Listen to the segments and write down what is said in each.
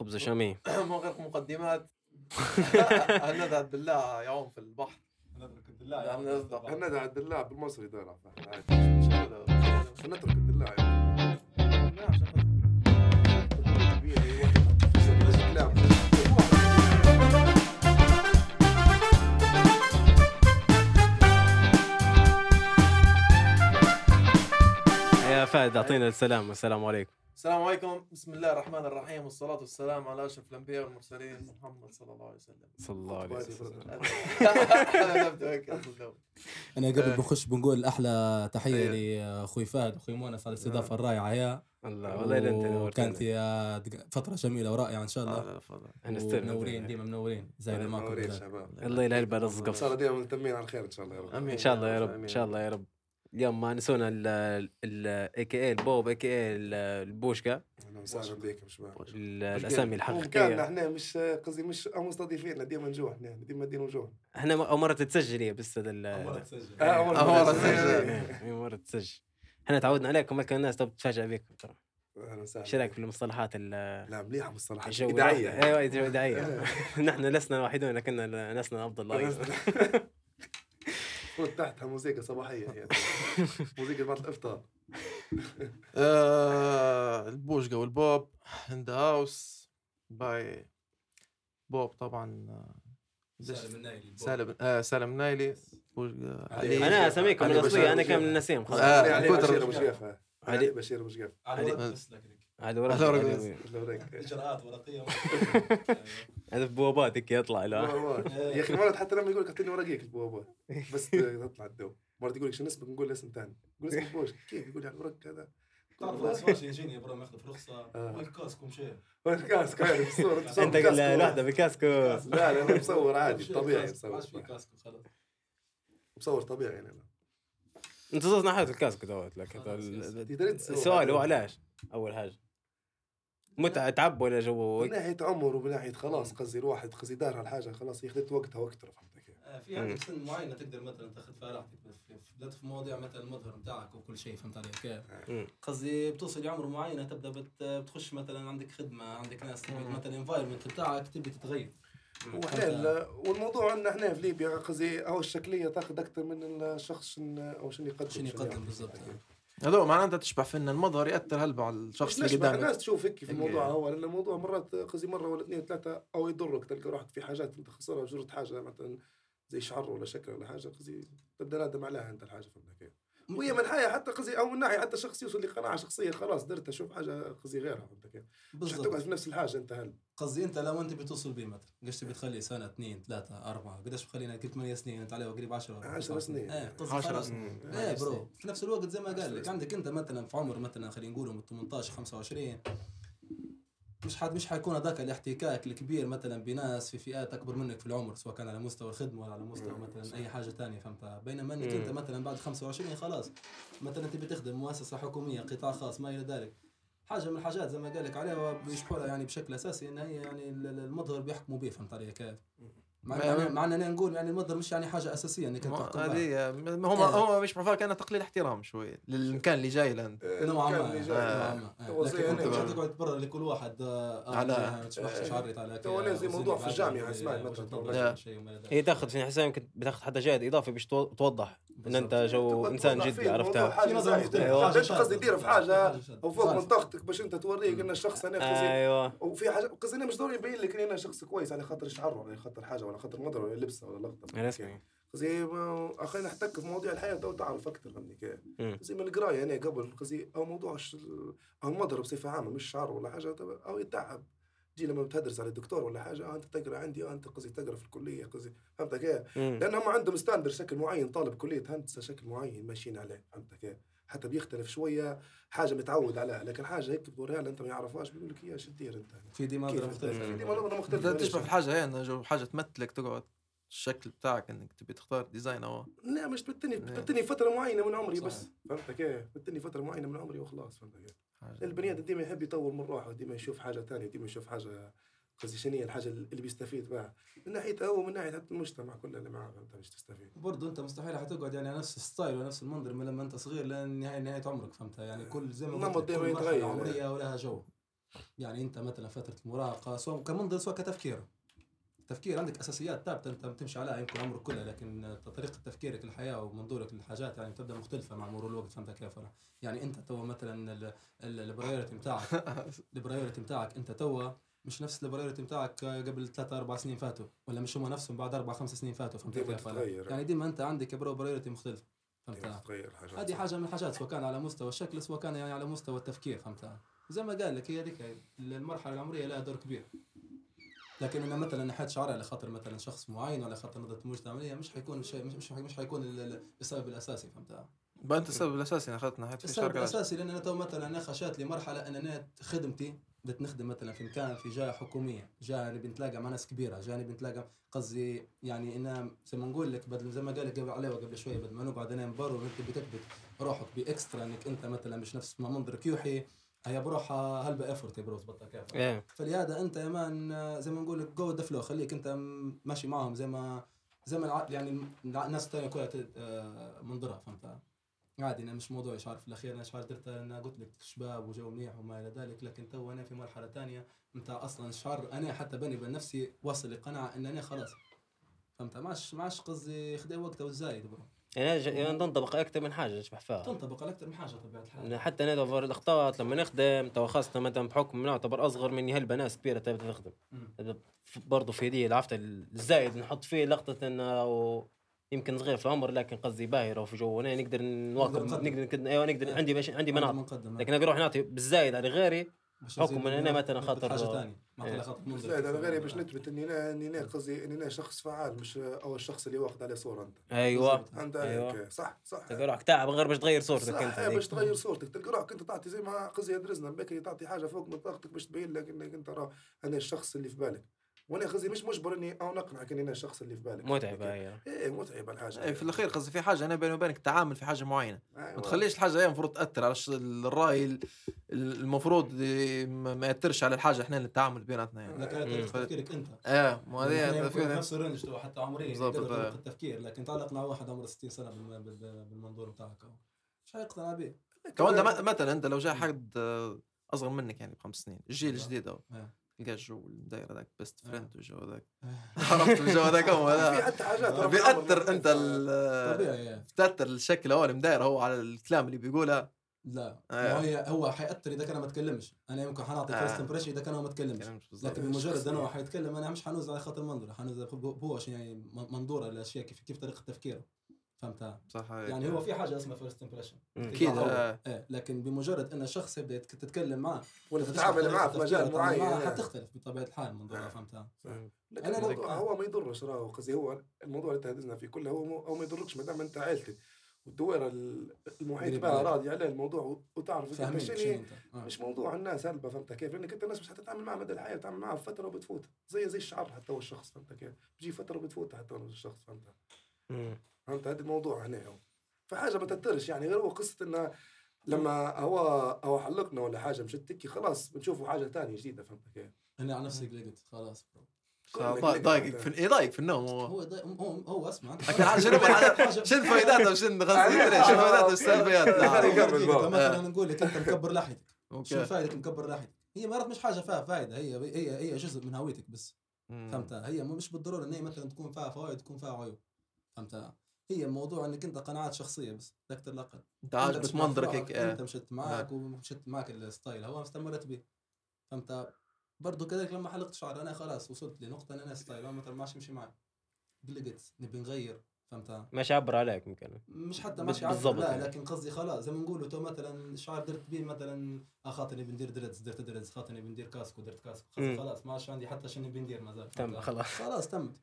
خبز شامي من غير مقدمات. هند عبد الله يعوم في البحر؟ هند عبد الله بالمصري دار عادي. نترك الدلاع يا فهد أعطينا السلام. والسلام عليكم. السلام عليكم. بسم الله الرحمن الرحيم والصلاة والسلام على أشرف الأنبياء والمرسلين محمد صلى الله عليه وسلم. صلى الله عليه وسلم. أنا قبل آه. بنخش بنقول أحلى تحية أيوة. لاخوي فهد. واخوي مونس على الاستضافه الرائعه يا. الله والله أنت وكانت نورتنا يا فترة جميلة ورائعة إن شاء الله. آه، منورين ديما منورين. زي ما معكم منورين. شباب. الله إن شاء الصقف الله دائما ملتمين على الخير إن شاء الله يا رب. آمين. إن شاء الله يا رب. إن شاء الله يا رب. اليوم ما نسونا ال اي كي اي البوب اي كي اي البوشكا. أهلا وسهلا بكم شباب. ال- الاسامي الحقيقية. إحنا مش قصدي مش مستضيفين ديما نجوع إحنا ديما ندير وجوه إحنا أول مرة تتسجل هي بس هذا ال- مرة تسجل. آه، مرة مرة تسجل. تسجل. أول مرة تتسجل إحنا تعودنا عليكم كان الناس. تبغى تتفاجئ بكم ترى. أهلا وسهلا إيش رأيك في المصطلحات ال- لا مليحة مصطلحات الجو ادعيه أيوه ادعيه نحن لسنا الوحيدون لكن لسنا أفضل فوت تحتها موسيقى صباحية يعني موسيقى بعد الأفطار. آه، البوشقة والبوب ان ذا هاوس باي بوب طبعا آه، سالم النايلي سالم آه سالم نايلي علي. أنا اساميكم الأصلية أنا. من النسيم خلاص. آه، علي كتر- بشير مشقفه علي علي بشير مشقف على هذا ورق هذا ورق. إجراءات ورقية. هذا في بوابات هيك يطلع لا يا أخي مرات حتى لما يقول لك اعطيني ورقيك البوابات بس تطلع الدو. مرات يقول لك شو نسبك؟ نقول اسم ثاني يقول اسم بوش. كيف يقول يعني ورق كذا تعرف ماشي يجيني برا ماخذ في رخصه آه. وين كاسكم شيء كاس كاس بالصورة انت قل بكاسكو. لا لا أنا مصور عادي طبيعي مصور في كاسكو خلاص. مصور طبيعي يعني. أنا انت صرت ناحية الكاسكو دوت لك خلاص، ال- يس. تقدر تصور السؤال هو. علاش؟ أول حاجة. متعة تعب ولا جو. من ناحية عمر ومن ناحية خلاص قصدي الواحد قصدي دار هالحاجة خلاص ياخذت وقتها وأكثر فهمت كيف؟ آه، في عندك سن معينه تقدر مثلا تأخذ فيها راحتك في- في- بدات في مواضيع مثلا المظهر بتاعك وكل شيء فهمت علي كيف؟ قصدي بتوصل لعمر معين تبدا بت- بتخش مثلا عندك خدمة عندك ناس تبي. مثلا ال environment بتاعك تبي تتغير. وإحنا ال- والموضوع عندنا إحنا في ليبيا قصدي أو الشكلية تأخذ أكثر من الشخص شن أو شنو يقدم شنو يقدم يعمل. هذول معناتها تشبع فينا المظهر يأثر هلبة على الشخص اللي قدامك الناس تشوف هيك في. الموضوع هو لأن الموضوع مرات قصدي مرة ولا اثنين ثلاثة أو يضرك تلقى روحك في حاجات أنت خسرها جرت حاجة مثلا زي شعر ولا شكل ولا حاجة قصدي تبدأ نادم عليها أنت الحاجة فهمت كيف؟ وهي من حياة حتى قصدي أو من ناحية حتى شخص يوصل لقناعه شخصية خلاص درتها شوف حاجة قصدي غيرها فهمت كيف؟ مش بالضبط في نفس الحاجة أنت هل قصدي أنت لو أنت بتوصل بيه مثلا قديش تبي تخلي سنة اثنين ثلاثة أربعة قديش بخلينا قلت 8 سنين أنت عليه قريب 10 10 سنين. إيه قصدي 10 خلاص. سنين. إيه برو في نفس الوقت زي ما قال لك عندك أنت مثلا في عمر مثلا خلينا نقول من 18 25 مش حد مش حيكون هذاك الاحتكاك الكبير مثلا بناس في فئات أكبر منك في العمر سواء كان على مستوى الخدمة ولا على مستوى. مثلا أي حاجة ثانية فهمت بينما أنك. أنت مثلا بعد 25 خلاص مثلا تبي تخدم مؤسسة حكومية قطاع خاص ما إلى ذلك حاجة من الحاجات زي ما قال لك عليها لها يعني بشكل أساسي إن هي يعني ال- ال- المظهر بيحكموا به فهمت علي كيف؟ مع مع- مع اننا نقول يعني المظهر مش يعني حاجة أساسية انك انت. هذه هم إيه. هم مش فيها كانها تقليل احترام شوي للمكان اللي جاي لأنت نوعا كان ما اللي جاي. نوعا ما. تو لكن زي انت مش تقعد برا لكل واحد آه، على- شعرت على تو زي موضوع في الجامعة اسمعي مثلاً. لا. هي تاخذ في حساب يمكن بتاخذ حتى جهد إضافي باش تو- توضح إن أنت جو إنسان جدي عرفتها. حاجة انت شاذة. قصدي دير في حاجة حاجة شاذة. أو فوق من. طاقتك باش أنت توريك إن الشخص أنا أيوه وفي حاجة قصدي أنا مش ضروري يبين لك إن أنا شخص كويس على خاطر شعره ولا خاطر حاجة ولا خاطر مضره ولا لبسة ولا لقطة قصدي ما- أخي نحتك في مواضيع الحياة تو تعرف أكثر فهمني كيف. زي من القراية أنا قبل قصدي أو موضوع أو المضرب بصفة عامة مش شعر ولا حاجة أو يتعب تجي لما بتدرس على الدكتور ولا حاجة آه أنت تقرأ عندي آه أنت قصدي تقرأ في الكلية قصدي فهمت كيف؟ لأن هم عندهم standard شكل معين طالب كلية هندسة شكل معين ماشيين عليه فهمت كيف؟ حتى بيختلف شوية حاجة متعود عليها لكن حاجة هيك بتوريها أنت ما يعرفهاش بيقول لك يا شو تدير أنت في دي نظرة كيف مختلفة دي نظره مختلفة انت تشبه في الحاجة هي انه جو حاجة تمثلك تقعد الشكل بتاعك إنك تبي تختار design أو لا مش بتني. بتني فترة معينة من عمري صح. بس فهمت كيف؟ بتني فترة معينة من عمري وخلاص فهمت كيف؟ حاجة البني آدم ديما يحب يطور من روحه ديما يشوف حاجة ثانية ديما يشوف حاجة قصدي شنو هي الحاجة اللي بيستفيد بها؟ من ناحية هو ومن ناحية حتى المجتمع كله اللي معاه فهمت؟ مش تستفيد. برضه أنت مستحيل حتقعد يعني على نفس ال style ونفس المنظر من لما أنت صغير لأن نهايه عمرك فهمتها يعني كل زي ما قلت كل مرحلة. عمرية ولها جو. يعني أنت مثلا فترة المراهقه سواء كمنظر سواء كتفكير. تفكير عندك أساسيات ثابتة أنت بتمشي عليها يمكن عمرك كله لكن طريقة تفكيرك للحياة ومنظورك للحاجات يعني تبدا مختلفة مع مرور الوقت فهمت كيف أنا؟ يعني أنت تو مثلا ال priority بتاعك ال priority بتاعك أنت تو مش نفس ال priority بتاعك قبل ثلاثة أربع سنين فاتوا ولا مش هم نفسهم بعد أربع خمس سنين فاتوا؟ فهمت ديما كيف؟ تتغير يعني ديما أنت عندك bro priority مختلفه فهمت هذه حاجة من الحاجات سواء كان على مستوى الشكل سواء كان يعني على مستوى التفكير فهمتها زي ما قال لك هي ذيك المرحلة العمرية لها دور كبير. لكن أنا مثلا نحيت شعري على خاطر مثلا شخص معين ولا خاطر نظرة المجتمعيه مش حيكون شيء مش مش, مش حيكون ال- ال- السبب الأساسي فهمتها بقى انت السبب الأساسي أنا أخذت ناحية السبب الأساسي لأن أنا تو مثلا أنا خشيت لي مرحله أن أنا خدمتي بدت نخدم مثلا في مكان في جهة حكومية جهة نبي نتلاقى مع ناس كبيرة جهة نبي نتلاقى قصدي يعني أنا زي ما نقول لك بدل زي ما قال لك قبل عليه قبل شوية بدل ما نقعد أنا نبرر وأنت بتثبت روحك ب extra إنك أنت مثلا مش نفس ما منظرك يوحي هي بروحها هلبة effort يا bro تبطل كيف؟ إيه. فلهذا أنت يا man زي ما نقول لك go the flow خليك أنت ماشي معهم زي ما زي ما يعني الناس الثانية كلها آه، منظرها فهمت؟ عادي أنا مش موضوع شعار في الأخير أنا شعار درت أنا قلت لك شباب وجو منيح وما إلى ذلك لكن تو أنا في مرحلة ثانية أنت أصلا شعار أنا حتى بيني وبين نفسي واصل لقناعة إن أنا خلاص. فهمت؟ ماش ماش قصدي خذ وقت والزايد برو يعني يعني تنطبق أكثر من حاجة اشبح فيها تنطبق أكثر من حاجة طبيعة الحال. حتى أنا دور الأخطاء لما نخدم تو خاصة مثلا بحكم نعتبر أصغر مني هلبة ناس كبيرة تبدا تخدم. برضه في دي عرفت الزايد نحط فيه لقطة إنه يمكن صغير في العمر لكن قصدي باهرة وفي جو أنا نقدر نواكب نقدر أيوه نقدر عندي باش عندي مناط لكن أنا أروح نعطي بالزايد على غيري حكم أنا نثبت مثلاً خاطر- حاجة ثانية ما إيه. على زائد على غيري. باش نثبت إني أنا إني أنا قصدي إني أنا شخص فعال مش أو الشخص اللي واخد عليه صورة أنت. أيوه. انت أيوة. هيك صح صح. تلقى روحك تعب غير باش تغير صورتك أنت إيه،. باش تغير صورتك. تلقى روحك أنت تعطي زي ما قصدي درسنا بكري تعطي حاجة فوق من طاقتك باش تبين لك إنك أنت راه أنا الشخص اللي في بالك. وأنا قصدي مش مجبر اني أو نقنعك اني أنا الشخص اللي في بالك. متعبة هي. إيه متعبة الحاجة. اي في الأخير قصدي في حاجة أنا بيني وبينك تعامل في حاجة معينة. أيوة. ما تخليش الحاجة هي المفروض تأثر على الرأي ال- المفروض ما ما يأثرش على الحاجة. إحنا اللي التعامل بيناتنا يعني. لكن تفكيرك أنت. آه ما يعني هذه يكون في- نفس ال range تو حتى عمريا بالضبط،. طريقه التفكير. لكن تعلق مع واحد عمره 60 سنة بالم- بال- بالمنظور بتاعك. مش حيقتنع به؟ كمان مثلا أنت لو جاء حد آه، أصغر منك يعني بخمس سنين الجيل. الجديد. تلقى الجو الدايره ذاك best آه. friend والجو ذاك عرفت الجو ذاك هو؟ هذا بيأثر أنت. بتأثر الشكل هو اللي مداير هو على الكلام اللي بيقوله. لا. آه. ما هي هو حيأثر إذا كان ما تكلمش. أنا يمكن حنعطي آه. first impression إذا كان هو ما تكلمش. لكن بمجرد هو حيتكلم أنا مش حنوز على خاطر منظره حنوز هو يعني من- منظوره الاشياء كيف كيف طريقة تفكيره. فهمتها صح. يعني هو في حاجة اسمها first impression أكيد آه. إيه لكن بمجرد إن الشخص يبدأ تتكلم معه ولا تتعامل معاه في مجال معين حتختلف بطبيعة الحال منظورها آه. فهمتها لكن أنا هو ما يضرش راهو قصدي هو الموضوع اللي تهدزنا فيه كله هو ما يضركش ما دام أنت عائلتك والدويرة ال- المحيط بها. راضي عليه الموضوع وتعرف فاهمين أنت آه. مش موضوع الناس هلبة فهمت كيف؟ لأنك أنت الناس مش حتتعامل معها مدى الحياة تتعامل معها فترة وبتفوت زي زي الشعر حتى هو الشخص فهمت كيف؟ بيجي فترة وبتفوت حتى هو الشخص فهمت. فهمت؟ هذا الموضوع هنا هو. فحاجة ما تأثرش يعني غير هو قصة انه لما هو هو حلقنا ولا حاجة مشت تكي خلاص بنشوفوا حاجة ثانية جديدة فهمت كيف؟ أنا على نفسي قلقت خلاص. bro. ضايقك. في يضايقك في النوم هو. هو هو أسمع. شنو شنو فائداته وشنو قصدي شنو فائداته والسلبيات؟ خلينا نعم. مثلا نقول لك أنت مكبر لحيتك. شو أوكي فائدة مكبر لحيتك؟ هي مرات مش حاجة فيها فائده هي هي هي جزء من هويتك بس. فهمتها هي مش بالضرورة إن هي مثلا تكون فيها فوائد تكون فيها عيوب. فهمتها هي الموضوع إنك أنت قناعات شخصية بس لا أكثر لا أقل أنت عاجبك منظرك هيك آه. أنت مشيت معك ومشيت معك ال style. هو استمرت به فهمت؟ برضه كذلك لما حلقت شعر أنا خلاص وصلت لنقطة إن أنا style. مثلا ماشي يمشي معي. قلقت نبي نغير. فهمت؟ ماشي عبر عليك يمكن مش حتى ماشي عبر لا يعني. لكن قصدي خلاص زي ما نقولوا تو مثلا شعر درت بيه مثلا آه خاطرني بندير dreads درت dreads خاطرني بندير كاسكو درت كاسكو. خلاص خلاص ما عادش عندي حتى شنو بندير ما زال. تم؟ خلاص. خلاص تمت.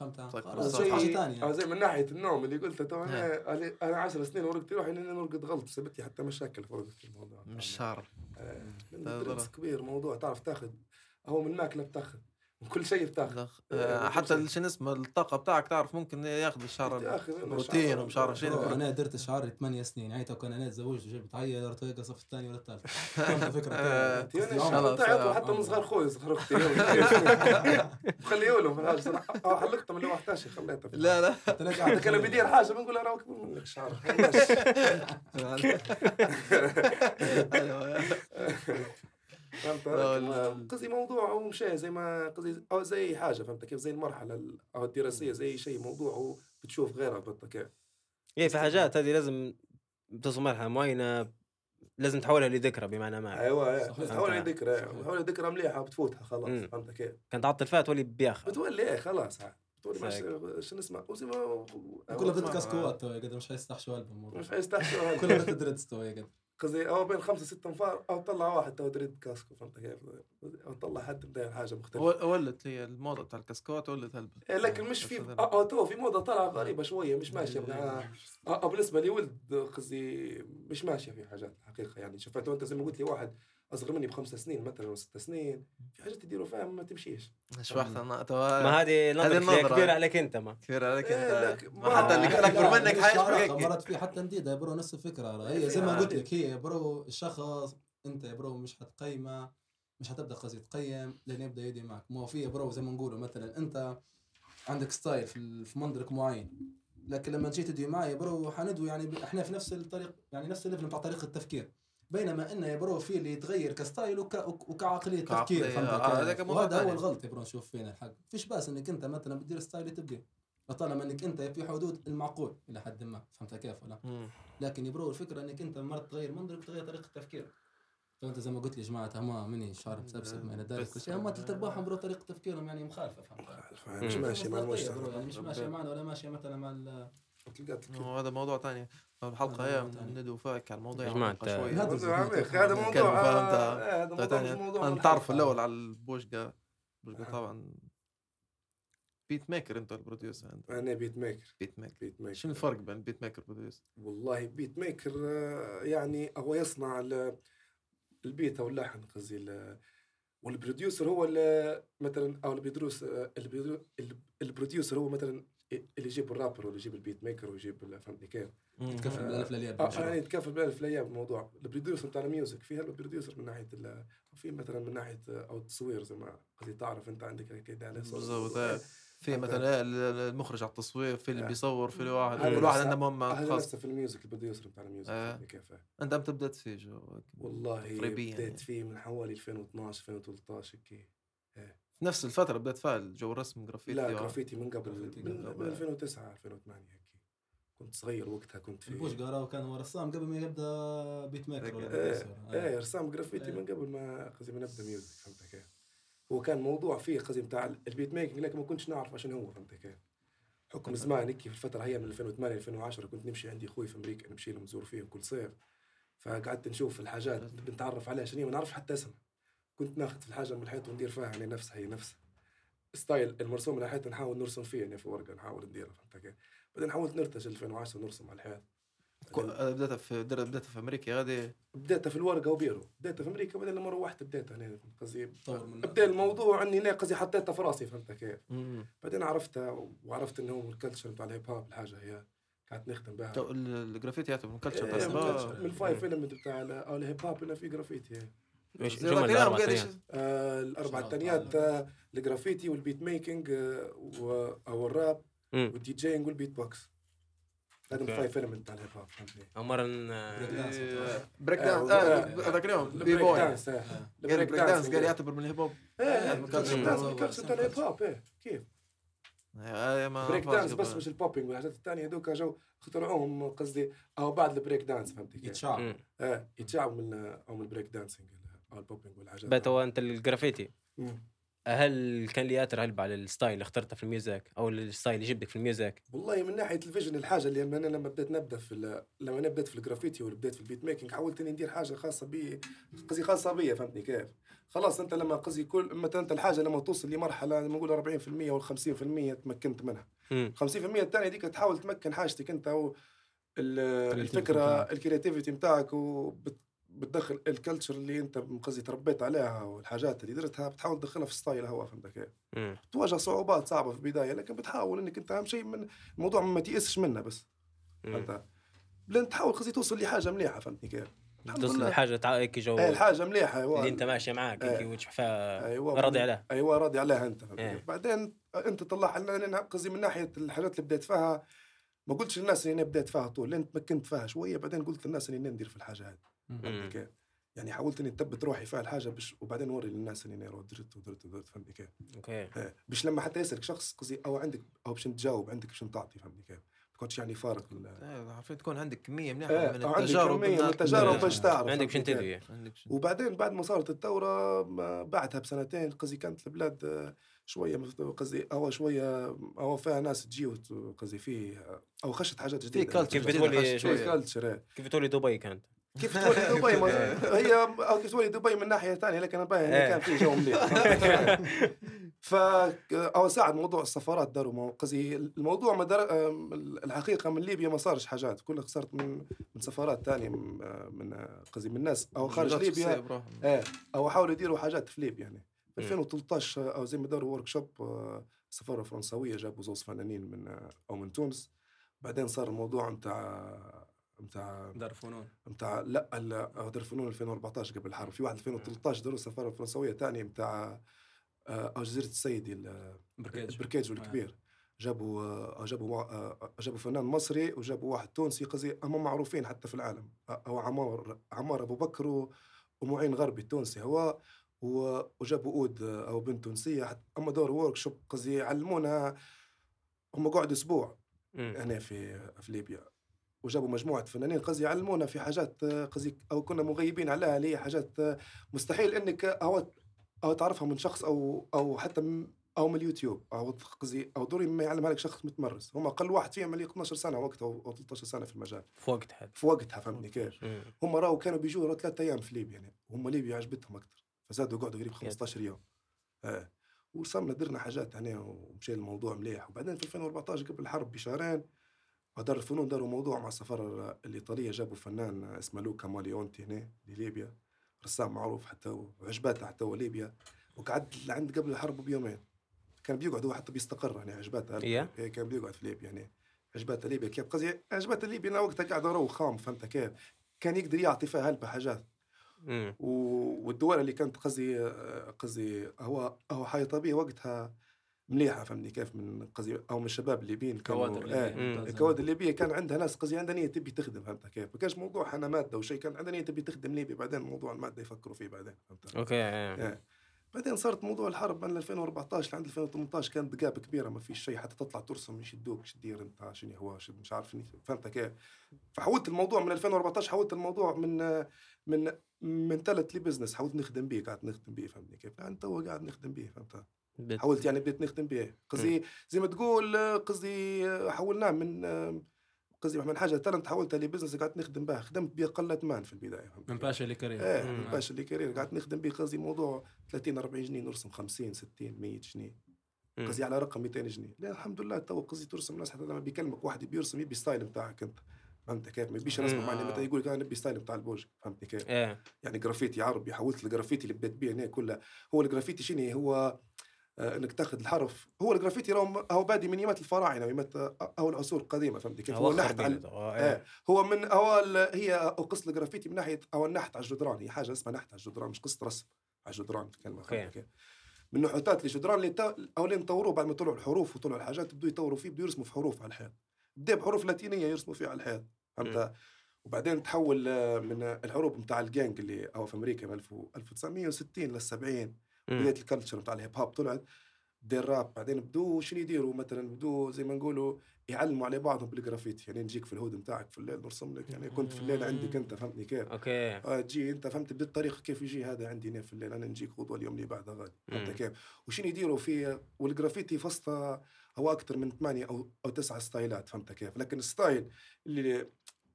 فهمت؟ صح. شيء حاجة زي ثانية زي من ناحية النوم اللي قلته تو أنا أنا 10 سنين ورقت روحي إني نرقد غلط سبت لي حتى مشاكل في رقدة الموضوع. مش شعر آه، ضرر. كبير موضوع تعرف تاخذ هو من ماكلة بتاخذ. كل شيء بتاخذ إيه، آه، حتى شنو اسمه الطاقة بتاعك تعرف ممكن ياخذ بروتين شعر. ومش عارف شنو. أنا درت شعري 8 سنين. تو كان أنا تزوجت وجبت عيل رحت الصف الثاني ولا الثالث. فهمت الفكرة آه، آه، حتى من آه. صغار خوي صغار أختي. خليه لهم. في الحاجة صراحة حلقته من اللي 11 خليته في لا لا. حتى كان أتكلم. بيدير حاجة بنقول أنا اكبر منك شعر أيوة. فهمت ال- قصدي موضوع هو مشى زي ما قصدي أو زي حاجة فهمت كيف؟ زي المرحلة ال- أو الدراسية زي شيء موضوع بتشوف غيره فهمت كيف؟ إيه في حاجات هذه لازم توصل مرحله معينة لازم تحولها لذكرى بمعنى ما. أيوه صحيح. بس تحول فهمت. ذكرى صحيح. تحول ذكرى مليحة بتفوتها خلاص. فهمت كيف؟ كان تعطل فيها تولي بياخر بتولي إيه خلاص. صحيح. شو نسمع؟ وزي ما كلها بنت كاسكوات قد مش حيستحشوا ألبوم مش حيستحشوا كلها بنت دريدز تو قد قصدي أو بين خمسة سته أنفار أو طلع واحد تو دريد كاسكو فهمت كيف؟ أو طلع حد مداير حاجة مختلفة. ول- ولت هي الموضة بتاع الكاسكوت ولت هلبة إيه لكن مش في هذا- آه تو في موضة طالعه غريبة شوية مش ماشية آه بالنسبة لي ولد قصدي مش ماشية في حاجات الحقيقة يعني. شفت أنت زي ما قلت لي واحد أصغر مني بخمس سنين مثلا أو ست سنين في حاجات يديروا فيها ما تمشيش. شبحت أنا ما توا هذه نظرة. كبيرة عليك أنت ما. كثير عليك إيه، أنت. ما ما- حتى اللي أكبر منك هيك مرات في حتى نديدة يا bro نفس الفكرة هي إيه، زي ما قلت. لك هي يا bro الشخص أنت يا bro مش حتقيمه مش حتبدا قصدي تقيم لين يبدأ يدي معك. ما في يا bro زي ما نقولوا مثلا أنت عندك style في في منظرك معين. لكن لما تجي تدوي معي يا bro حندوي يعني إحنا في نفس الطريق يعني نفس ال level بتاع طريقة التفكير. بينما انه يا bro في اللي يتغير ك style وك... وك- وكعقلية كعقلية، تفكير فهمت آه،؟ هذاك وهذا هو. الغلط يا bro نشوف فينا الحق فيش بأس إنك أنت مثلا بتدير style اللي تبغيه طالما إنك أنت في حدود المعقول إلى حد ما فهمت كيف ولا مم. لكن يا برو الفكرة إنك أنت مرات تغير منظرك تغير طريقة تفكيرك فانت زي ما قلت لي يا جماعة ما مني شعر مسبسب ما إلى ذلك كل شيء هم ثلاث ارباعهم برو طريقة تفكيرهم يعني مخالفة فهمت مش. ماشي مع المجتمع يعني مش ماشية معنا ولا ماشية مثلا مع وهذا موضوع ثاني. الحلقة هذا هي. ندو فاك على الموضوع. يا شوي. هذا موضوع هذا. آه، هذا مش موضوع انت تعرف. الأول على البوشقة. بوشقه أها. طبعا beat maker أنت ال producer أنت؟ أنا beat maker beat maker beat maker شنو الفرق بين beat maker وال producer؟ والله beat maker آه، يعني هو يصنع ال- ال beat أو اللحن قصدي ال- وال producer هو اللي مثلا أو البيدروس آه، البيدرو- الب- ال producer هو مثلا اللي يجيب الرابر واللي يجيب ال beat maker ويجيب فهمتني كيف؟ تكفل آه، بالالف للياء آه يعني يتكفل بالالف للياء بالموضوع ال producer بتاع ال music في هذا ال producer من ناحية ال- في مثلا من ناحية آه، أو التصوير زي ما قصدي تعرف أنت عندك على. بالضبط، آه. في مثلا المخرج على التصوير في اللي آه. بيصور في الواحد كل واحد عنده مهمه خاصه في ال music ال producer بتاع ال music آه. كيف؟ أنت متى بدأت فيه والله تقريباً بديت يعني. فيه من حوالي 2012 2013 هيك في نفس الفترة بدأت فيها جو الرسم جرافيتي لا و- جرافيتي من قبل جرافيتي من, من من قبل. 2009 2008 هيك كنت صغير وقتها كنت في البوش قرا كان هو رسام قبل ما يبدأ beat maker ولا إيه، producer. آه. إيه رسام جرافيتي إيه. من قبل ما قصدي ما نبدا music فهمت كيف؟ هو كان موضوع فيه قصدي بتاع ال beat making لكن ما كنتش نعرف عشان هو فهمت كيف؟ حكم زمان هيك في الفترة هي من 2008 2010 كنت نمشي عندي أخوي في أمريكا نمشي لهم نزور فيهم كل صيف فقعدت نشوف الحاجات بنتعرف عليها عشان هي ما نعرفش حتى اسمها كنت ناخذ في الحاجة من الحيط وندير فيها يعني نفسها هي نفسها. style المرسوم من الحيط نحاول نرسم فيه يعني في ورقة نحاول نديرها فهمت كيف؟ بعدين حاولت نرتجل 2010 نرسم على الحيط. آه، بدأت في بدأت في أمريكا هذه بديتها في الورقة وبيرو. بديتها في أمريكا بعدين لما روحت بديتها هنا قصدي؟ بدأ الموضوع اني هنا قصدي حطيتها في راسي فهمت كيف؟ بعدين عرفتها وعرفت إنه هو الكلتشر بتاع الهيب هوب الحاجة هي قعدت نخدم بها. الجرافيتي يعتبر من كلتشر إيه، من ما- culture. من الفايف ايلمنت بتاع الهيب هوب هنا في جرافيتي هي. وش زي جمل ذاك اليوم الأربع قاعد أيام. يش- آه الأربع آه الجرافيتي والبيت ميكينج آه أو الراب. وال DJing وال beatbox هذا أوكي. ال five element بتاع ال hip hop فهمتني عمر بريك دانس. إيه، بريك آه، دانس هذاك اليوم بي بوي بريك دانس قال إيه. يعتبر من ال hip hop إيه يعني أحسن بتاع ال hip. hop إيه كيف break dance بس. مش ال popping والحاجات الثانية هذوك جو اخترعوهم قصدي أو بعد ال break dance فهمتي كيف؟ يتشعب. إيه يتشعبوا من أو من ال break dancing ال popping والحاجات بات هو أنت الجرافيتي. هل كان لي اثر هل على ال style اللي اخترته في ال music أو ال style اللي جبتك في ال music والله من ناحية ال vision الحاجة اللي أنا لما بديت نبدأ في لما أنا بديت في الجرافيتي ولا بديت في ال beat making حاولت إني ندير حاجة خاصة بي قصدي خاصة بيا فهمتني كيف؟ خلاص أنت لما قصدي كل مثلا أنت الحاجة لما توصل لمرحلة لما نقول 40% ولا 50% تمكنت منها مم. 50% الثانية ديك تحاول تمكن حاجتك أنت الفكرة. ال creativity بتاعك وبتدخل ال culture اللي انت قصدي تربيت عليها والحاجات اللي درتها بتحاول تدخلها في style هو فهمت كيف؟ تواجه صعوبات صعبة في البداية لكن بتحاول إنك أنت أهم شيء من الموضوع ما تيأسش منه بس. فهمت لأن تحاول قصدي توصل لحاجة مليحة فهمتني كيف؟ توصل. لحاجة هيك جو إيه الحاجة مليحة أيوه اللي أنت ماشيه معاك. هيك وتشوفها أيوه راضي عليها أيوه راضي عليها أنت. كيف؟ بعدين أنت طلع قصدي من ناحية الحاجات اللي بديت فيها ما قلتش للناس إني أنا بديت فيها طول لأن تمكنت فيها شوية بعدين قلت للناس إني ندير في الحاجة هذه. فهمت كيف؟ يعني حاولت إني أثبت روحي في الحاجة باش وبعدين نوري للناس إني أنا درت ودرت ودرت فهمتني كيف؟ أوكي إيه، باش لما حتى يسألك شخص قصدي أو عندك أو باش تجاوب عندك باش تعطي فهمتني كيف؟ ما تكونش يعني فارق ال- إيه، عارفين تكون عندك كمية مليحه إيه، من التجارب كمية من التجارب. باش تعرف عندك عندك شن- وبعدين بعد ما صارت الثورة بعدها بسنتين قصدي كانت البلاد آه، شوية قصدي أو شوية أو فيها ناس تجي قصدي فيه أو خشت حاجات جديدة كيف شوية. كلتشر كيف تقولي دبي كانت كيف تولي دبي؟ ما- هي أو كيف تولي دبي من ناحية ثانية لكن الباقي إيه. كان في جو مليح. ف أو ساعد موضوع السفارات داروا قصدي الموضوع ما دار أم، الحقيقة من ليبيا ما صارش حاجات. كلها خسرت من من سفارات ثانية من من قصدي من ناس. أو خارج ليبيا. إيه. أو حاولوا يديروا حاجات في ليبيا يعني. في مم. 2013 أو زي ما داروا ورك شوب السفاره الفرنسويه جابوا زوز فنانين من آه، أو من تونس. بعدين صار الموضوع نتاع نتاع دار فنون نتاع لا دار الفنون 2014 قبل الحرب. في واحد 2013 داروا السفاره الفرنسويه ثانية نتاع آه، أو جزيره السيدي ال- بركاج البركاج الكبير. جابوا آه، جابوا آه، جابوا فنان مصري وجابوا واحد تونسي قصدي هم معروفين حتى في العالم. آه، هو عمار عمار أبو بكر ومعين غربي التونسي هو وجابوا أود آه، أو بنت تونسية. هم داروا ورك شوب قصدي علمونا هم قعدوا أسبوع. هنا في في ليبيا. وجابوا مجموعة فنانين قصدي يعلمونا في حاجات آه، قصدي أو كنا مغيبين عليها اللي هي حاجات آه، مستحيل إنك أو أو تعرفها من شخص أو أو حتى أو من اليوتيوب أو قصدي أو ضروري ما يعلمها لك شخص متمرس. هم أقل واحد فيهم اللي 12 سنة وقتها أو 13 سنة في المجال. في وقت حد في وقتها فهمتني كيف. هم راهو كانوا بيجوا راهو ثلاثة أيام في ليبيا يعني. هم ليبيا عجبتهم أكثر فزادوا قعدوا قريب 15 يوم. آه. وصلنا درنا حاجات هنا ومشي الموضوع مليح. وبعدين في 2014 قبل الحرب بشهرين ودار الفنون داروا موضوع مع السفارة الإيطالية جابوا فنان اسمه لوكا ماليونتي هنا لليبيا رسام معروف حتى هو وعجباته حتى هو ليبيا وقعد لعند قبل الحرب بيومين. كان بيقعد هو حتى بيستقر يعني عجباته إيه؟ إيه، كان بيقعد في ليبيا يعني عجباته ليبيا كيف؟ قصدي عجباته ليبيا أنا وقتها قاعد أروح خام فهمت كيف؟ كان يقدر يعطي فيها هلبة حاجات. و- والدول اللي كانت قصدي قصدي هو هو حي طبيعي وقتها مليحة فهمني كيف من قصدي أو من الشباب الليبيين كانوا كوادر آه. الكوادر الليبية كان عندها ناس قصدي عندها نية تبي تخدم فهمت كيف؟ ما كانش موضوع أنا مادة وشيء كان عندها نية تبي تخدم ليبيا بعدين موضوع المادة يفكروا فيه بعدين فهمت أوكي. إيه. بعدين صارت موضوع الحرب من 2014 لعند 2018 كانت دقاب كبيرة ما فيش شيء حتى تطلع ترسم يشدوك إيش تدير أنت شنو هو مش عارف فهمت كيف فحولت الموضوع من 2014 حولت الموضوع من من من ثلاث لبزنس حاولت نخدم به قاعد نخدم به فهمتني كيف يعني تو قاعد نخدم به فهمت بت- حاولت يعني بديت نخدم به قصدي زي ما تقول قصدي حولناه من قصدي من حاجة تالنت حولتها لبزنس قاعد نخدم به خدمت به قلة مان في البداية فهمت من؟ باشا لكريم إيه مم. من باش اللي كارير قاعد نخدم به قصدي موضوع 30 40 جنيه نرسم 50 60 100 جنيه. مم. قصدي على رقم 200 جنيه. لا الحمد لله تو قصدي ترسم ناس حتى لما بيكلمك واحد بيرسم يبي style بتاعك أنت. فهمت كيف؟ ما يبيش رسمه. معني. مثلا يقول لك أنا نبي style بتاع البوج. فهمتني كيف؟ إيه. يعني جرافيتي عربي. حولت الجرافيتي اللي بديت بيه هنا كلها هو الجرافيتي شنو؟ هو إنك تاخذ الحرف هو الجرافيتي راهو هو بادي من يمات الفراعنة ويمات أو العصور القديمة فهمت كيف هو نحت على. آه، إيه إيه. هو من هو هي قصة الجرافيتي من ناحية أو النحت على الجدران هي حاجة اسمها نحت على الجدران مش قصة رسم على الجدران كلمه؟ من نحوتات الجدران اللي تا... أو اللي طوروه بعد ما طلعوا الحروف وطلعوا الحاجات بدوا يطوروا فيه بدوا يرسموا في حروف على الحيط بدأ بحروف لاتينية يرسموا فيها على الحيط فهمت وبعدين تحول آه، من الحروب نتاع الجانج اللي أو في أمريكا من 1000 1960 لل 70 مم. بدايه ال culture نتاع الهيب هوب طلعت دي الراب بعدين بدو شنو يديروا مثلا؟ بدو زي ما نقولوا يعلموا على بعضهم بالجرافيتي يعني نجيك في ال hood نتاعك في الليل نرسم لك يعني كنت في الليل عندك أنت فهمتني كيف؟ أوكي. آه تجي أنت فهمت بدي الطريقة كيف يجي هذا عندي هنا في الليل أنا نجيك غدوة اليوم اللي بعده غادي فهمت. كيف؟ وشنو يديروا فيه والجرافيتي فسطة هو أكثر من ثمانية أو أو تسعة ستايلات فهمت كيف؟ لكن ال style اللي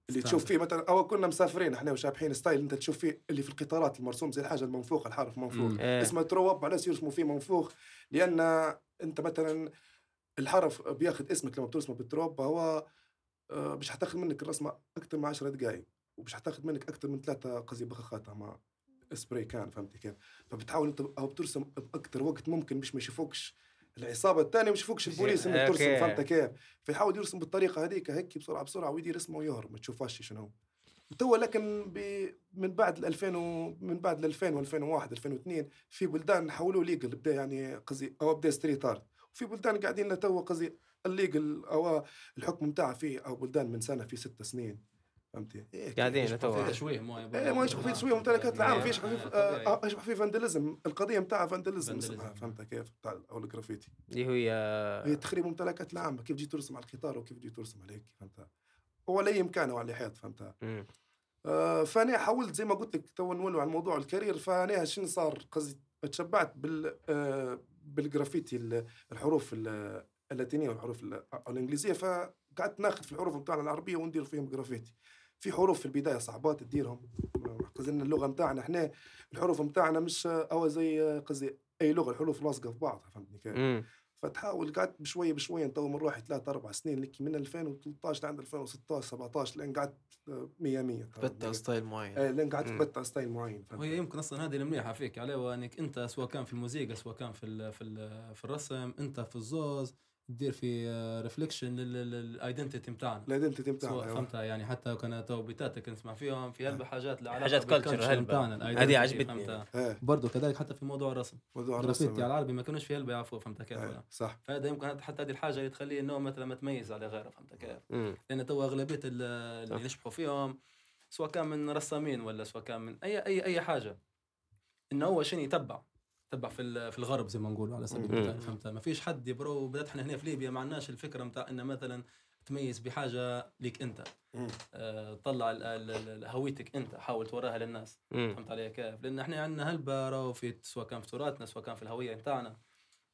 اللي تشوف فيه مثلا أو كنا مسافرين إحنا وشابحين style أنت تشوف فيه اللي في القطارات المرسوم زي الحاجة المنفوخة الحرف منفوخ. إيه. اسمه throw-up علاش يرسموا فيه منفوخ. لأن أنت مثلا الحرف بياخذ اسمك لما بترسمه بال throw-up هو آه، مش حتاخذ منك الرسمة أكثر من 10 دقائق ومش حتاخذ منك أكثر من ثلاثة قصدي بخاخات مع spray can فهمت كيف؟ فبتحاول أنت أو بترسم باكثر وقت ممكن مش ما يشوفوكش. العصابة الثانية ما يشوفوكش البوليس انك ترسم. فهمت كيف فيحاول يرسم بالطريقة هذيك هيك بسرعة بسرعة ويدير اسمه ويهرب ما تشوفهاش شنو هو تو لكن. من بعد ال 2000 و... من بعد ال 2000 و2001 2002 في بلدان حولوا legal بدا يعني قصدي أو بدا street art وفي بلدان قاعدين لتو قصدي ال legal أو الحكم بتاعها فيه أو بلدان من سنة في ست سنين فهمتي؟ إيه قاعدين تو تشويه ما ما يشبه فيه تسويه ممتلكات العام إيه، في يشبه إيه، فيه. آه، يشبه فيه vandalism القضية نتاعها vandalism vandalism. اسمها فهمت كيف؟ بتاع أو الجرافيتي اللي هي هي تخريب ممتلكات العامة. كيف تجي ترسم على القطار وكيف تجي ترسم عليك فهمت؟ ولا اي امكانه وعلى حيط فهمت؟ مم. آه فأنا حاولت زي ما قلت لك تو نولوا على موضوع ال career فأنا شنو صار؟ قصدي تشبعت بال آه بالجرافيتي ال- الحروف ال- اللاتينية والحروف ال- الإنجليزية. فقعدت ناخذ في الحروف بتاعنا العربية وندير فيهم جرافيتي. في حروف في البداية صعبات تديرهم قصدي اللغة بتاعنا إحنا الحروف بتاعنا مش أو زي قصدي أي لغة الحروف لاصقه في بعضها فهمتني كيف. فتحاول قعدت بشوية بشوية نطور من روحي ثلاث أربع سنين لك من 2013 لعند 2016 17 لين قعدت 100 100 بتة style معين إيه، لين قعدت مم. بتع style معين؟ وهي يمكن أصلا هذه المليحة فيك عليه إنك أنت سواء كان في الموسيقى سواء كان في ال في ال في الرسم أنت في الزوز تدير في reflection لل identity بتاعنا. ال identity أيوة. فهمتها يعني حتى كان تو بيتاتك نسمع فيهم في هلبة حاجات لها حاجات بال culture هلبة. بتاعنا. هذه عجبتني. فهمتها إيه برضه كذلك حتى في موضوع الرسم. موضوع الرسم على العربي ما كانوش في هلبة يعرفوا فهمت كيف صح. فهذا يمكن حتى هذه الحاجة اللي تخليه إنه مثلا متميز على غيره فهمت كيف. لأن تو أغلبية ال- اللي يشبحوا فيهم سواء كان من رسامين ولا سواء كان من اي اي أي حاجة إنه هو شنو يتبع. يتبع في في الغرب زي ما نقولوا على سبيل. المثال فهمت ما فيش حد يا برو بدات إحنا هنا في ليبيا ما عندناش الفكرة نتاع انه مثلا تميز بحاجة ليك أنت. آه، طلع هويتك أنت حاول توراها للناس. فهمت علي كيف؟ لأن إحنا عندنا هلبة راهو في سواء كان في تراثنا سواء كان في الهوية بتاعنا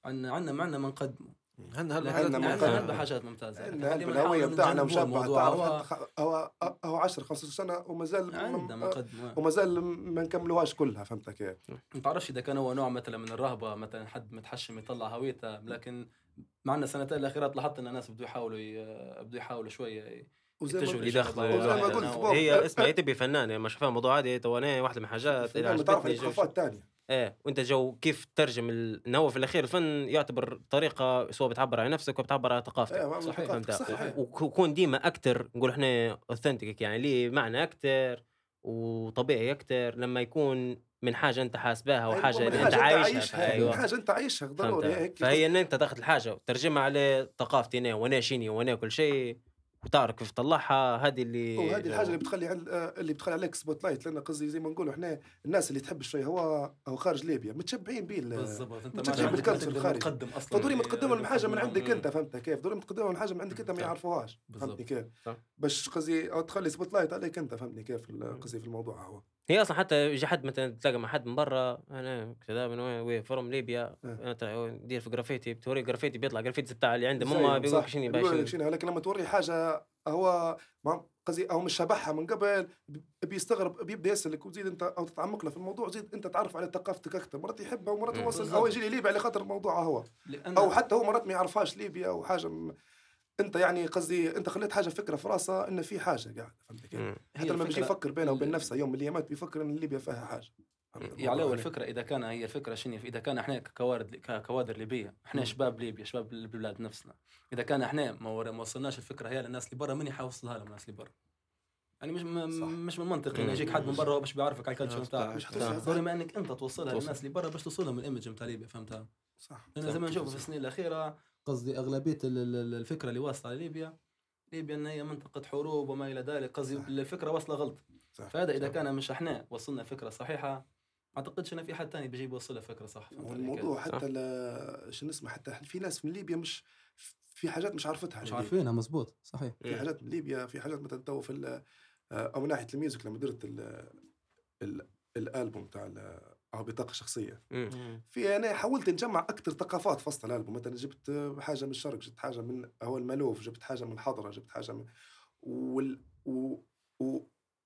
عندنا عندنا معنا ما نقدمه هن هل عندنا عندنا من عندنا قبل. هلبة حاجات يعني عندنا الهويه نحاول بتاعنا. تعرف هو هو هو 10 15 سنه وما زال عندنا م- مقدمه وما زال ما نكملوهاش كلها فهمت كيف؟ ما تعرفش اذا كان هو نوع مثلا من الرهبه مثلا حد متحشم يطلع هويته لكن معنا السنتين الاخيرات لاحظت ان الناس بدوا يحاولوا بدوا يحاولوا شوية وزي يتجهوا ما يدخلوا. قلت هي اسمها تبي فنانه ما شافها الموضوع هذه تو أنا واحدة من الحاجات اللي تعرف عجبتني الثقافات الثانية إيه وأنت جو كيف تترجم إن هو في الأخير الفن يعتبر طريقة سواء بتعبر عن نفسك وبتعبر عن ثقافتك. إيه صحيح، فهمت صحيح. ويكون ديما أكتر نقول إحنا authentic يعني ليه معنى أكتر وطبيعي أكتر لما يكون من حاجة أنت حاسباها أيوة، وحاجه حاجة أنت عايشها. عايشها من أيوه حاجة أنت عايشها ضروري هيك. فهي إن أنت تاخذ الحاجة وترجمها على ثقافتي أنا وأنا شيني وأنا كل شيء. وتعرف كيف تطلعها هذه اللي وهذه الحاجة اللي بتخلي عند آه، اللي بتخلي عليك spotlight لأن قصدي زي ما نقولوا إحنا الناس اللي تحب شوية هو أو خارج ليبيا متشبعين به ال- بالضبط أنت متشبع ما عندك بال culture تقدر الخارجي. تقدم أصلا فضروري متقدم لهم حاجة من عندك أنت فهمت كيف؟ ضروري متقدم لهم حاجة من عندك أنت ما. يعرفوهاش. فهمتني كيف؟ باش قصدي تخلي spotlight عليك أنت فهمتني كيف قصدي في الموضوع هو هي أصلا حتى يجي حد مثلا تلاقى مع حد من برا أنا كذا من وين وين from ليبيا إيه. أنا ترى ندير في جرافيتي بتوري جرافيتي بيطلع جرافيتي بتاع اللي عنده ماما ما بيقول صح. شنو بيقول لك شنو لكن لما توري حاجة هو ما قصدي أو مش شبحها من قبل بيستغرب بيبدا يسالك وتزيد أنت أو تتعمق له في الموضوع زيد أنت تعرف على ثقافتك أكثر مرات يحبها ومرات. يوصل بالضبط. أو يجي لي ليبيا على خاطر الموضوع هو أو حتى هو مرات ما يعرفهاش ليبيا أو حاجة. انت يعني قصدي انت خليت حاجة فكرة في راسه إن في حاجة قاعد فهمت كيف؟ حتى لما بيجي يفكر بينه وبين نفسه يوم من الايامات بيفكر إن ليبيا فيها حاجة علي الموضوع الفكرة إذا كان هي الفكرة شنو إذا كان إحنا ككوادر ككوادر ليبية إحنا مم. شباب ليبيا شباب البلاد نفسنا إذا كان إحنا ما وصلناش الفكرة هي للناس اللي برا من يحوصلها لهم الناس اللي برا يعني مش م... مش من المنطقي مم. انه يجيك حد من برا باش بيعرفك على ال culture صح. بتاعك مش حتوصل ضروري ما إنك أنت توصلها توصل. للناس اللي برا باش توصلهم ال image بتاع ليبيا فهمتها؟ صح لأن زي ما نشوف في السنين الأخيرة قصدي أغلبية ال- ال- الفكرة اللي واصلة لليبيا ليبيا إن هي منطقة حروب وما إلى ذلك قصدي صح. الفكرة واصلة غلط صح فهذا إذا صح. كان مش إحنا وصلنا فكرة صحيحة ما أعتقدش إن في حد ثاني بيجي يوصلها فكرة صح؟ والموضوع. حتى شو اسمه حتى في ناس من ليبيا مش في حاجات مش عارفتها مش. عارفينها مزبوط صحيح في حاجات من ليبيا في حاجات مثلا تو في ال- آه، أو من ناحية ال music لما درت ال- ال- الألبوم تاع أو بطاقة شخصية. في أنا حاولت نجمع أكثر ثقافات في وسط الألبوم مثلا جبت حاجة من الشرق جبت حاجة من هو المألوف جبت حاجة من الحضرة جبت حاجة من وال و... و...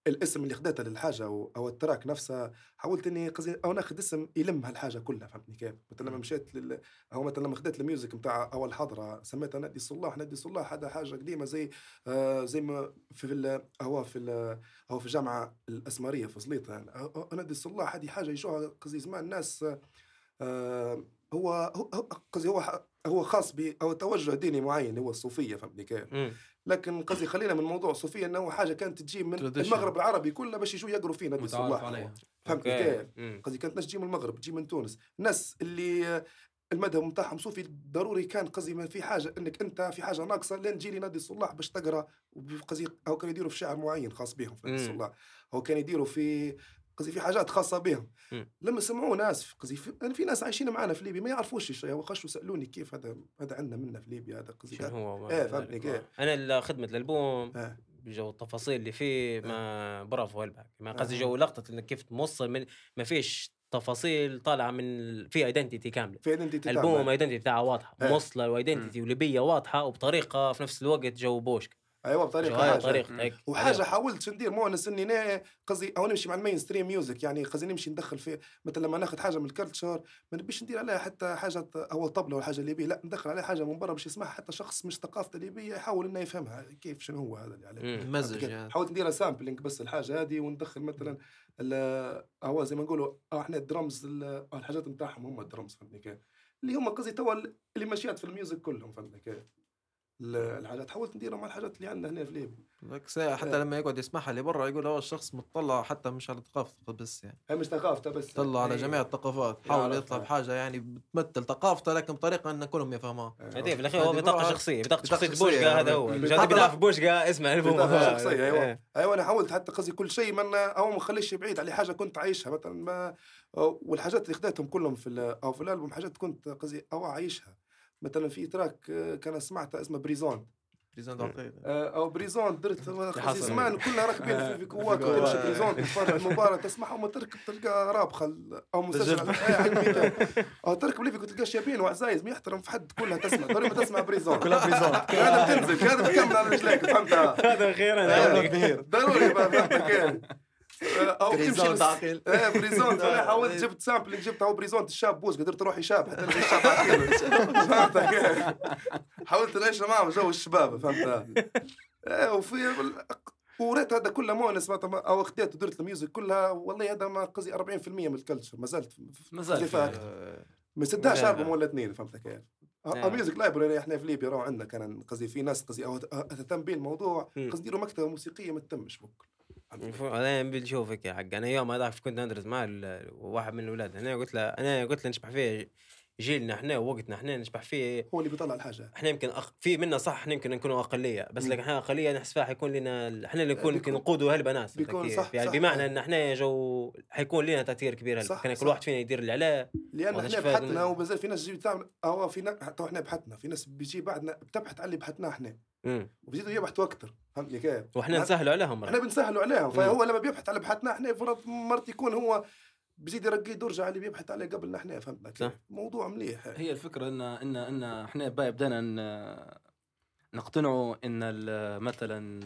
الاسم اللي خديته للحاجة أو, أو ال track نفسها حاولت إني قصدي أو ناخذ اسم يلم هالحاجة كلها فهمتني كيف؟ مثلا لما مم. مشيت لل أو مثلا لما خديت الميوزك نتاع اول حضره سميتها نادي الصلاح نادي الصلاح هذا حاجة قديمة زي آه زي ما في ال- هو في ال- هو في الجامعة الأسمرية في سليطه يعني نادي الصلاح هذه حاجة يشوها قصدي زمان الناس آه هو هو هو- قصدي هو هو خاص ب أو توجه ديني معين هو الصوفيه فهمتني كيف؟ لكن قصدي خلينا من موضوع الصوفيه إنه هو حاجة كانت تجي من. المغرب العربي كله باش يجوا يقروا فيه نادي متعارف الصلاح عليها فهمتني. كيف؟ قصدي كانت ناس تجي من المغرب تجي من تونس الناس اللي المذهب نتاعهم صوفي ضروري كان قصدي ما في حاجة إنك أنت في حاجة ناقصة لين تجي نادي الصلاح باش تقرأ قصدي أو كانوا يديروا في شعر معين خاص بهم في نادي. الصلاح أو كانوا يديروا في قصدي في حاجات خاصة بهم. لما سمعوا ناس قصدي في, في ناس عايشين معنا في ليبيا ما يعرفوش الشيء وخشوا سالوني كيف هذا هذا عندنا منا في ليبيا هذا قصدي هو إيه فهمتني. كيف أنا خدمة الألبوم آه. جو التفاصيل اللي فيه ما برافو هلبك ما قصدي آه. جو لقطة إنك كيف توصل من ما فيش تفاصيل طالعة من في identity كاملة في identity ألبوم identity بتاعها واضحة إيه. موصله و identity وليبية واضحة وبطريقة في نفس الوقت جو بوشك أيوه بطريقة هيك. وحاجة حاولت ندير مونس إني نا قصدي أو نمشي مع ال mainstream music يعني قصدي نمشي ندخل في مثلا لما ناخذ حاجة من ال culture ما نبيش ندير عليها حتى حاجة أو طبلة ولا حاجة ليبية لا ندخل عليها حاجة من برا باش يسمعها حتى شخص مش ثقافته ليبية يحاول إنه يفهمها كيف شنو هو هذا اللي عليه مم. مزج يعني. حاولت نديرها sampling بس الحاجة هذه وندخل مثلا هو زي ما نقولوا آه، إحنا الدرمز ال- الحاجات نتاعهم هم الدرمز فهمتني كيف؟ اللي هم قصدي توا اللي ماشيات في ال music كلهم فهمتني الحاجات حاولت نديرهم مع الحاجات اللي عندنا هنا في ليبيا. ساعة حتى لما يقعد يسمعها اللي برا يقول هو الشخص مطلع حتى مش على ثقافته بس يعني. هي مش ثقافته بس. طلع على هي- جميع الثقافات حاول يطلع آه. بحاجة يعني بتمثل ثقافته لكن بطريقة إن كلهم يفهموها. هذه في الأخير هو بطاقة شخصية بطاقة بطاقة شخصية شخصية بوشكا هذا يعني. هو. بوشكا اسمع الالبوم بطاقة شخصية، أيوة. إيه. أيوه أنا حاولت حتى قصدي كل شيء من أو ما نخليش بعيد على حاجة كنت عايشها مثلا ما والحاجات اللي خديتهم كلهم في أو في الألبوم حاجات كنت قصدي أو عايشها مثلا في تراك آه، كان سمعته اسمه بريزون. بريزون دعطيه آه، أو بريزون درت زمان كلها راكبين في- في كواك. تمشي بريزون تتفرج المباراه تسمعها وما تركب تلقى رابخه أو مسجل إيه،. أو تركب ليفيك وتلقى شابين وعزايز ما يحترم في حد كلها تسمع. ضروري ما تسمع بريزون. كلها بريزون. هذا بتنزل هذا بتكمل على رجليك فهمتها هذا أخيرا إيه، ضروري أو تمشي تعقيل إيه بريزون أنا حاولت إيه. جبت سامبل جبت هو بريزون الشاب بوس قدرت أروح يشاب حتى نجي الشاب عقيل. فهمت كيف حاولت نعيش معهم جو الشباب فهمت إيه وفي وريت هذا كله مونس ما- أو خديت ودرت الميوزك كلها والله هذا ما قصدي 40% من الكلتشر ما زلت ما زال قصدي في- فاك. ما سداش البوم لا. ولا اثنين فهمت كيف؟ نعم. music library إحنا في ليبيا راهو عندنا كان قصدي في ناس قصدي أو تهتم به الموضوع. قصدي مكتبة موسيقية ما تتمش بكل أنا بنشوفك يا حق أنا يوم هذاك كنت ندرس مع واحد من الاولاد أنا قلت له أنا قلت له نشبح فيه جيلنا إحنا ووقتنا إحنا نشبح فيه هو اللي بيطلع الحاجة إحنا يمكن أخ... في منا صح إحنا يمكن نكونوا أقلية بس. لكن إحنا أقلية نحس فيها حيكون لنا إحنا اللي نكون يمكن نقودوا هالبنات بيكون صح- يعني صح. بمعنى إن إحنا جو حيكون لنا تأثير كبير صح- كان كل. واحد فينا يدير اللي عليه لأن إحنا بحثنا. ومازال في ناس تجي تعمل هو في نا- حتى إحنا بحثنا في ناس بيجي بعدنا بتبحث على اللي بحثناه إحنا. وبيزيدوا يبحثوا أكثر فهمتني كيف؟ وإحنا نعم. نسهلوا عليهم إحنا. بنسهلوا عليهم فهو لما بيبحث على بحثنا إحنا فرض مرات يكون هو بيزيد يرقي على اللي بيبحث عليه قبلنا إحنا فهمنا كيف؟ موضوع مليح هي الفكرة ان ان إن إحنا بدينا نقتنعوا إن مثلا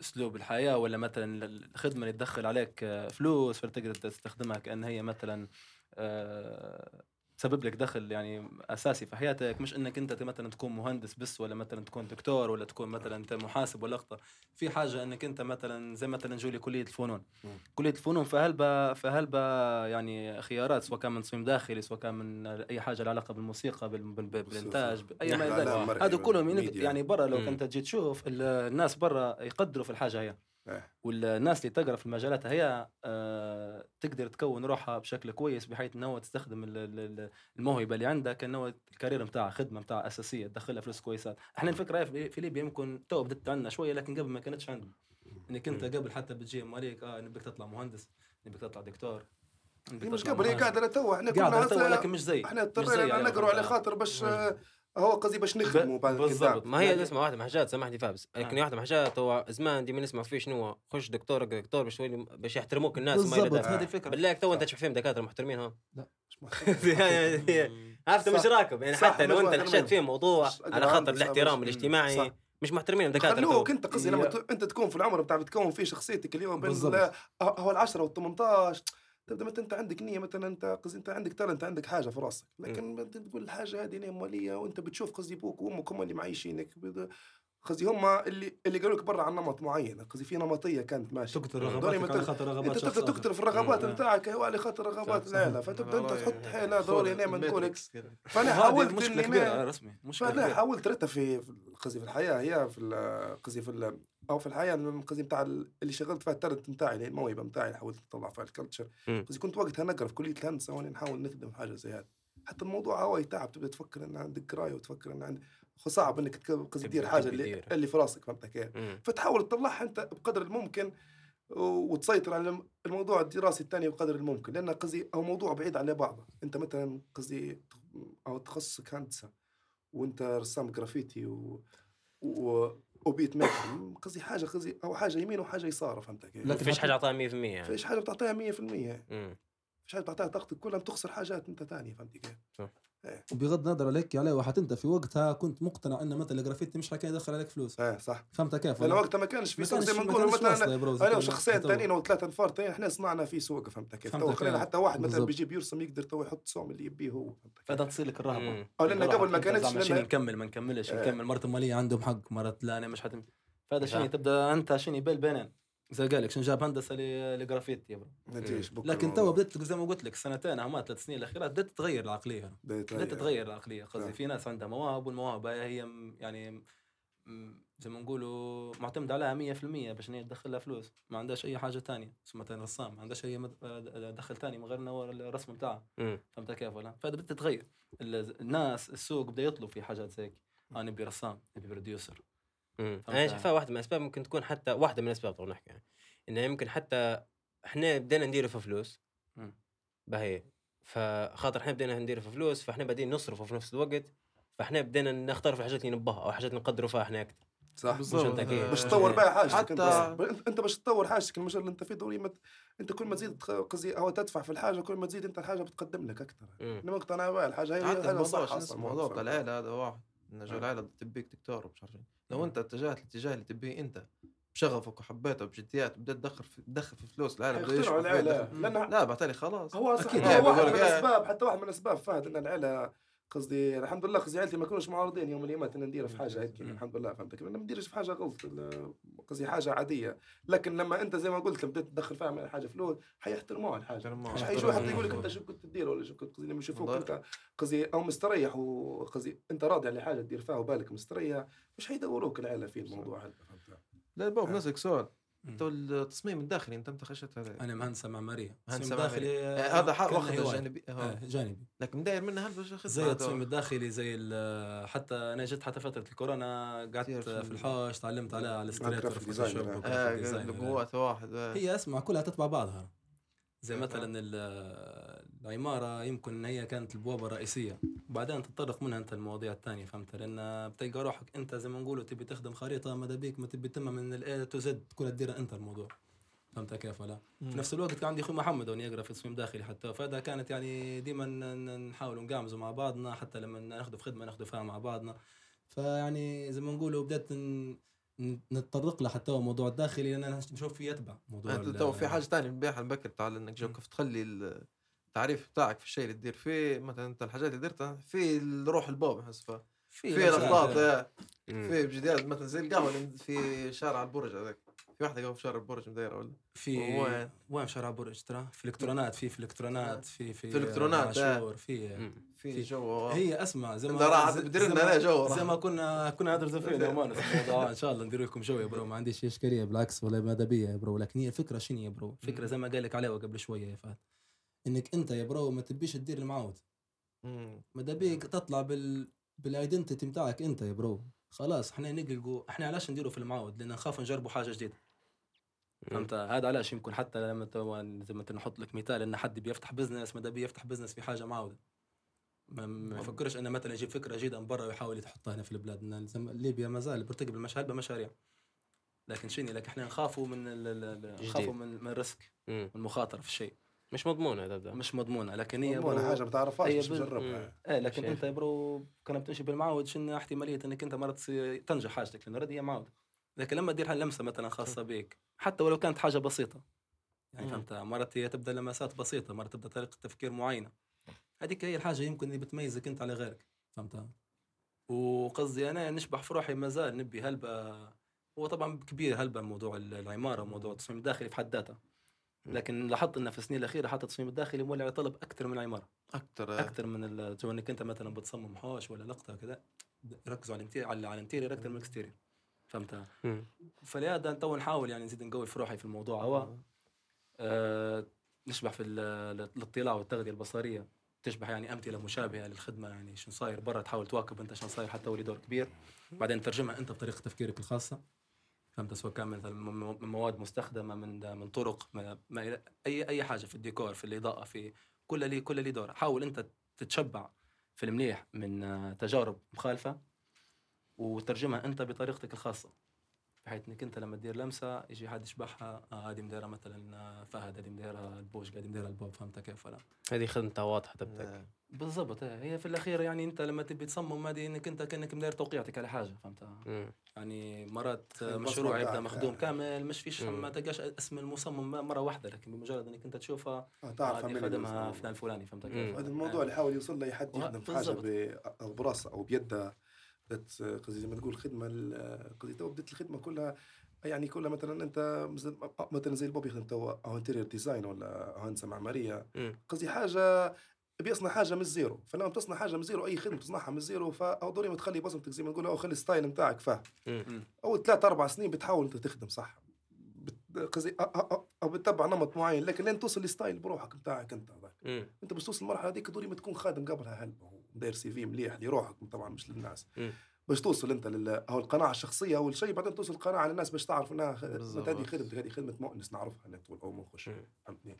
أسلوب الحياة ولا مثلا الخدمة اللي تدخل عليك فلوس فتقدر تستخدمها كأن هي مثلا آه، تسبب لك دخل يعني أساسي في حياتك مش إنك أنت مثلا تكون مهندس بس ولا مثلا تكون دكتور ولا تكون مثلا أنت محاسب ولا لقطه في حاجة إنك أنت مثلا زي مثلا نجولي كلية الفنون. كلية الفنون فهلبا فهلبا يعني خيارات سواء كان من تصميم داخلي سواء كان من أي حاجة لها علاقة بالموسيقى بال- بال- بال- بالإنتاج اي ما إلى ذلك. هذا كلهم يعني- بالميديا. يعني برا لو. كنت تجي تشوف ال- الناس برا يقدروا في الحاجة هي. والناس اللي تقرأ في المجالات هي آه، تقدر تكون روحها بشكل كويس بحيث إنه تستخدم ال- ال- ال- الموهبة اللي عندك إنه ال career نتاعها خدمة نتاعها أساسية تدخلها فلوس كويسات. إحنا الفكرة في ليبيا يمكن تو بدت عندنا شوية لكن قبل ما كانتش عندنا. إنك أنت قبل حتى بتجي مالك آه نبيك تطلع مهندس نبيك تطلع دكتور هي مش قبل هي. قاعدة لتو إحنا كنا تو لكن مش زي إحنا اضطرينا على نقروا على خاطر- باش هو قصدي باش نخدموا بعد بالضبط. ما هي نسمع واحدة من الحاجات سامحني فيها بس لكن آه. واحدة من الحاجات هو زمان ديما نسمع فيه شنو هو خش دكتور دكتور باش تولي باش يحترموك الناس بالضبط هذه الفكرة بالله تو انت تشوف فيهم دكاترة محترمين ها. يعني عرفت مش. راكب يعني حتى لو انت. نحشت فيهم موضوع على خاطر الاحترام الاجتماعي صح. مش محترمين الدكاتره خلوك تو. انت قصدي لما انت تكون في العمر بتاع بتكون فيه شخصيتك اليوم بين. ال- هو ال 10 وال 18 تبدأ مثلا أنت عندك نية مثلا أنت قصدي أنت عندك talent عندك حاجة في راسك. لكن انت تقول الحاجة هذه نية مالية وأنت بتشوف قصدي أبوك وأمك هم اللي معيشينك. قصدي هم اللي اللي قالوا لك برا عن نمط معين قصدي في نمطية كانت ماشيه تقتل دوري رغباتك ما خاطر رغبات أنت. تقتل في الرغبات. نتاعك هو على خاطر رغبات. العيله فتبدا أنت تحط حيلة ضروري أنا نقول لك matrix كده. فأنا حاولت مشكلة كبيره ما- رسمي مشكلة فأنا كبيره حاولت ريتها في قصدي في الحياة هي في قصدي في أو في الحياة قصدي بتاع ال- اللي شغلت فيها ال talent نتاعي اللي هي الموهبه نتاعي حاولت نطلع فيها ال culture. قصدي كنت وقتها نقرأ في كلية الهندسة وأنا نحاول نخدم حاجة زي هذه حتى الموضوع هواي تعب تبدا تفكر إن عندك قرايه وتفكر إن عندك صعب إنك تدير حاجة اللي. اللي في راسك فهمت كيف. فتحاول تطلعها أنت بقدر الممكن وتسيطر على الم- الموضوع الدراسي الثاني بقدر الممكن لأن قصدي هو موضوع بعيد على بعضه أنت مثلا قصدي أو تخصصك هندسة وأنت رسام جرافيتي و, و... و beat maker قصدي حاجة قصدي أو حاجة يمين وحاجة يسار فهمت كيف؟ ما فيش حاجة أعطاها 100% يعني فيش حاجة بتعطيها 100% مم. فيش حاجة بتعطيها طاقتك كلها بتخسر حاجات أنت ثانية فهمت كيف؟ وبغض النظر عليك عليه واحد انت في وقتها كنت مقتنع ان مثلا الجرافيتي مش حكي يدخل عليك فلوس إيه صح فهمت كيف؟ لأن؟ وقتها ما كانش في سوق زي ما ما نقول كانش واصلة مثلا أنا وشخصين. ثانيين أو ثلاثة انفار ثانيين إحنا صنعنا في سوق فهمت كيف؟ فهمت تو. خلينا حتى واحد مثلا بالضبط. بيجي بيرسم يقدر تو يحط سوم اللي يبيه هو فهمت كيف؟ فهذا تصير لك الرهبة لأن قبل ما كانتش نكمل ما نكملش إيه. نكمل مرت الماليه عندهم حق مرت لا أنا مش حتم فهذا شنو صح. تبدأ أنت شنو بين بينين زي قال لك شنو جاب هندسة ل- لجرافيتي يا بكرة لكن. تو بدأت زي ما قلت لك سنتين أو ثلاث سنين الأخيرات بدأت تتغير العقلية بدأت تغير. تتغير العقلية قصدي نعم. في ناس عندها مواهب والمواهب هي يعني زي ما نقولوا معتمد عليها 100% باش هي تدخل لها فلوس ما عندهاش أي حاجة تانية بس مثلا رسام ما عندهاش أي مد- دخل تاني من غير هو الرسم بتاعه مم. فهمت كيف ولا؟ فهذا بدها تتغير ال- الناس السوق بدا يطلب في حاجات زي هيك أنا نبي رسام نبي بروديوسر. أنا شايفها واحدة من الأسباب ممكن تكون حتى واحدة من الأسباب طبعا نحكي يعني. إنه يمكن حتى إحنا بدينا نديره في فلوس. بهي. فخاطر إحنا بدينا نديره في فلوس فإحنا بعدين نصرفه في نفس الوقت. فإحنا بدينا نختار في الحاجات اللي نبها أو حاجات نقدروا فيها إحنا أكثر صح. بالضبط. باش تطور بها حاجتك. حتى- أنت باش تطور حاجتك. المجال اللي أنت فيه دوري مت... أنت كل ما تزيد قصدي أو تدفع في الحاجة كل ما تزيد أنت الحاجة بتقدم لك أكثر. أنا مقتنع بها الحاجة هي حتى الموضوع الموضوع بتاع العيله هذا واحد. جو آه. العيلة تبيك دكتور ومش عارف إيه. لو مم. انت اتجهت الاتجاه اللي تبيه انت بشغفك وحبيته بجديات بدأت تدخل في تدخل في فلوس العيله بده فيه. لأن لا بعتلي خلاص هو. أكيد يعني هو واحد بقول من إيه. الأسباب حتى واحد من الأسباب فهد إن العيلة قصدي الحمد لله قصدي عيلتي ما كانوش معارضين يوم اللي مات ان ندير في حاجة هيك مم. الحمد لله فهمت كيف؟ ما نديرش في حاجة غلط قصدي حاجة عادية لكن لما أنت زي ما قلت بدأت تدخل فيها حاجة فلوس حيحترموها الحاجة. مش حيجوا حتى. يقول لك أنت شو كنت تدير ولا شو كنت قصدي لما يشوفوك. أنت قصدي أو مستريح وقصدي أنت راضي على حاجة تدير فيها وبالك مستريح مش حيدوروك العيلة في الموضوع هذا؟ لا بوب آه. نسألك سؤال التصميم الداخلي أنت إمتى خشيت هذا أنا مهندسه معماريه معمارية. داخلي آه، هذا واخذ. جانبي آه. آه، جانبي لكن داير منها هل باش خدمة زي هذا؟ التصميم الداخلي زي ال- حتى أنا جيت حتى فترة الكورونا قعدت في في ال- الحوش تعلمت عليها على designer. Photoshop آه،. قوات واحد آه. هي اسمع كلها تتبع بعضها زي آه. مثلا ال- العمارة يمكن هي كانت البوابة الرئيسية. بعدين تتطرق منها أنت المواضيع الثانية فهمت؟ لأن بتلقى روحك أنت زي ما نقولوا تبي تخدم خريطة ماذا بيك ما تبي تتم من ال A to Z كلها تديرها أنت الموضوع. فهمت كيف ولا؟ في نفس الوقت كان عندي أخوي محمد وأنا يقرأ في تصميم داخلي حتى فهذا كانت يعني ديما نحاول نقامزوا مع بعضنا حتى لما ناخذ في خدمة ناخذ فيها مع بعضنا. فيعني زي ما نقولوا بدأت نتطرق له حتى هو موضوع الداخلي لأن أنا نشوف فيه يتبع موضوع أنت تو في حاجة ثانية نبيعها البكر تعال إنك جو مم. كيف تخلي التعريف بتاعك في الشيء اللي تدير فيه مثلا أنت الحاجات اللي درتها في الروح البوب احس ف- في كده. آه، مم. في بجديات مثلا زي القهوة اللي في شارع البرج هذاك في واحدة قهوه في شارع البرج مدايره ولا؟ في وين؟ وين في شارع برج ترى؟ في الكترونات في في الكترونات في في في الإلكترونات، آه. عاشور في. في جو هي اسمع زي ما راح تدير لنا جو زي. ما كنا كنا أنا في. إن شاء الله ندير لكم جو يا برو. ما عنديش إشكالية بالعكس ولا ماذا بيا يا برو. لكن هي الفكرة شنو يا برو؟ فكره زي ما قال لك عليها قبل شوية يا فهد. إنك أنت يا برو ما تبيش تدير المعود. ماذا بيك تطلع بال بالايدنتيتي بتاعك أنت يا برو. خلاص إحنا نلقوا إحنا علاش نديروا في المعود لأن نخاف نجربوا حاجة جديدة. فهمت؟ هذا علاش يمكن حتى لما تو- زي ما انت نحط لك مثال إن حد بيفتح business ماذا بيه يفتح business في حاجة معوده ما, يفكرش إنه مثلا يجيب فكرة جديدة من برا ويحاول يحطها هنا في البلاد. ليبيا ما زال بيرتكب المشاريع بمشاريع. لكن شنو؟ لكن إحنا نخافوا من ال- ال- ال- جديد. نخافوا من من ال risk المخاطره في الشيء. مش مضمون هذا ده. مش مضمونة لكن هي مضمونة bro- حاجة ما تعرفهاش مش مجربها إيه لكن شايف. أنت يا bro كان بتمشي بالمعود شنو احتمالية إنك أنت مرات تنجح حاجتك؟ لأن هي معود لكن لما تدير هاللمسة مثلا خاصة بك حتى ولو كانت حاجة بسيطة. يعني. فهمت؟ مرات هي تبدأ لمسات بسيطة مرات تبدأ طريقة تفكير معينة. هذيك هي الحاجة يمكن اللي بتميزك أنت على غيرك فهمت؟ وقصدي أنا نشبح في روحي ما زال نبي هلبة هو طبعا كبير هلبة موضوع العمارة وموضوع التصميم الداخلي في حد ذاته. لكن لاحظت إن في السنين الأخيرة حتى التصميم الداخلي مولع على طلب أكثر من العمارة. أكثر. أكثر من إنك أنت مثلا بتصمم حوش ولا لقطة كذا ركزوا على ال interior على على ال interior أكثر من ال exterior فهمت. فلهذا تو نحاول يعني نزيد نقوي في روحي في الموضوع. هو آه نشبح في ال- الاطلاع والتغذية البصرية. تشبه يعني أمثلة مشابهة للخدمة يعني شنو صاير برا تحاول تواكب أنت شنو صاير حتى ولي دور كبير. بعدين ترجمها أنت بطريقة تفكيرك الخاصة. فهمت؟ سواء كان مثلا من مواد مستخدمة من من طرق ما ما أي أي حاجة في الديكور في الإضاءة في كل لي كل لي دور. حاول أنت تتشبع في المليح من آه، تجارب مخالفة. وترجمها أنت بطريقتك الخاصة بحيث إنك أنت لما تدير لمسة يجي حد يشبعها آه هذه مديرها مثلا آه، فهد هذه مديرها البوش قاعد مديرها البوب فهمت كيف ولا هذه خدمتها واضحة تبتك آه، بالضبط إيه. هي في الأخير يعني أنت لما تبي تصمم هذه إنك أنت كأنك مدير توقيعتك على حاجة فهمت مم. يعني مرات البصمة مشروع يبدأ مخدوم آه. كامل مش فيش. ما تلقاش اسم المصمم مرة واحدة لكن بمجرد إنك أنت تشوفها آه، تعرف هذه عمل خدمها. فلان الفلاني فهمت. كيف؟ هذا الموضوع اللي حاول يوصل له حد يخدم في حاجة براسه أو بيده بدأت قصدي زي ما تقول خدمة ال- قصدي تو بدأت الخدمة كلها يعني كلها مثلا أنت مثل- مثلا زي البوب يخدم تو أو interior design ولا هندسة معمارية. قصدي حاجة بيصنع حاجة من ال zero. فلما تصنع حاجة من ال zero أي خدمة تصنعها من ال zero فا ضروري ما تخلي بصمتك زي ما نقول أو خلي ال style نتاعك فاه مم. أول ثلاث أربع سنين بتحاول أنت تخدم صح. قصدي أو بتتبع نمط معين لكن لين توصل ل style بروحك نتاعك أنت. أنت باش توصل المرحله هذيك ضروري ما تكون خادم قبلها هلبة. وداير سي في مليح لروحك طبعا مش للناس. باش توصل أنت لل أو القناعة الشخصية أول شيء بعدين توصل القناعة للناس باش تعرف إنها. هذه خدمتك هذه خدمة مؤنس نعرفها نت أو ما نخش. فهمتني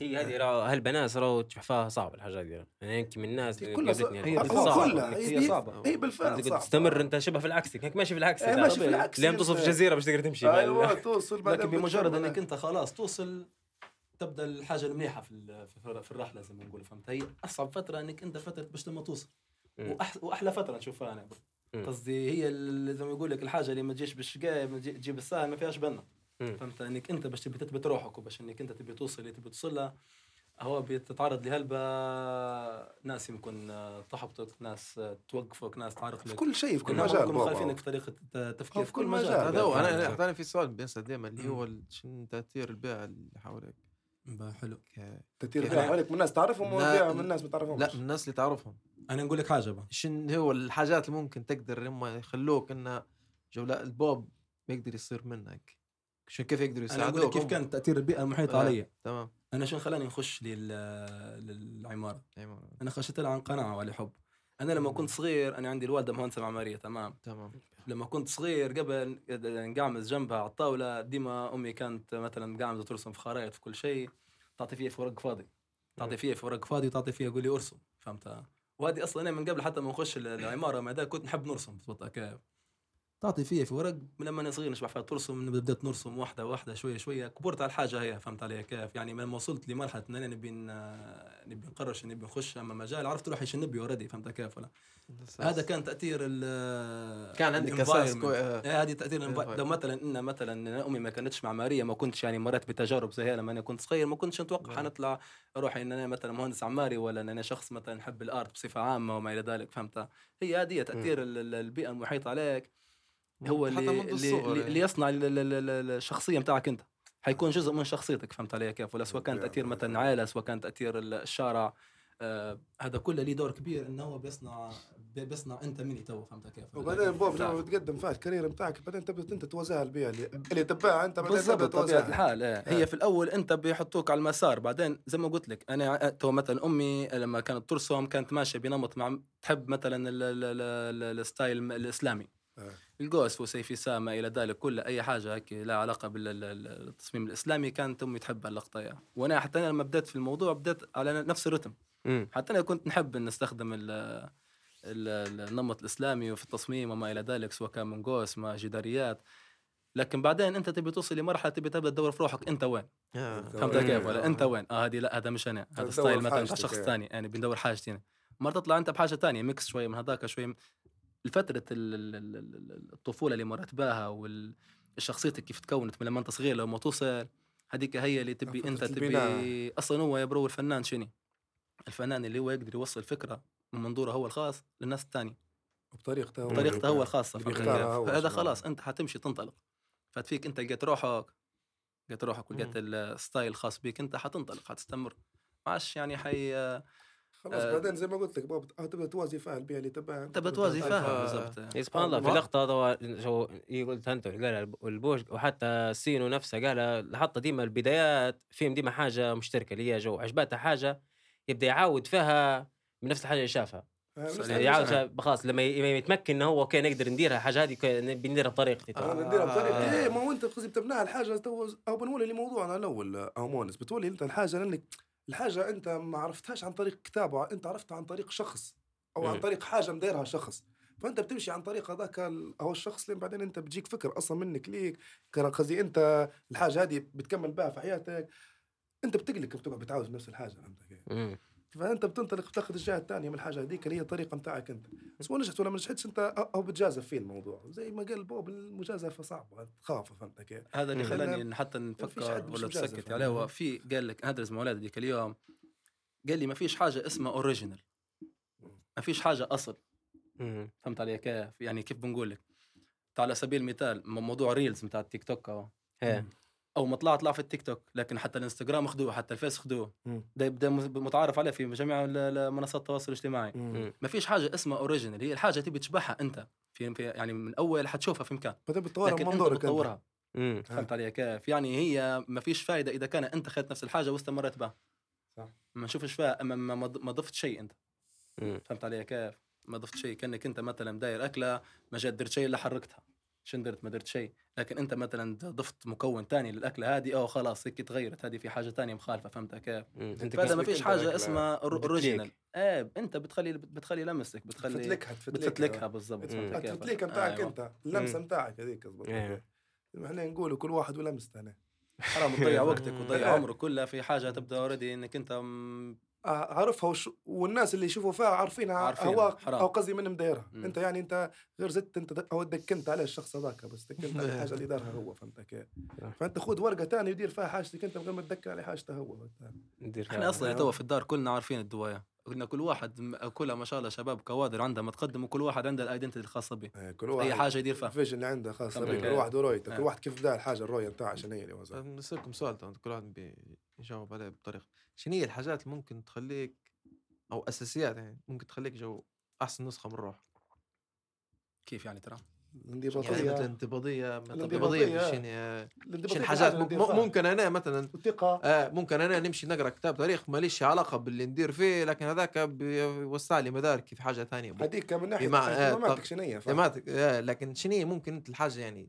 هي هذه راهو هالبنات راهو تشوفها صعب الحاجات دي يعني يمكن من الناس هي اللي كلها يعني. هي. كلها. هي هي- صعبة اي بالفعل أنت صعب. تستمر أنت شبه في العكس هيك ماشي في العكس إيه،. ماشي في العكس. لين توصل في جزيره باش تقدر تمشي أيوه توصل بعدين لكن بمجرد. إنك أنت خلاص توصل تبدأ الحاجة المليحة في ال- في في الرحلة زي ما نقول فهمت هي أصعب فترة إنك أنت فترة باش لما توصل. وأحلى فترة نشوفها أنا. قصدي هي زي ما يقول لك الحاجة اللي ما تجيش بالشقايه ما تجي- تجيب الساهل ما فيهاش بنا. فهمت؟ إنك أنت باش تبي تثبت روحك وباش إنك أنت تبي توصل اللي تبي توصل لها هو بتتعرض لهلبة ناس يمكن تحبطك ناس توقفك ناس تعرض في لك. كل شيء في كل مجال. مخالفينك في طريقة التفكير هو في كل مجال. هذا هو. أنا في سؤال بينسى دائما اللي هو شنو تأثير البيئة اللي حواليك. با حلو. كيف؟ بيع حواليك من الناس تعرفهم لا، وبيع من الناس ما تعرفهمش. لا من الناس اللي تعرفهم. أنا نقول لك حاجة بقى. شنو هو الحاجات اللي ممكن تقدر هم يخلوك إن جولاء البوب يقدر يصير منك. شو كيف يقدروا أنا أقول يساعدوك؟ لك كيف؟ كان تأثير البيئة المحيطة آه. علي. تمام. أنا شنو خلاني نخش لل- للعمارة؟ أيوة. أنا خشيت لها عن قناعة ولا حب. أنا لما كنت صغير أنا عندي الوالدة مهندسة معمارية تمام. تمام. لما كنت صغير قبل نقعمز جنبها على الطاولة ديما أمي كانت مثلا قاعمزه ترسم في خرائط في كل شيء تعطي فيها في ورق فاضي. تعطي فيها في ورق فاضي وتعطي فيها قول لي ارسم فهمت؟ وهذه أصلا أنا من قبل حتى ما نخش ال- العمارة ما كنت نحب نرسم كيف تعطي فيها في ورق من لما أنا صغير نشبع فيها ترسم بدأت نرسم واحدة واحدة شوية شوية كبرت على الحاجة هي فهمت علي كيف يعني لما وصلت لمرحلة إن أنا نبي ن- نبي نقرر نبي نخش أما مجال عرفت روحي شو نبي اوريدي فهمت كيف ولا هذا كان تأثير ال كان عندك أساس. آه. إيه هذه تأثير. لو مثلا إن مثلا أمي ما كانتش معماريه ما كنتش يعني مريت بتجارب زي لما أنا كنت صغير ما كنتش نتوقع نعم. حنطلع روحي إن أنا مثلا مهندس عماري ولا إن أنا شخص مثلا نحب الأرت بصفة عامة وما إلى ذلك فهمت هي هذه تأثير ال- ال- البيئة المحيطة عليك هو اللي اللي, اللي, يعني. اللي يصنع ال- ال- ال- ال- الشخصية بتاعك أنت حيكون جزء من شخصيتك فهمت علي كيف ولا سواء كان تأثير مثلا. عائلة سواء كان تأثير ال- الشارع آه هذا كله ليه دور كبير إنه هو بيصنع بي- بيصنع أنت مني تو فهمت كيف وبعدين بوب لما بتقدم فيها ال career بتاعك بعدين تبدا أنت توازيها البيئه اللي, اللي تبعها أنت بعدين تبدا بالضبط طبيعه توازيها الحال إيه. آه. هي في الأول أنت بيحطوك على المسار بعدين زي ما قلت لك أنا تو مثلا أمي لما كانت ترسم كانت ماشية بنمط مع تحب مثلا ال- ال- ال- ال- ال style الإسلامي. القوس وسيفي وما إلى ذلك كل أي حاجة هيك لها علاقة بالتصميم الإسلامي كانت أمي تحب اللقطة يعني. وأنا حتى أنا لما بدأت في الموضوع بدأت على نفس الرتم. حتى أنا كنت نحب إن نستخدم ال ال- النمط الإسلامي وفي التصميم وما إلى ذلك سواء كان من قوس ما جداريات لكن بعدين أنت تبي توصل لمرحلة تبي تبدأ تدور في روحك أنت وين آه. فهمت؟ كيف ولا أنت وين آه هذه لا هذا مش أنا هذا style مثلا شخص إيه. ثاني يعني بندور حاجتي أنا. مرة تطلع أنت بحاجة ثانية mix شوية من هذاك شوية من- الفترة ال- ال- ال- ال- الطفولة اللي مرت بها والشخصيتك كيف تكونت من لما انت صغير لما توصل هذيك هي اللي تبي انت. تبي أصلا هو يا برو الفنان شنو الفنان اللي هو يقدر يوصل فكره من منظوره هو الخاص للناس الثانية بطريقته هو بطريقته هو الخاصة هذا. خلاص انت حتمشي تنطلق فتفيك انت لقيت روحك لقيت روحك ولقيت. ال style الخاص بك انت حتنطلق حتستمر ما عادش يعني حي خلاص آه. بعدين زي ما قلت لك آه، تبدا توازي فيها البيئه اللي تبعها انت بتوازي فيها آه. بالضبط إيه سبحان الله في لقطة هذا شو هي قلت انت قال البوش وحتى سينو نفسه قال لاحظت ديما البدايات فيهم ديما حاجة مشتركة اللي هي جو عجباتها حاجة يبدأ يعاود فيها بنفس الحاجة اللي شافها آه، يعني يعاود خلاص لما يتمكن إنه هو okay نقدر نديرها الحاجة هذه كي- نبي نديرها بطريقتي. أنا نديرها بطريقة آه. إيه ما هو أنت قصدي بتبناها الحاجة تو أو بنولي لموضوعنا الأول أو مونس بتولي أنت الحاجة لأنك الحاجة أنت ما عرفتهاش عن طريق كتابه أنت عرفتها عن طريق شخص أو عن مم. طريق حاجة مديرها شخص فأنت بتمشي عن طريق هذاك أو الشخص اللي بعدين أنت بتجيك فكر أصلا منك ليك قصدي أنت الحاجة هذه بتكمل بها في حياتك أنت بتقلق بتقعد بتعاود نفس الحاجة فهمت كيف؟ مم. فأنت بتنطلق بتاخذ الجهة الثانية من الحاجة هذيك اللي هي الطريقة نتاعك أنت سواء نجحت ولا ما نجحتش أنت أو بتجازف فيه الموضوع زي ما قال بوب المجازفة صعبة تخاف فهمت كيف هذا اللي. خلاني حتى نفكر ولا تسكت يعني. عليه هو في قال لك ندرس مع أولاد ذيك اليوم قال لي ما فيش حاجة اسمها original ما فيش حاجة أصل. فهمت علي كيف يعني كيف بنقول لك على سبيل المثال موضوع reels بتاع التيك توك. إيه. أو ما طلع طلع في التيك توك. لكن حتى الإنستغرام خدوه حتى الفيس خدوه مم. ده يبدا م- متعارف عليه في جميع ال- ال- منصات التواصل الاجتماعي. ما فيش حاجة اسمها original هي الحاجة تبي تشبعها أنت. في في- يعني من أول حتشوفها في مكان. بعدين بتطورها لكن أنت منظورك أنت. بتطورها. مم. فهمت علي كيف؟ يعني هي ما فيش فائده إذا كان أنت خدت نفس الحاجة واستمرت بها. صح. ما نشوفش فيها ما, ما, ما ضفت شيء أنت. فهمت علي كيف؟ ما ضفت شيء. كأنك أنت مثلا داير أكلة ما جات درت شيء إلا حركتها. شن درت ما درت شيء لكن أنت مثلا ضفت مكون تاني للأكلة هذه أو خلاص هيك تغيرت هذه في حاجة تانية مخالفة فهمت كيف. أنت فهذا ما فيش حاجة اسمها. original إيه أنت بتخلي بتخلي لمسك بتخلي بتفتلكها تفتلكها بتفتلكها بالضبط مم. فهمت كيف التفتليك نتاعك أيوة. أنت اللمسة مم. نتاعك هذيك إيه. إحنا نقولوا كل واحد ولمسته هنا حرام تضيع وقتك إيه. وتضيع عمرك كله في حاجة تبدأ already إنك أنت آه، عارفها وش... والناس اللي يشوفوا فيها عارفينها عارفينها، هو حرام. أو قصدي من مدايرها. أنت يعني أنت غير زدت أنت د- أو دكنت عليه الشخص هذاك بس دكنت على الحاجة اللي دارها هو فهمت كيف صح. فأنت خذ ورقة ثانية ودير فيها حاجتك أنت من غير ما تدكن على حاجته هو إحنا. أصلا توا في الدار كلنا عارفين الدوايه قلنا كل واحد كلها ما شاء الله شباب كوادر عندها ما تقدم وكل واحد عنده ال identity الخاصة به. آه، كل واحد أي حاجة يدير فيها. ال vision اللي عنده خاصه. به كل واحد ورؤيته آه. كل واحد كيف بدا الحاجة الرؤيه نتاعها شنو هي اللي وزع نسألكم سؤال كل واحد بيجاوب عليه بطريقة. شنو هي الحاجات اللي ممكن تخليك أو أساسيات يعني ممكن تخليك جو أحسن نسخة من روحك؟ كيف يعني ترى؟ يعني مثل الانضباطية الانضباطية مثل الانضباطية. الانضباطية شنو فيها. ممكن أنا مثلا والثقة آه ممكن أنا نمشي نقرأ كتاب تاريخ ماليش علاقة باللي ندير فيه لكن هذاك بيوسع لي مداركي في حاجة ثانية هذيك من ناحية بمعنى- آه، فاهم؟ اهتماماتك آه لكن شنو ممكن انت الحاجة يعني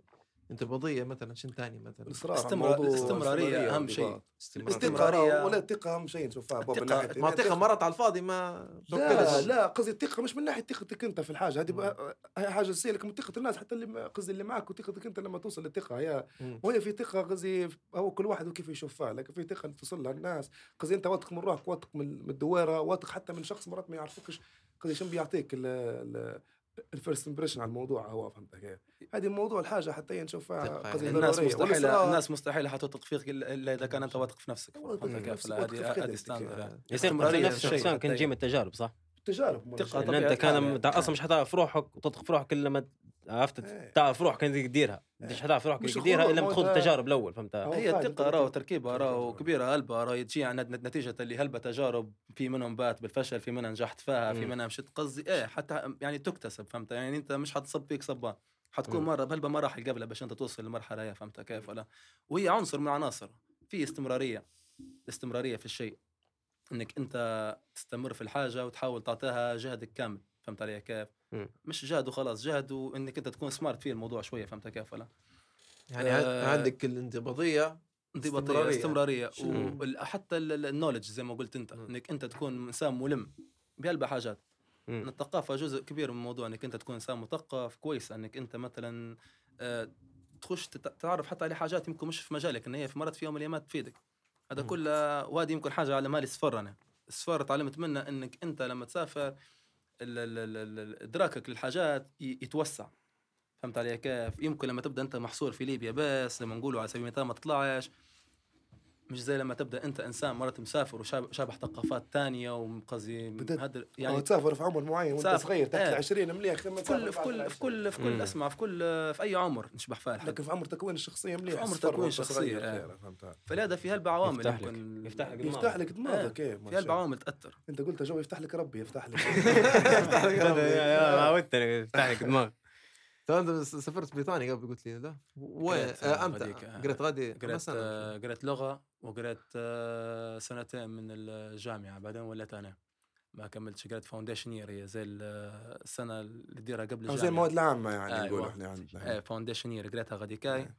انتباضيه مثلا شنو ثاني مثلا؟ استمرار- استمرارية أهم شيء. والانضباط. استمرار استمرارية. الثقه ولا الثقة أهم شيء نشوفها بابا ناحيه ما الثقة مرات على الفاضي؟ ما لا. لا قصدي الثقة مش من ناحية ثقتك أنت في الحاجة. هذه حاجة أساسية لكن من ثقة الناس حتى اللي قصدي اللي معك وثقتك أنت لما توصل للثقة. هي. وهي في ثقة قصدي هو كل واحد وكيف يشوفها. لكن في ثقة توصل لها الناس. قصدي أنت واثق من روحك واثق من من الدويرة واثق حتى من شخص مرات ما يعرفكش قصدي شنو بيعطيك ال first impression على الموضوع هو فهمت كيف؟ هذه الموضوع الحاجة حتى نشوفها قصدي يعني. الناس ضرورية. مستحيل والإصرار. الناس مستحيل حتثق فيك الا إلا إذا كان أنت واثق في نفسك هذه هذه خدمتك standard يعني. يصير استمرارية نفس الشيء كان هي. من التجارب صح؟ تجارب شيء. إن أنت كان. أصلا مش حتعرف روحك وتثق في روحك إلا لما عرفت؟ إيه. تعرف روحك كان تديرها. مش حتعرف روحك تديرها إلا لما ما تخوض التجارب الأول فهمتها هو هي أنت راهو تركيبها راهو كبيرة هلبة راهو تجي عن نت- نتيجة اللي هلبة تجارب في منهم بات بالفشل في منها نجحت فيها في. منها مشيت قصدي. إيه حتى يعني تكتسب فهمت؟ يعني أنت مش حتصب فيك صبان حتكون. مرة بهلبة مراحل قبلها باش أنت توصل للمرحلة هي فهمت كيف ولا؟ وهي عنصر من عناصر في استمرارية. استمرارية في الشيء. إنك أنت تستمر في الحاجة وتحاول تعطيها جهدك كامل فهمت علي كيف؟ مم. مش جهد وخلاص جهد وإنك أنت تكون سمارت في الموضوع شوية فهمت كيف ولا؟ يعني آه. عندك الانضباطية انضباطية استمرارية. استمرارية مم. وحتى النولج زي ما قلت أنت مم. إنك أنت تكون إنسان ملم بهلبة حاجات إن. الثقافة جزء كبير من الموضوع إنك أنت تكون إنسان مثقف كويس إنك أنت مثلا آه، تخش تت- تعرف حتى على حاجات يمكن مش في مجالك إن هي في مرات في يوم من الأيام تفيدك هذا. كله وهذه يمكن حاجة على مالي السفر أنا السفر تعلمت منه إنك أنت لما تسافر إدراكك للحاجات يتوسع فهمت علي كيف؟ يمكن لما تبدأ أنت محصور في ليبيا بس لما نقولوا على سبيل المثال ما تطلعش مش زي لما تبدأ أنت إنسان مرات مسافر وشابح ثقافات تانية وقصدي هذا يعني يعني تسافر في عمر معين وأنت. صغير تحت. ال 20 مليح في كل في كل في كل في كل. اسمع في كل في أي عمر نشبح فيها لكن في عمر تكوين الشخصية مليح في عمر تكوين. خير، فهمتها فلهذا في هلبة عوامل يفتح لك- يفتح لك يفتح لك دماغك ما في هلبة شاء الله. عوامل تأثر أنت قلت جو يفتح لك ربي يفتح لك ما ودتني يفتح لك دماغ ترى سافرت بريطانيا قبل قلت لي لا وين قريت، آه، آه، إمتى آه، قريت غادي قريت؟ آه، قريت لغة وقريت آه، سنتين من الجامعة بعدين وليت أنا ما كملتش قريت foundation year هي زي ال- السنة اللي تديرها قبل الجامعة زي المواد العامة يعني أيوة. نقول إحنا عندنا إيه foundation year قريتها غاديكا إيه.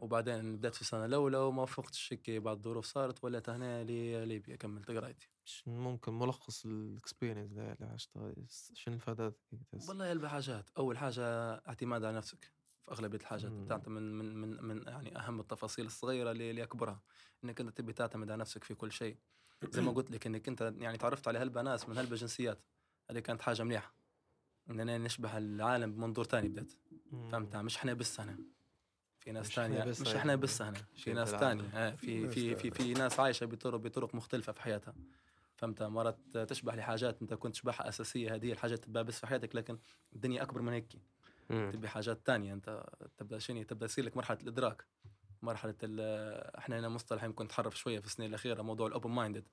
وبعدين بدأت في السنة الأولى وما وفقتش هيك بعض الظروف صارت وليت هنا لليبيا كملت قرايتي ممكن ملخص ال experience اللي عشتها شنو الفادات والله يلبى حاجات. أول حاجة اعتماد على نفسك في أغلبية الحاجات. تعتمد من من من من يعني أهم التفاصيل الصغيرة لاكبرها إنك أنت تبي تعتمد على نفسك في كل شيء. زي ما قلت لك إنك أنت يعني تعرفت على هلبة ناس من هلبة جنسيات. هذه كانت حاجة مليحة. إننا نشبه العالم بمنظور تاني بدأت. فهمت؟ مش إحنا بس هنا في ناس مش بس مش هاي إحنا بس هنا في ناس. تانية آه، في في في. في ناس عايشة بطرق بطرق مختلفة في حياتها فهمت مرات تشبه لحاجات أنت كنت تشبهها أساسية هذه الحاجات تبقى بس في حياتك لكن الدنيا أكبر من هيك. تبي حاجات تانية أنت تبدأ شنو تبدأ يصير لك مرحلة الإدراك مرحلة ال- إحنا هنا مصطلح يمكن تحرف شوية في السنين الأخيرة موضوع ال open minded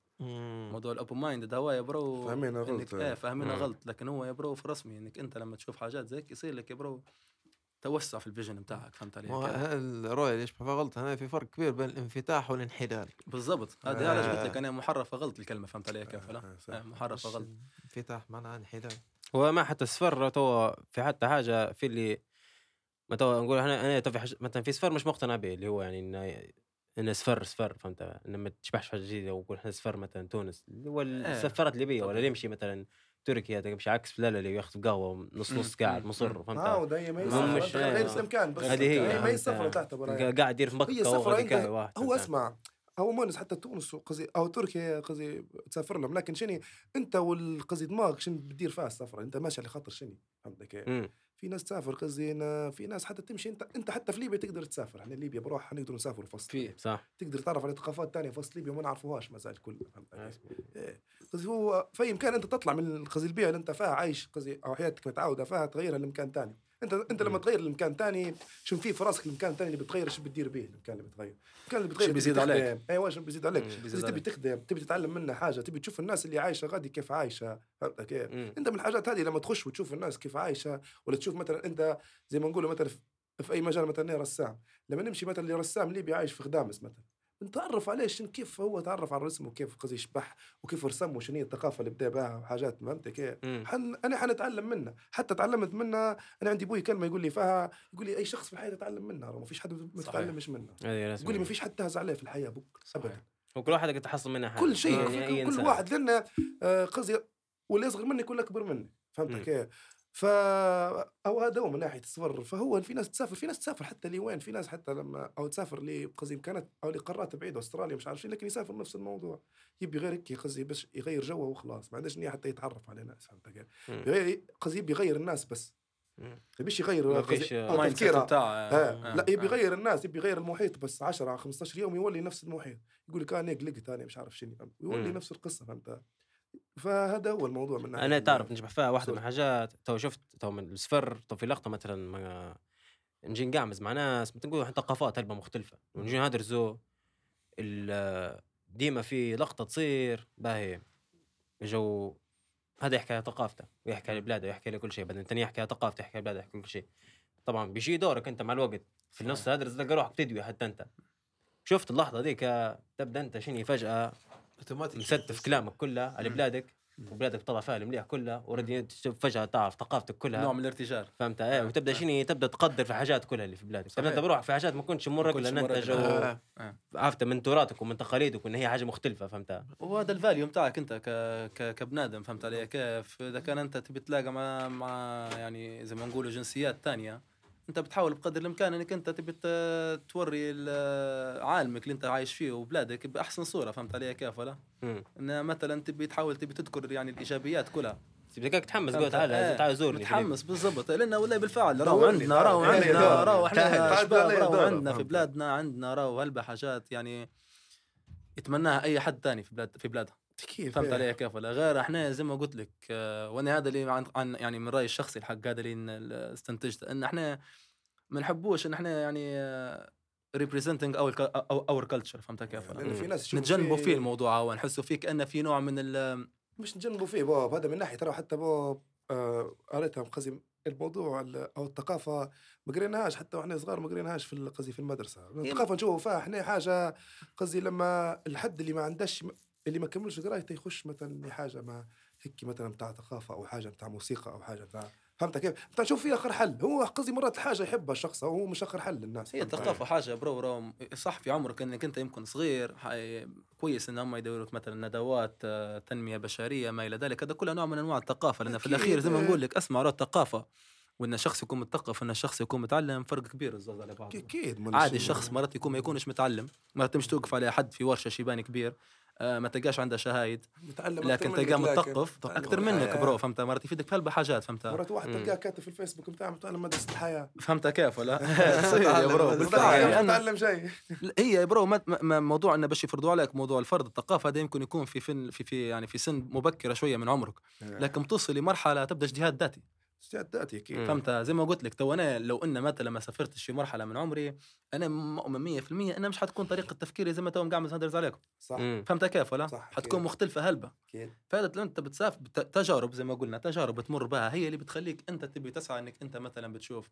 موضوع ال open minded هو يا برو فاهمينها إنك- غلط. إيه فاهمينها مم. غلط لكن هو يا برو في رسمي إنك أنت لما تشوف حاجات زيك يصير لك يا برو توسع في ال vision بتاعك فهمت علي؟ كيف؟ الرؤية اللي يشبه غلط هنا في فرق كبير بين الانفتاح والانحلال بالضبط. هذه آه. علاش قلت لك أنا محرفه غلط الكلمة فهمت علي كيف؟ لا؟ آه،. آه، محرفه غلط. انفتاح معناها انحلال هو ما حتى السفر تو في حتى حاجة في اللي ما تو نقول أنا أنا تو مثلا في سفر مش مقتنع به اللي هو يعني إنه إنه سفر سفر فهمت؟ إنه ما تشبهش حاجة جديدة ونقول إحنا سفر مثلا تونس اللي هو السفرات الليبيه ولا يمشي مثلا تركيا تمشي عكس لا لا اللي ياخذ قهوة نص. نص قاعد. مصر. فهمت عاود هي ما سفرة، مش- غير آه. الامكان بس هذه هي ما سفره تعتبر. قاعد يدير في هي مكه سفرة كاي واحد هو؟ اسمع هو مونس حتى تونس قصدي أو تركيا قصدي تسافر لهم لكن شني أنت والقصدي دماغك شنو بتدير فيها السفره أنت ماشي على خاطر شني فهمت. في ناس تسافر قصدي في ناس حتى تمشي انت انت حتى في ليبيا تقدر تسافر. إحنا ليبيا بروح نقدر نسافر في وسط فيه صح. تقدر تعرف على ثقافات تانية في وسط ليبيا نعرفوهاش ما زال كل فهمت كيف؟ إيه. قصدي هو في امكان أنت تطلع من قصدي البيئة اللي أنت فيها عايش قصدي أو حياتك متعودة فيها تغيرها لمكان تاني. أنت أنت لما. تغير لمكان تاني شوف في في راسك المكان الثاني اللي بتغير شو بتدير به المكان اللي بتغير المكان اللي بتغير شو بيزيد عليك. أيوه شو بيزيد عليك تبي. تخدم تبي تتعلم منها حاجة تبي تشوف الناس اللي عايشة غادي كيف عايشة فهمت كيف. أنت من الحاجات هذه لما تخش وتشوف الناس كيف عايشة ولا تشوف مثلا أنت زي ما نقولوا مثلا في- أي مجال مثلا أنا رسام لما نمشي مثلا لرسام ليبي عايش في خدامس مثلا نتعرف عليه شن كيف هو تعرف على الرسم وكيف قصدي يشبح وكيف رسم وشنو هي الثقافة اللي بدا بها وحاجات فهمت كيف. حن أنا حنتعلم منه حتى تعلمت منه أنا عندي أبوي كلمة يقول لي فيها يقول لي أي شخص في الحياة يتعلم منه ما فيش حد ما. تتعلمش منه. يقول لي ما فيش حد تهز عليه في الحياة بك ابدا. وكل واحد يقدر تحصل منها حاجة كل شيء يعني كل إنسان. واحد لأن آه، قصدي واللي يصغر مني يكون اكبر مني فهمت. كيف؟ ف أو هذا هو من ناحية الصفر فهو في ناس تسافر في ناس تسافر حتى لوين؟ في ناس حتى لما أو تسافر لقصدي امكانات أو لقارات بعيده أستراليا مش عارف لكن يسافر نفس الموضوع. يبي غير هيك قصدي بس يغير جوه وخلاص. ما عندهاش نية حتى يتعرف على ناس فهمت قصدي يبي يغير الناس بس. مم. يبيش يغير set تفكيره. بتاع آه. لا يبي يغير الناس يبي يغير المحيط بس 10 15 يوم يولي نفس المحيط. يقول لك أنا قلقت أنا مش عارف شنو. ويولي مم. نفس القصة فهمت؟ فهذا هو الموضوع من أنا تعرف نجبح فيها واحدة من. الحاجات تو شفت تو من السفر تو في لقطة مثلا ما نجي نقعمز مع ناس مثل نقول ثقافات هلبة مختلفة. ونجي ال- ديما في لقطة تصير باهي جو هذا يحكي على ثقافته ويحكي على بلاده ويحكي على كل شيء. بعدين الثاني يحكي على ثقافته يحكي على بلاده يحكي على كل شيء. طبعا بيجي دورك أنت مع الوقت. في النص تدرس تلقى روحك تدوي حتى أنت. شفت اللحظة ذيك تبدأ أنت شنو فجأة؟ أوتوماتيك. مستف كلامك كله على. بلادك وبلادك طلع فيها المليح كلها ورد فجأة تعرف ثقافتك كلها. نوع من الارتجال. فهمت؟ إيه وتبدأ شنو؟ تبدأ تقدر في حاجات كلها اللي في بلادك. تبدا أنت صحيح. بروحك في حاجات ما كنتش مركز لأن انت. جو آه. عرفت؟ من تراثك ومن تقاليدك وإن هي حاجة مختلفة فهمت؟ وهذا ال value بتاعك أنت ك... ك... كبنادم فهمت علي؟ كيف؟ إذا كان أنت تبي تلاقى مع مع يعني زي ما نقولوا جنسيات تانية انت بتحاول بقدر الامكان انك انت تبي ت- توري ال- عالمك اللي انت عايش فيه وبلادك بأحسن صورة فهمت علي كيف ولا؟ امم إن مثلا تبي تحاول تبي تذكر يعني الإيجابيات كلها بدك تحمس فهمت؟ قول تعال إيه، تعال زورني. متحمس بالضبط لأن والله بالفعل راهو عندنا راهو عندنا راهو إحنا شباب راهو عندنا في. بلادنا عندنا راهو هلبة حاجات يعني يتمناها أي حد تاني في بلاد في بلادها كيف؟ فهمت إيه. علي كيف ولا غير إحنا زي ما قلت لك آه، وأنا هذا اللي عن, عن يعني من رأيي الشخصي الحق هذا اللي استنتجته. إن إحنا ما نحبوش إن إحنا يعني representing our our culture فهمت كيف ولا لأن في ناس نتجنبوا فيه الموضوع هو نحسوا فيه كانه في نوع من ال مش نجنبوا فيه باب هذا من ناحية. ترى حتى باب آه، قريتها قصدي الموضوع ال- أو الثقافة ما قريناهاش. حتى وإحنا صغار ما قريناهاش في قصدي في المدرسة. الثقافة نشوفوا فيها. إحنا حاجة قصدي لما الحد اللي ما عندهش اللي ما كملش قرايته يخش مثلا حاجة ما هيك مثلا بتاع ثقافة أو حاجة بتاع موسيقى أو حاجة بتاع فهمت كيف؟ أنت شوف في آخر حل هو قصدي مرات الحاجة يحبها الشخص هو مش آخر حل للناس هي الثقافة حاجة برو برو صح في عمرك إنك أنت يمكن صغير كويس إن هم يدوروا لك مثلا ندوات آه، تنمية بشرية ما إلى ذلك هذا كله نوع من أنواع الثقافة لأن في الأخير زي ما إيه. نقول لك أسمع راه الثقافة وإن الشخص يكون مثقف وإن الشخص يكون متعلم فرق كبير الزوز على بعض أكيد عادي الشخص مرات يكون ما يكونش متعلم مرات مش توقف على حد في ورشة شيباني كبير آه، ما تلقاش عنده شهايد. متعلم لكن تلقاه مثقف أكثر منك. bro فهمت؟ مرات يفيدك في هلبة حاجات فهمت؟ مرات واحد. تلقاه كاتب في الفيسبوك بتاعه متعلم مدرسة الحياة. فهمت كيف ولا؟ تصير يا bro متعلم شيء. هي bro موضوع إنه باش يفرضوا عليك موضوع الفرض الثقافة هذا يمكن يكون في في في يعني في سن مبكرة شوية من عمرك. لكن توصل لمرحلة تبدأ اجتهاد ذاتي. ذاتي أكيد. فهمت؟ زي ما قلت لك تو أنا لو ان مثلا ما سافرتش في مرحلة من عمري أنا مؤمن 100% أنها مش حتكون طريقة تفكيري زي ما تو قاعد ندرس عليكم صح. مم. فهمت كيف ولا؟ صح، حتكون. مختلفة هلبة. أكيد. فهذا أنت بتسافر بت- تجارب زي ما قلنا تجارب تمر بها هي اللي بتخليك أنت تبي تسعى إنك أنت مثلا بتشوف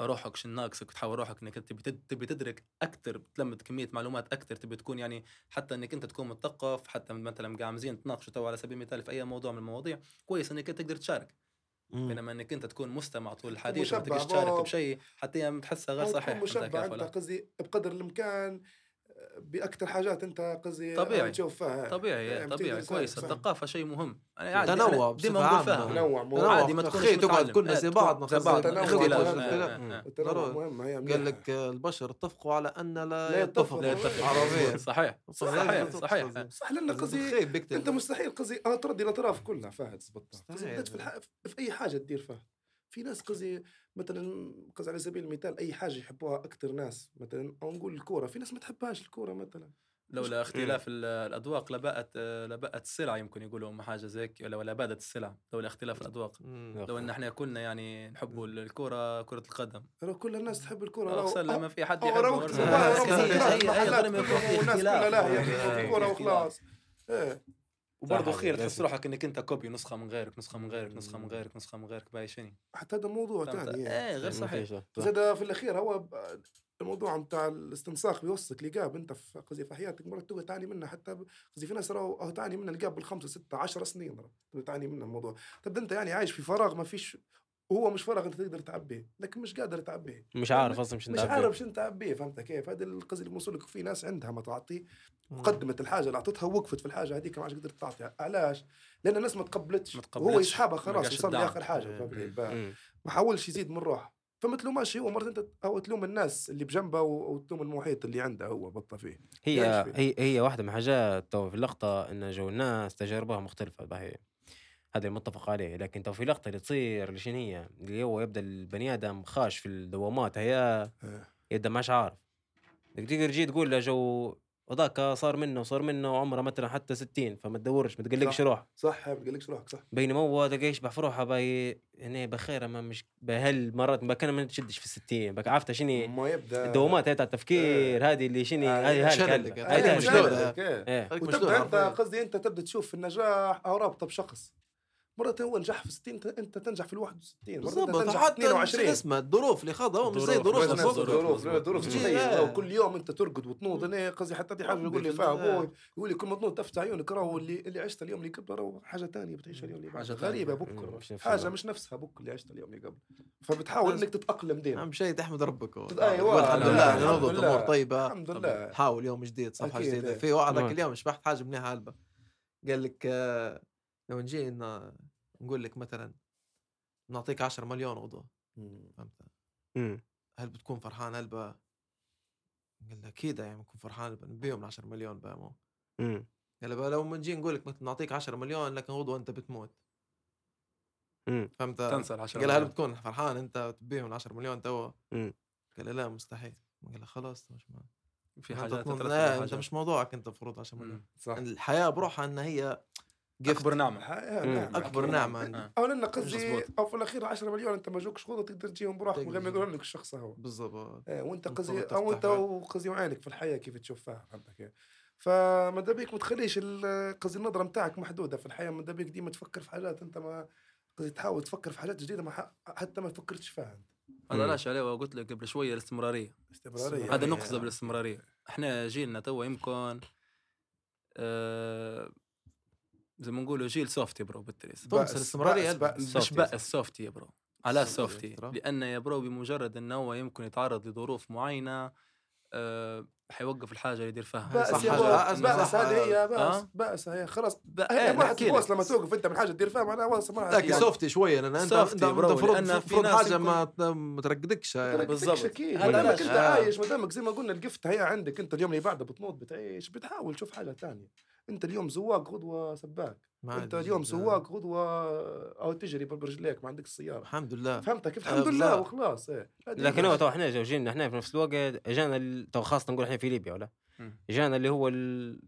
روحك شو ناقصك وتحاول روحك إنك تبي تبي تدرك أكثر تلمد كمية معلومات أكثر تبي تكون يعني حتى إنك أنت تكون مثقف حتى مثلا قاعد مزيان تناقشوا تو على سبيل المثال في أي موضوع من المواضيع كويس إنك أنت تقدر تشارك. بينما إنك أنت تكون مستمع طول الحديث وما تقدرش تشارك. بشيء حتى تحسها غير صحيح مشبع أنت؟ قصدي بقدر الإمكان باكثر حاجات أنت قصدي طبيعي. تشوف فيها طبيعي يعني طبيعي كويس. الثقافة شيء مهم أنا عادي تنوع أنا ديما نقول. فيها تنوع مو تنوع. عادي ما تكونش تقعد. كلنا إيه، زي تكون بعض، زي نخزن بعض تنوع اختلاف مهم. إيه،. إيه، إيه. التنوع ضروري. مهم هي قال منيحة. لك البشر اتفقوا على أن لا, يتفقوا. لا يتفق. عربيا صحيح صحيح صحيح صح لأن قصدي أنت مستحيل قصدي تردي الأطراف كلها فهد. بدأت في, أي حاجة تدير فيها في ناس قصدي مثلا قصدي على سبيل المثال أي حاجة يحبوها أكثر ناس مثلا أو نقول الكورة في ناس ما تحبهاش الكورة مثلا. لولا اختلاف ال- الأذواق لبقت لبقت السلع يمكن يقولوا حاجة زي هيك ولا لبادت السلع لولا اختلاف الأذواق. لو إن إحنا كنا يعني نحبوا الكره كرة القدم. ترى كل الناس تحب الكورة. اقسم لو- لما في حد ظلم يكون كلهم، في والناس كلها لا في اختلاف. وخلاص. إيه. وبرضه خير. تحس روحك إنك أنت كوبي نسخة من غيرك نسخة من غيرك نسخة من غيرك نسخة من غيرك بأي شيء. حتى هذا موضوع؟ ثاني إيه غير صحيح. زاد في الأخير هو الموضوع بتاع الاستنساخ بيوصلك لقاب أنت في قصدي في حياتك مرات تقعد تعاني منها حتى قصدي في ناس راهو تعاني منها القاب بالخمسة سته عشر سنين راه تقعد تعاني منها الموضوع. تبدا أنت يعني عايش في فراغ ما فيش وهو مش فراغ أنت تقدر تعبيه لكن مش قادر تعبيه. مش عارف أصلا مش مش عارف شنو تعبيه فهمت كيف؟ هذا القصدي اللي بوصلك في ناس عندها ما تعطي وقدمت الحاجة اللي أعطتها ووقفت في الحاجة هذيك ما عادش قدرت تعطيها علاش؟ لأن الناس ما تقبلتش تقبلتش. يسحبها خلاص الدعم. لاخر حاجة؟ ما حاولش يزيد من روحه فما تلوماش هو مرات أنت أو تلوم الناس اللي بجنبه وتلوم المحيط اللي عنده هو بطل فيه هي فيه. هي هي واحدة من حاجات تو في اللقطة إن جو الناس تجاربها مختلفة باهي هذا المتفق عليه لكن تو في لقطة اللي تصير اللي شنو هي اللي هو يبدأ البني آدم خاش في الدوامات هي إيه. يبدأ ماش عارف تقدر تجي تقول له جو وذاك صار منه وصار منه عمره مثلا حتى 60 فما تدورش ما تقلقش صح. روح صح ما تقلقش روحك صح بينما هو تلقى يشبح في روحه باي هنا بخير ما مش بهل مرات ما كان ما تشدش في الستين بك عرفت شنو ما يبدأ الدوامات هاي تاع التفكير هذه اللي شنو آه، هذه شنو هذه اللي هذه قاعد- هذه هذه مش مشكلة. دولة. إيه. إيه. هذيك مش وتبدا أنت. قصدي أنت تبدأ تشوف في النجاح أو رابطة بشخص مرات هو نجح في 60 انت- تنجح في ال 61 مرات انت بالضبط تنجح في حتى شو 22 اسمه الظروف اللي خاضها هو مش زي ظروف،. الظروف. ظروف كل يوم أنت ترقد وتنوض أنا قصدي حتى دي حاجة يقول لي فيها. أبوي يقول لي كل ما تنوض تفتح عيونك راهو اللي اللي عشت اليوم اللي قبله راهو حاجة ثانية بتعيش اليوم اللي تانية. غريبة بكرة حاجة. مش نفسها بك اللي عشت اليوم اللي قبله فبتحاول إنك تتأقلم ديما أهم شيء تحمد ربك تقول الحمد لله نوضت. امور طيبة الحمد لله حاول يوم جديد صفحة جديدة. في واحد نعم. اليوم شبحت حاجة منيحه هلبة قال لك آه، لو نجي نقول لك مثلا نعطيك 10 مليون غدوه فهمت مم. هل بتكون فرحان هلبة قال له أكيد يعني بكون فرحان ال 10 مليون بقى مو مم. قال بقى لو نجي نقول لك مثلا نعطيك 10 مليون لكن غدوه أنت بتموت. فهمت تنسى العشرة قال له هل. بتكون فرحان أنت تبيهم ال 10 مليون مم. قال لا مستحيل قال له خلاص مش ما في حاجات أنت حاجات. مش موضوعك أنت المفروض 10 مليون. صح الحياة بروحها إن هي. أكبر نعمة. أكبر. نعمة آه. أو لأن قصدي. أو في الأخير 10 مليون أنت ما جوكش خذ تقدر تجيهم بروحك من غير ما تقدر. يقولون لك الشخص هو بالضبط إيه، وأنت قصدي أو أنت عين. وقصدي وعينك في الحياة كيف تشوفها فهمتك كيف فماذا بيك ما تخليش قصدي النظرة نتاعك محدودة في الحياة ماذا بيك ديما تفكر في حاجات أنت ما قصدي تحاول تفكر في حاجات جديدة ما ح- حتى ما فكرتش فيها هذا مم. لاش عليه وقلت لك قبل شوية الاستمرارية استمرارية هذا نقصد بالاستمراريه إحنا جيلنا توا يمكن آه زي ما نقولوا جيل سوفتي برو بالتريس بأس- بأس. مش سوفتي. بأس سوفتي يا برو على سوفتي. لأن يا برو بمجرد إنه هو يمكن يتعرض لظروف معينة آه حيوقف الحاجة اللي يدير فيها بأس صح. بأس بأس. هذه هي بأس آه. بأس هي خلاص هي إيه، تبوس لك. لما توقف أنت من حاجة تدير فيها معناها واصل ما لكن سوفتي شوية لأن انت المفروض المفروض حاجة ما ترقدكش يعني. بالضبط. أكيد ما دامك علاش. انت. عايش ما دامك زي ما قلنا القفت هي عندك أنت اليوم اللي بعده بتموت بتعيش بتحاول تشوف حاجة ثانية أنت اليوم زواق غدوة سباك أنت اليوم. سواق غدوة أو تجري برجليك ما عندك السياره الحمد لله فهمتك كيف الحمد لله لا. وخلاص إيه لكن. هو تو إحنا جو جينا إحنا في نفس الوقت اجانا ال- تو خاصة نقول إحنا في ليبيا ولا. اجانا اللي هو ال...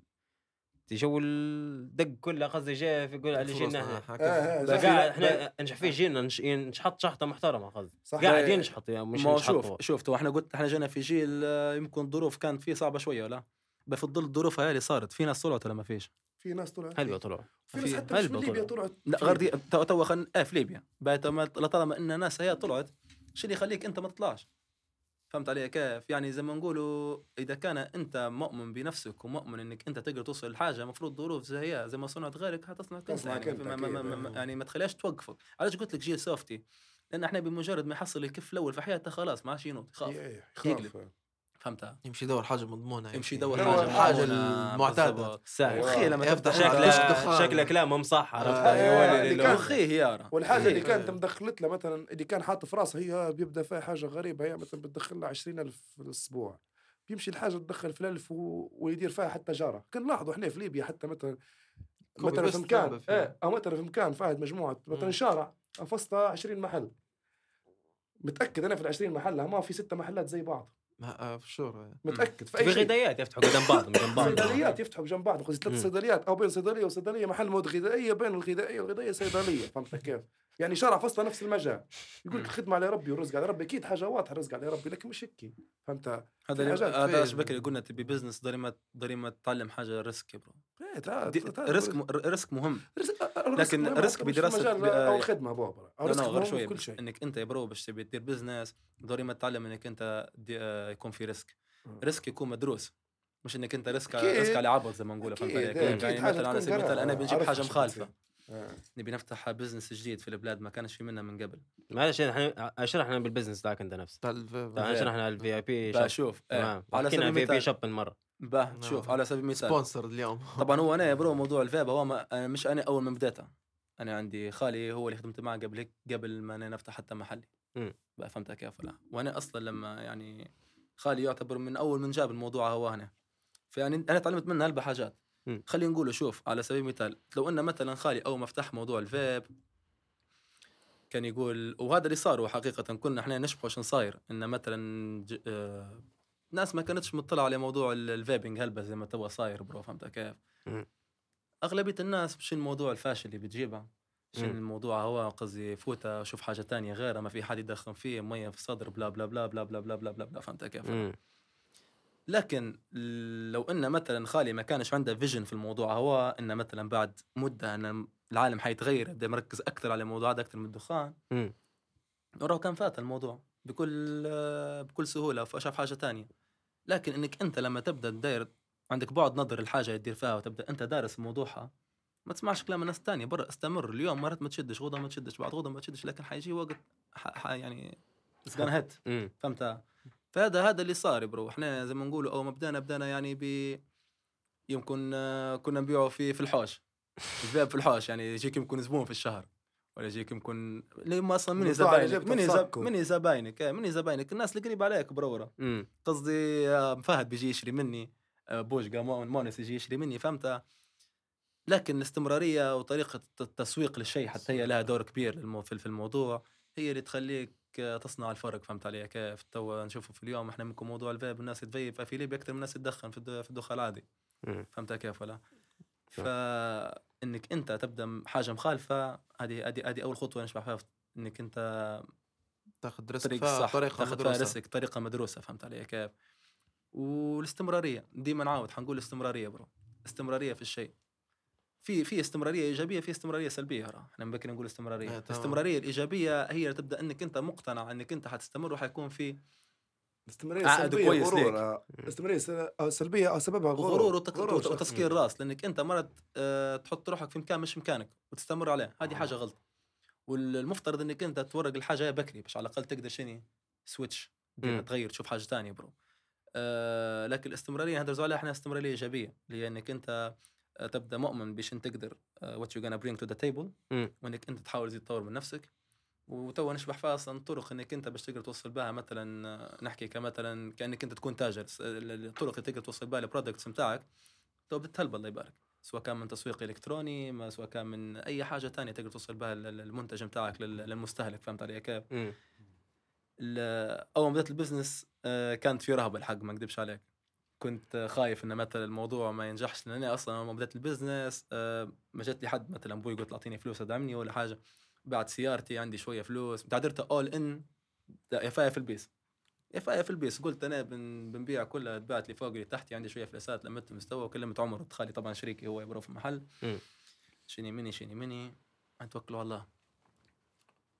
جو الدق كله قصدي جاء في يقول على آه، إحنا زي- قاعد بقى- إحنا نجح فيه جينا نش- نشحط شحطة محترمة قصدي صح قاعد إيه. ينشحط يعني مش ما نشحط شوف. شوف تو إحنا قلت إحنا جينا في جيل آه، يمكن الظروف كانت فيه صعبة شوية ولا ظل الظروف هاي اللي صارت. في ناس طلعت ولا ما فيش؟ في ناس طلعت هلبة طلعوا؟ في ناس حتى مش من ليبيا. طلعت. لا غير دي تو تو خل... آه في ليبيا. بعد ما لطالما إن ناس هي طلعت شو اللي يخليك أنت ما تطلعش؟ فهمت علي كيف؟ يعني زي ما نقولوا إذا كان أنت مؤمن بنفسك ومؤمن إنك أنت تقدر توصل لحاجة المفروض ظروف زي هي زي ما صنعت غيرك هتصنعك انت يعني, ما ما ما آه. يعني ما تخليهاش توقفك. علاش قلت لك جيل softy؟ لأن إحنا بمجرد ما يحصل الكف الأول في حياته خلاص ما عادش ينوض يخاف يقلب. فهمتها يمشي يدور حاجة مضمونة يمشي يعني. يدور هو حاجة المعتادة. بالضبط. سهل وخي لما يفتح تفتح شكله- شكله دخان. شكله كلام مصح عرفت آه، وخيه يارا والحاجة اللي إيه. كانت مدخلت له مثلا اللي كان حاطط في راسه هي بيبدأ فيها حاجة غريبة هي مثلا بتدخل له 20000 في الأسبوع بيمشي الحاجة تدخل في الألف و... ويدير فيها حتى جارة كان لاحظوا إحنا في ليبيا حتى مثلا كوبي مثلا في مكان. إيه أو مثلا في مكان فاهد مجموعة مثلا. شارع فصلها 20 محل متأكد أنا في ال 20 محل ما في ستة محلات زي بعض ما- آه، for sure متأكد في أي شيء غدايات يفتحوا قدام بعض جنب بعض صيدليات يفتحوا بجنب بعض قصدي ثلاث. صيدليات أو بين صيدلية وصيدلية محل مواد غذائية بين الغذائية والغذائية صيدلية فهمت كيف؟ يعني شارع فصله نفس المجال. يقول لك الخدمة على ربي والرزق على ربي. أكيد حاجة واضحة الرزق على ربي لكن مش هيك. فهمت؟ هذا هذا إيش بكري قلنا تبي business ضريمة ضريمة تتعلم حاجة risk يا bro risk risk مهم. risk- ال risk لكن مهم. risk حتى مش في بدراسة مجال ب- أو خدمة بابا أو risk غير شوية كل شيء. إنك أنت يا برو باش تبي تدير business ضروري تتعلم إنك أنت آه، يكون في risk. risk يكون مدروس. مش إنك أنت risk. risk على عبط زي ما نقول فهمت علي؟ يعني حاجة مثلا على سبيل المثال أنا بنجيب حاجة مخالفة. آه. نبي نفتح business جديد في البلاد ما كانش في منها من قبل. معلش إحنا شرحنا بال business ذاك انت نفسه بتاع الف- تعال شرحنا ال VIP شوف آه، على حكينا سبيل VIP المثال شوب مرة. باه نعم. شوف على سبيل المثال. sponsor اليوم. طبعا هو أنا يا برو موضوع الفيب هو ما أنا مش أنا أول من بديتها أنا عندي خالي هو اللي خدمت معه قبل هيك قبل ما أنا نفتح حتى محلي. بقى فهمتها كيف ولا وأنا أصلا لما يعني خالي يعتبر من أول من جاب الموضوع هو هنا. فيعني أنا تعلمت منه هلبة حاجات. خلينا نقول شوف على سبيل المثال لو ان مثلا خالي اول ما فتح موضوع الفيب كان يقول وهذا اللي صار حقيقه كنا إحنا نشبه شن صاير إن مثلا ج... آه... ناس ما كانتش مطلعة على موضوع ال vaping هلبة زي ما توا صاير برو فهمت كيف؟ أغلبية الناس شن الموضوع الفاشل اللي بتجيبها شن الموضوع؟ هو قصدي فوتة شوف حاجة تانية غيرها ما في حد يدخن فيه مية في الصدر بلا بلا بلا بلا بلا بلا بلا, بلا, بلا فهمت كيف؟ لكن لو إن مثلا خالي ما كانش عنده vision في الموضوع هو ان مثلا بعد مدة إن العالم حيتغير يبدأ مركز أكثر على الموضوع هذا أكثر من الدخان. مم. وراه كان فات الموضوع بكل بكل سهولة فشاف حاجة تانية. لكن إنك أنت لما تبدأ تداير عندك بعد نظر الحاجة اللي تدير فيها وتبدأ أنت دارس موضوعها ما تسمعش كلام الناس الثانية برا استمر. اليوم مرات ما تشدش غدا ما تشدش بعد غدا ما تشدش لكن حيجي وقت ح... ح... يعني it's hit. فهمت؟ فهذا هذا اللي صار برو. إحنا زي ما نقولوا أول ما بدأنا بدأنا يعني ب يمكن آه، كنا نبيعه في في الحوش. الباب في الحوش يعني يجيك يمكن زبون في الشهر ولا يجيك يمكن ليه ما أصلا اللي زباينك جبته مني في زب... صكه. مني زباينك إيه، مني زباينك الناس اللي قريب عليك برورة. قصدي آه، فهد بيجي يشتري مني آه، بوشقا مون مونس يجي يشتري مني فهمت؟ لكن الاستمرارية وطريقة التسويق للشيء حتى هي لها دور كبير في الموضوع هي اللي تخليك تصنع الفرق فهمت علي؟ كيف تو نشوفه في اليوم. إحنا منكم موضوع الفيب الناس تفيب في ليبيا أكثر من الناس تدخن في الد- في الدخان العادي. فهمت كيف ولا. فانك أنت تبدأ حاجة مخالفة هذه هذه هذه أول خطوة نشبع فيها إنك أنت تاخذ risk طريق صح طريقة تاخذ مدروسة. risk طريقة مدروسة فهمت علي كيف؟ والإستمرارية ديما نعاود حنقول إستمرارية برو. إستمرارية في الشيء. في في استمرارية إيجابية في استمرارية سلبية راه إحنا ممكن نقول استمرارية آه،. الاستمرارية الإيجابية هي تبدأ إنك أنت مقتنع إنك أنت حتستمر وحيكون في استمرارية عقد سلبية كويس غرور. آه. آه، سلبية أو سببها غرور غرور. وتسكير راس لأنك أنت مرات آه، تحط روحك في مكان مش مكانك وتستمر عليه هذه حاجة غلط والمفترض إنك أنت تورق الحاجة بكري باش على الأقل تقدر شنو switch. تغير تشوف حاجة ثانية برو آه لكن الاستمرارية هندرزوا عليها إحنا استمرارية إيجابية اللي هي انك أنت آه، تبدأ مؤمن باش أنت تقدر what you gonna bring to the table. وإنك أنت تحاول تزيد تطور من نفسك. وتوا نشبح فيها أصلا طرق إنك أنت باش تقدر توصل بها مثلا آه، نحكي كمثلا كأنك أنت تكون تاجر الطرق اللي تقدر توصل بها ال products نتاعك تو بتهلب الله يبارك. سواء كان من تسويق إلكتروني ما سواء كان من أي حاجة تانية تقدر توصل بها ال- ال- المنتج نتاعك لل- للمستهلك فهمت علي كيف؟ أول ما بدأت ال business آه، كانت في رهبة الحق ما اكذبش عليك. كنت خايف إن مثلا الموضوع ما ينجحش لأن أنا أصلا اول ما بدأت ال business آه، ما جات لي حد مثلا أبوي قلت له أعطيني فلوس أدعمني ولا حاجة. بعد سيارتي عندي شوية فلوس تعدرت اول ان يفايا في البيس. يفايا في البيس قلت أنا بن بنبيع كلها تبعت لي فوق لي تحتي عندي شوية فلوسات لمت مستوى وكلمت عمر خالي طبعا شريكي هو يبرو في المحل. شيني مني شيني مني. توكلوا على الله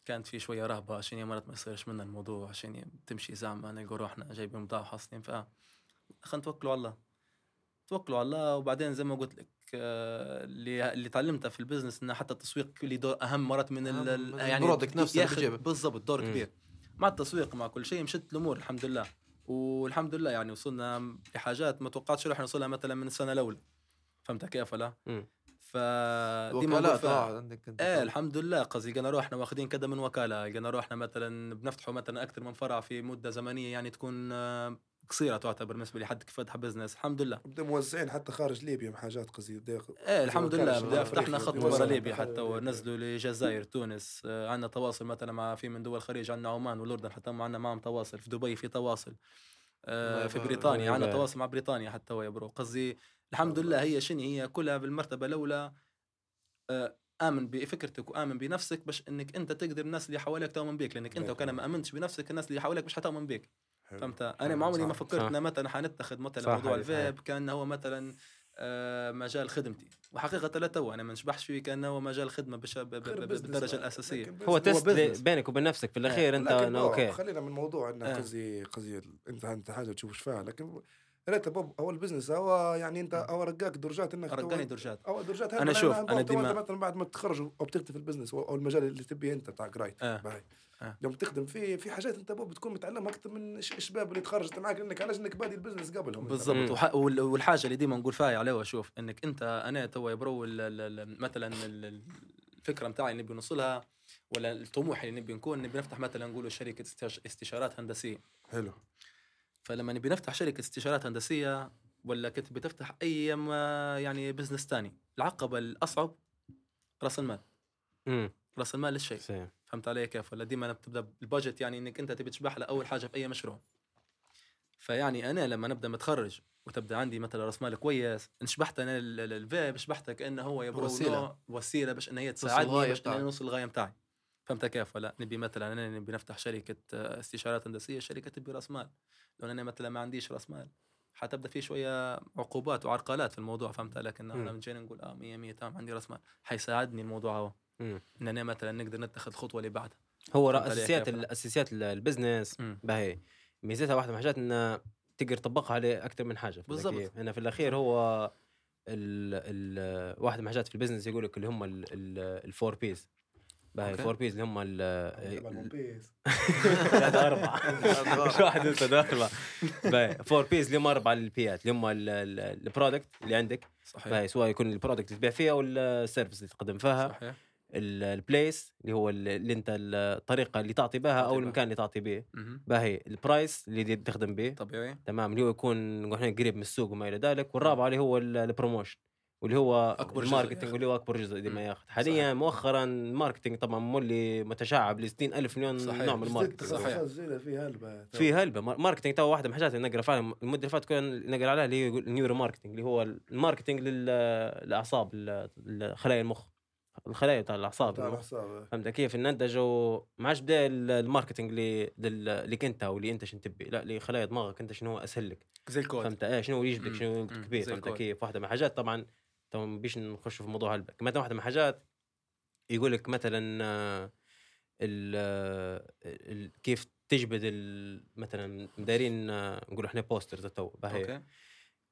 كانت في شوية رهبة عشان مرات ما يصيرش منا الموضوع عشان تمشي زعما نلقوا روحنا جايبين بضاعه حاصلين ف خلينا نتوكلوا على الله. توكلوا على الله وبعدين زي ما قلت لك آه، اللي اللي تعلمته في ال business إنه حتى التسويق له دور أهم مرات من ال- يعني ال product نفسه. بالضبط دور مم. كبير. مع التسويق مع كل شيء مشت الأمور الحمد لله. والحمد لله يعني وصلنا لحاجات ما توقعتش راح نوصلها مثلا من السنة الأولى. فهمت كيف ولا؟ نقول وكالات فيها- آه عندك أنت إيه الحمد لله. قصدي لقينا روحنا واخذين كذا من وكالة لقينا روحنا مثلا بنفتحوا مثلا أكثر من فرع في مدة زمنية يعني تكون آه، قصيرة تعتبر بالنسبة لحد كيف فتح business الحمد لله موزعين حتى خارج ليبيا بحاجات قصدي إيه الحمد لله فتحنا خط برا ليبيا حتى. ونزلوا للجزائر تونس آه، عندنا تواصل مثلا مع في من دول الخليج عندنا عمان والأردن حتى عندنا معهم تواصل في دبي في تواصل آه، في. بريطانيا عندنا. تواصل مع بريطانيا حتى هو يا برو قصدي الحمد لله هي شنو هي كلها بالمرتبة الأولى آه، آمن بفكرتك وآمن بنفسك باش إنك أنت تقدر الناس اللي حواليك تؤمن بيك لأنك أنت. وكان ما آمنتش بنفسك الناس اللي حواليك مش حتؤمن بيك حلو. فهمت أنا ما عمري ما. فكرت. ان مثلا حنتخذ مثلا موضوع الفيب كان هو مثلا آه، مجال خدمتي وحقيقة لا تو أنا ما نشبحش فيه كان هو مجال خدمة بش- بالدرجة. الأساسية هو. test. بينك وبين نفسك في الأخير أنت لكن إنه بابا، أوكي خلينا من موضوع إنه آه. قصدي قصدي انت انت حاجة تشوف إيش فيها لكن ريت هو ال business هو يعني أنت هو رقاك درجات إنك رقاني درجات أو درجات أنا شوف، أنا ديما مثلا بعد ما تتخرج أو بتكتب في ال business أو المجال اللي تبيه أنت بتاع قرايت آه. باهي آه. يوم تخدم فيه في حاجات انت بتكون متعلمها أكثر من الش- الشباب اللي تخرجت معك لأنك علاش إنك بادي ال business قبلهم. بالضبط. وح- وال- والحاجة اللي ديما نقول فيها عليها شوف إنك أنت أنا تو bro ال- ال- ال- مثلا ال- ال- الفكرة نتاعي اللي نبي نوصلها ولا الطموح اللي نبي نكون نبي نفتح مثلا نقولوا شركة استش- استشارات هندسية. حلو. فلما نبي نفتح شركة استشارات هندسية ولا كنت بتفتح أي يعني business تاني العقبة الأصعب رأس المال. امم رأس المال للشيء. فهمت علي كيف؟ ولا ديما بتبدأ البادجت يعني إنك أنت تبي تشبح لأول حاجة في أي مشروع. فيعني أنا لما نبدأ متخرج وتبدأ عندي مثلا رأس مال كويس نشبحت أنا ال- ال- الفيب شبحته كأنه هو وسيلة. نوع- وسيلة باش ان هي تساعدني باش ان. أنا نوصل للغايه بتاعي. فهمت كيف؟ ولا نبي مثلا أنا نبي نفتح شركة آه، استشارات هندسية شركة تبي رأس مال. لو أنا مثلا ما عنديش رأس مال حتبدأ في شوية عقوبات وعرقلات في الموضوع. فهمت لكن إحنا. جينا نقول آه 100 100 تمام عندي رأس مال. حيساعدني الموضوع هو. مم. إن أنا مثلا نقدر نتخذ الخطوه اللي بعدها هو اساسيات؟ اساسيات ال- ال business. باهي ميزتها واحدة من الحاجات انه تقدر تطبقها على أكثر من حاجة في بالضبط. الأخير. هنا في الأخير هو ال ال واحدة من الحاجات في ال business يقول لك اللي هم ال four P's باهي. ال four P's اللي هم ال. هذا أربعة مش واحد انت ده أربعة باهي four P's اللي هم أربعة البيات اللي هم ال product اللي عندك صحيح باهي سواء يكون ال product اللي تبيع فيها أو ال service اللي تقدم فيها صحيح ال place اللي هو ال- اللي أنت الطريقة اللي تعطي بها أو. المكان اللي تعطي به. باهي ال price اللي تخدم به. طبيعي. تمام. اللي هو يكون إحنا قريب من السوق وما إلى ذلك. والرابعه اللي هو ال- ال promotion واللي هو ال marketing ياخذ. واللي هو أكبر جزء ما. ياخذ حاليا مؤخرا ال marketing طبعا مولي متشعب ل 60 ألف مليون صحيح. نوع من جديد ال marketing. صحيح. في هلبة في هلبة. mar- marketing تو واحدة من الحاجات اللي نقرأ فيها المدة اللي فاتت كان نقرأ عليها اللي هي ال neuro marketing اللي هو ال marketing للأعصاب خلايا المخ. الخلايا بتاع الأعصاب. الحساب فهمت كيف؟ ننتجوا ما عادش بدا ال- ال marketing اللي لل- ليك أنت واللي أنت شنو تبي. لا لخلايا دماغك أنت شنو أسهل لك. زي الكود. فهمت؟ إيه شنو يجبدك. شنو زي فهمت. كيف؟ واحدة من الحاجات طبعا تو ما بيش نخش في موضوع هلبة مثلا واحدة من الحاجات يقول لك مثلا آه، ال آه، ال- كيف تجبد ال- مثلا دايرين آه، نقولوا إحنا posters تو باهي okay.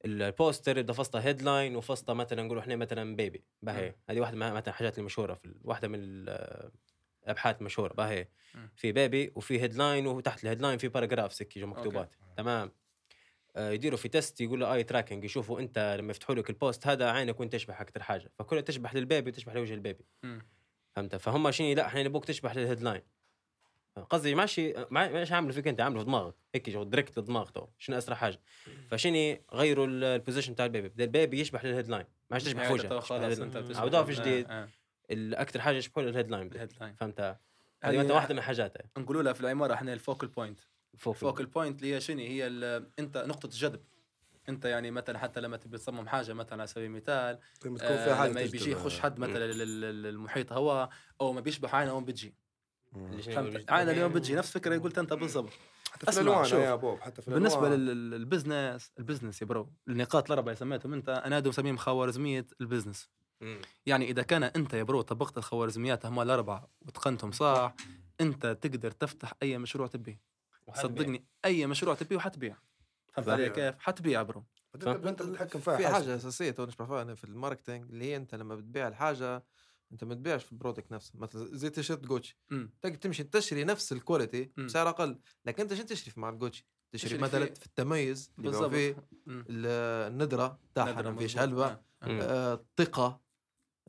ال poster اذا فصله headline وفصله مثلا نقولوا إحنا مثلا baby باهي. هذه واحدة من مثلا الحاجات المشهورة في واحدة من ال- الابحاث المشهوره باهي. في baby وفي headline وتحت ال headline في paragraph هيك مكتوبات. تمام. آه، يديروا في test يقولوا eye tracking يشوفوا أنت لما يفتحوا لك ال post هذا عينك وين تشبح أكثر حاجة. فكلها تشبح لل baby وتشبح لوجه ال baby. فهمت؟ فهم شنو؟ لا إحنا نبوك تشبح لل headline قصدي ماشي ما- ماش عامله فيك انت؟ عامله في دماغك. هيك جو direct للدماغ تو. شنو أسرع حاجة؟ فشني غيروا ال- ال position تاع ال baby؟ بدا ال baby يشبح لل headline ما عادش تشبح يعني وجهه خلاص. أنت عودوها في ال- جديد. آه، آه. الاكثر حاجة يشبحوا لل headline بدا. ال headline فهمت؟ هذه هذه مثلا واحدة من حاجاتها. نقولوا لها في العمارة إحنا ال focal point ال focal point اللي هي شنو؟ هي أنت نقطة الجذب. أنت يعني مثلا حتى لما تبي تصمم حاجة مثلا على سبيل المثال لما تكون فيها آه حاجة لما يجي تجذب. يخش حد مثلا لل- لل- للمحيط هو أول ما بيشبح عينه وين بتجي. عينه اليوم بتجي نفس فكره قلت انت بالضبط. حتى في الألوان. يا بوب حتى في بالنسبة الألوان. لل- لل business ال business يا bro النقاط الأربعة اللي سميتهم أنت أنا مسميهم خوارزمية ال business. يعني إذا كان أنت يا bro طبقت الخوارزميات هم الأربعة واتقنتهم صح أنت تقدر تفتح أي مشروع تبيه صدقني أي مشروع تبيه وحتبيع فهمت علي صحيح. كيف؟ حتبيع bro. أنت بتتحكم فيها. في حاجة أساسية تو نشبح فيها أنا في ال marketing اللي هي أنت لما بتبيع الحاجة انت ما تبيعش في ال product نفسه مثلا زي تيشيرت جوتشي. تقدر تمشي تشتري نفس ال quality. بسعر أقل لكن انت شنو تشتري في مع جوتشي تشتري مثلا في التميز بالضبط الندره تاعها ما فيش. هلبة. آه. مم. آه، الثقة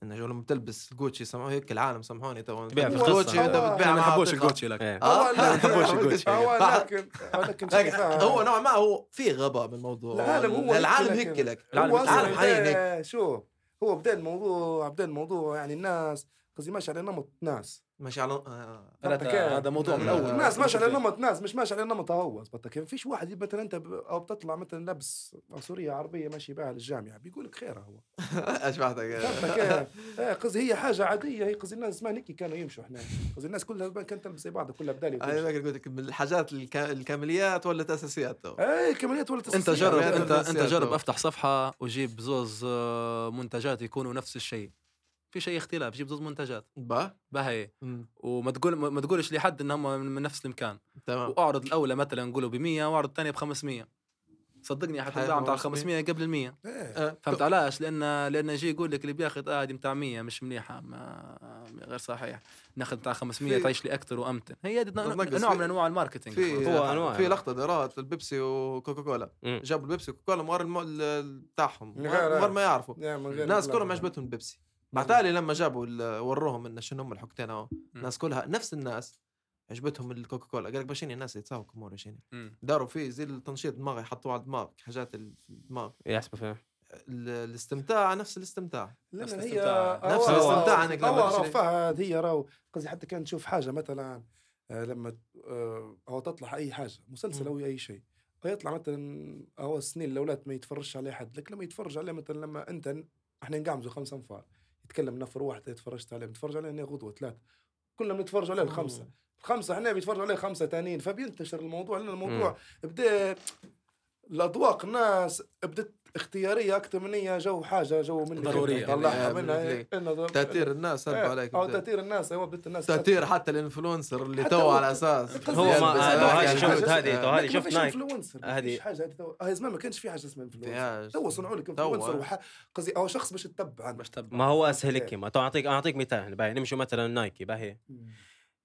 انه لما تلبس جوتشي سمعوه هيك العالم سامحوني تو تبيع في تلبس القصة. جوتشي أنت آه، بتبيع ما نحبوش. الجوتشي لك. آه، لا نحبوش الجوتشي. هو لكن هو نوعا ما هو في غباء بالموضوع العالم هو العالم. هيك لك العالم حاليا هيك شو هو بدأ الموضوع بدأ الموضوع يعني الناس قصدي ماشي على نمط ناس. ماشي على آه. كيف؟ هذا موضوع من لا، اول لا، الناس ماشي على نمط ناس مش ماشي على نمط هو زبطة كيف فيش واحد مثلا أنت ب- أو بتطلع مثلا لابس سوريه عربية ماشي بها للجامعة بيقول لك خير هو اشبعتك فهمت كيف؟ إيه، قصدي هي حاجة عادية هي قصدي الناس زمان هيك كانوا يمشوا إحنا قصدي الناس كلها كانت تلبس زي بعض كلها بدالي أنا. فاكر قلت لك من الحاجات الك- الكماليات ولا اساسيات تو اي كماليات ولا أنت تسلسية. جرب يعني انت أنت. جرب أفتح صفحة وجيب زوز آه، منتجات يكونوا نفس الشيء في شيء اختلاف جيب زوز منتجات. با؟ باهي. وما تقول ما تقولش لحد انهم من من نفس المكان. تمام. وأعرض الأولى مثلا نقولوا ب 100 وأعرض الثانية ب 500 صدقني حتتباع بتاع 500. 500 قبل ال 100 إيه. آه، فهمت علاش؟ لأن لأن يجي يقول لك اللي بياخذ آه هذه بتاع 100 مش مليحة. ما غير صحيح. ناخذ بتاع 500 في- تعيش لي أكثر وأمتن. هي دي نوع من أنواع ال marketing. في هو أنواع. في لقطة دارت ال Pepsi و Coca-Cola. جابوا ال Pepsi و Coca-Cola الم- ال- بتاعهم. من من غير- غير ما يعرفوا. من غير الناس. كلهم عجبتهم البيبسي. مع تالي لما جابوا وروهم انه شنو هم الحكتين اهو الناس كلها نفس الناس عجبتهم ال Coca-Cola قال لك باشيني الناس يتساووا كمور شيني. مم. داروا فيه زي التنشيط دماغ يحطوه على الدماغ حاجات الدماغ. يحسبوا فيها. ال- الاستمتاع نفس الاستمتاع. نفس الاستمتاع. نفس الاستمتاع. تشتري. راهو فهد هي راهو قصدي حتى كان تشوف حاجة مثلا آه، لما آه، هو تطلع أي حاجة مسلسل. أو أي شيء يطلع مثلا هو السنين الأولاد ما يتفرجش عليه حد لكن لما يتفرج عليه مثلا لما أنت إحنا نقعمزوا خمس أنفار. يتكلم نفر واحد تفرجت عليه بتفرج عليه أنا غدوة ثلاثة. كلنا بنتفرج عليه الخمسة. الخمسة إحنا بيتفرجوا عليه خمسة تانيين فبينتشر الموضوع لأن الموضوع بدا الأذواق الناس بدت اختيارية أكثر من هي جو حاجة جو منك ضرورية. أنت طلعها يعني منها. إيه، تأثير الناس هلبة عليك. أو. تأثير الناس هو بدت الناس. تأثير حتى ال influencer اللي تو على أساس. قصدي هو هذه شفت هذه هذه شفت Nike. influencer ما هذه- حاجة هذه زمان ما كانش في حاجة اسمها influencer. تو صنعوا لك. influencer قصدي أو شخص باش تتبع باش تبع ما هو اسهل هيك ما تو اعطيك أعطيك مثال باهي. نمشوا مثلا Nike باهي.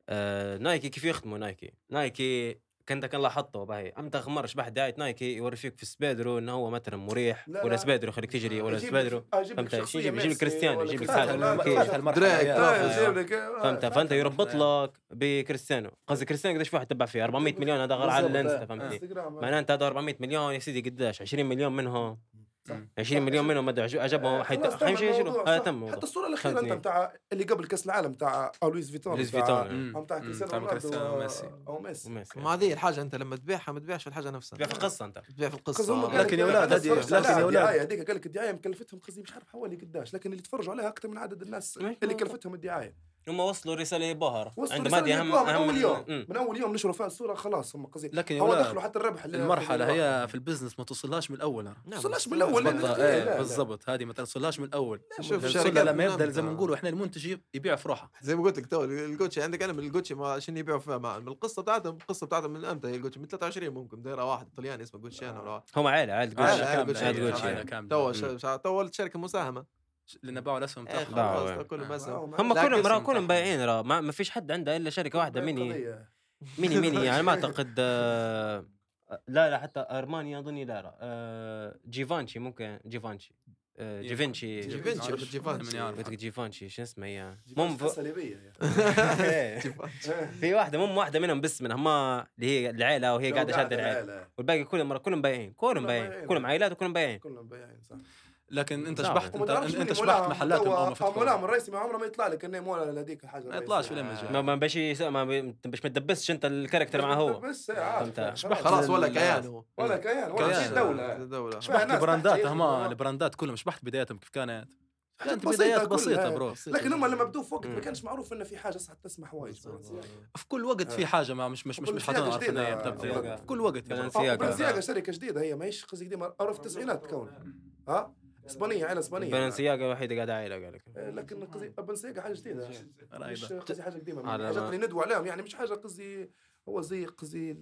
آه Nike كيف يخدموا Nike؟ Nike كنت كان لاحظته باهي إمتى مرة شبح دعاية Nike يوري فيك في سبيدرو إنه هو مثلا مريح لا، ولا لا. سبيدرو يخليك تجري ولا سبيدرو آه، فهمت يجيب يجيب كريستيانو يجيب لك. آه، آه. آه، فهمت فاتح فانت يربط الإنستغرام. لك بكريستيانو قصدي كريستيانو قديش واحد تبع فيه 400 مليون هذا غير على ال Insta آه. فهمتني آه. معناه انت هذا 400 مليون يا سيدي قداش 20 مليون منهم. 20 مليون منهم ما عجب- عجبهم آه، حيمشي يشيلوا. تم. حتى الصورة الأخيرة انت. بتاع اللي قبل كأس العالم تاع أو Louis Vuitton Louis بتاع- Vuitton، بتاع. كريستيانو رونالدو. وميسي. أو ميسي. وميسي. ما هذه الحاجة أنت لما تبيعها ما تبيعش في الحاجة نفسها. تبيع في القصة أنت. تبيع في القصة. قال لكن لك يا أولاد أنا هذه- لكن يا. الدعايه هذيك قال لك الدعاية مكلفتهم قصدي مش عارف حوالي قداش. لكن اللي تفرجوا عليها أكثر من عدد الناس. اللي كلفتهم الدعاية. هم وصلوا رسالة باهره وصلوا رسالة اهم للإخوان من أول يوم مم. من أول يوم نشروا فيها الصورة خلاص هم قصدي لكن هو دخلوا حتى الربح اللي المرحلة هي في ال business ما توصلهاش من الأول نعم. وصلناش من الأول بالضبط. لا، بالضبط هذه ما توصلهاش من الأول شوف توصلها الشركات لما يبدأ من زي ما. نقولوا إحنا المنتج يبيع في روحه زي ما قلت لك تو الجوتشي عندك أنا من الجوتشي ما عشان يبيعوا فيها مع من القصة بتاعتهم القصة بتاعتهم من أمتى هي الجوتشي من 23 ممكن دايرة واحد طلياني اسمه جوتشيانو ولا واحد. هم عائلة عائلة Gucci. Gucci. Gucci. عائلة كاملة. تو تو ولد شركه مساهمة لأن باعوا الاسهم إيه بتاعهم باعوا، خلاص إيه. كله آه، مساهمه هم كلهم راه كلهم. بايعين. راه ما فيش حد عنده إلا شركة واحدة ميني. ميني ميني. يعني ما أعتقد آه، لا لا حتى Armani أظني لا لا. آه، Givenchy ممكن Givenchy. آه، Givenchy Givenchy Givenchy؟ من يعرف. قلت لك Givenchy شو اسمها هي مم إيه. في واحدة مم واحدة منهم بس منهم ما اللي هي العيلة وهي قاعدة شادة العيلة. والباقي كلهم كلهم بايعين كلهم كلهم بايعين. كلهم عائلات وكلهم بايعين. كلهم بايعين صح. لكن أنت صعب. شبحت انت أنت شبحت ما آه، فتحوا مولاهم الرئيسي ما عمره ما يطلع لك انه مولا هذيك الحاجة ما يطلعش الرئيسية. مجال. ما ما باش ما باش ما تدبسش أنت ال character مع هو بس. شبح خلاص ولا كيان ولا كيان ولا. شيء دولة دوله شبح شبحت البراندات تحت هم يجوا. البراندات كلهم شبحت بداياتهم كيف كانت كانت بسيطة بدايات. بسيطة برو لكن هم لما بدوا في وقت ما. كانش معروف إنه في حاجة صح تسمح وايد في كل وقت في حاجة ما مش مش مش مش جديدة. بتبدا سياقة. في كل وقت. بلنسياغا. بلنسياغا شركة جديدة هي ماهيش قصدي قديمه أو في التسعينات تكون ها إسبانية عائله إسبانية. بلنسياغا الوحيدة قاعدة عائله قال لك. آه، لكن قصدي بلنسياغا حاجة جديدة. مش. قصدي حاجة قديمة. على ما- اللي ندوا عليهم يعني مش حاجة قصدي هو زي قصدي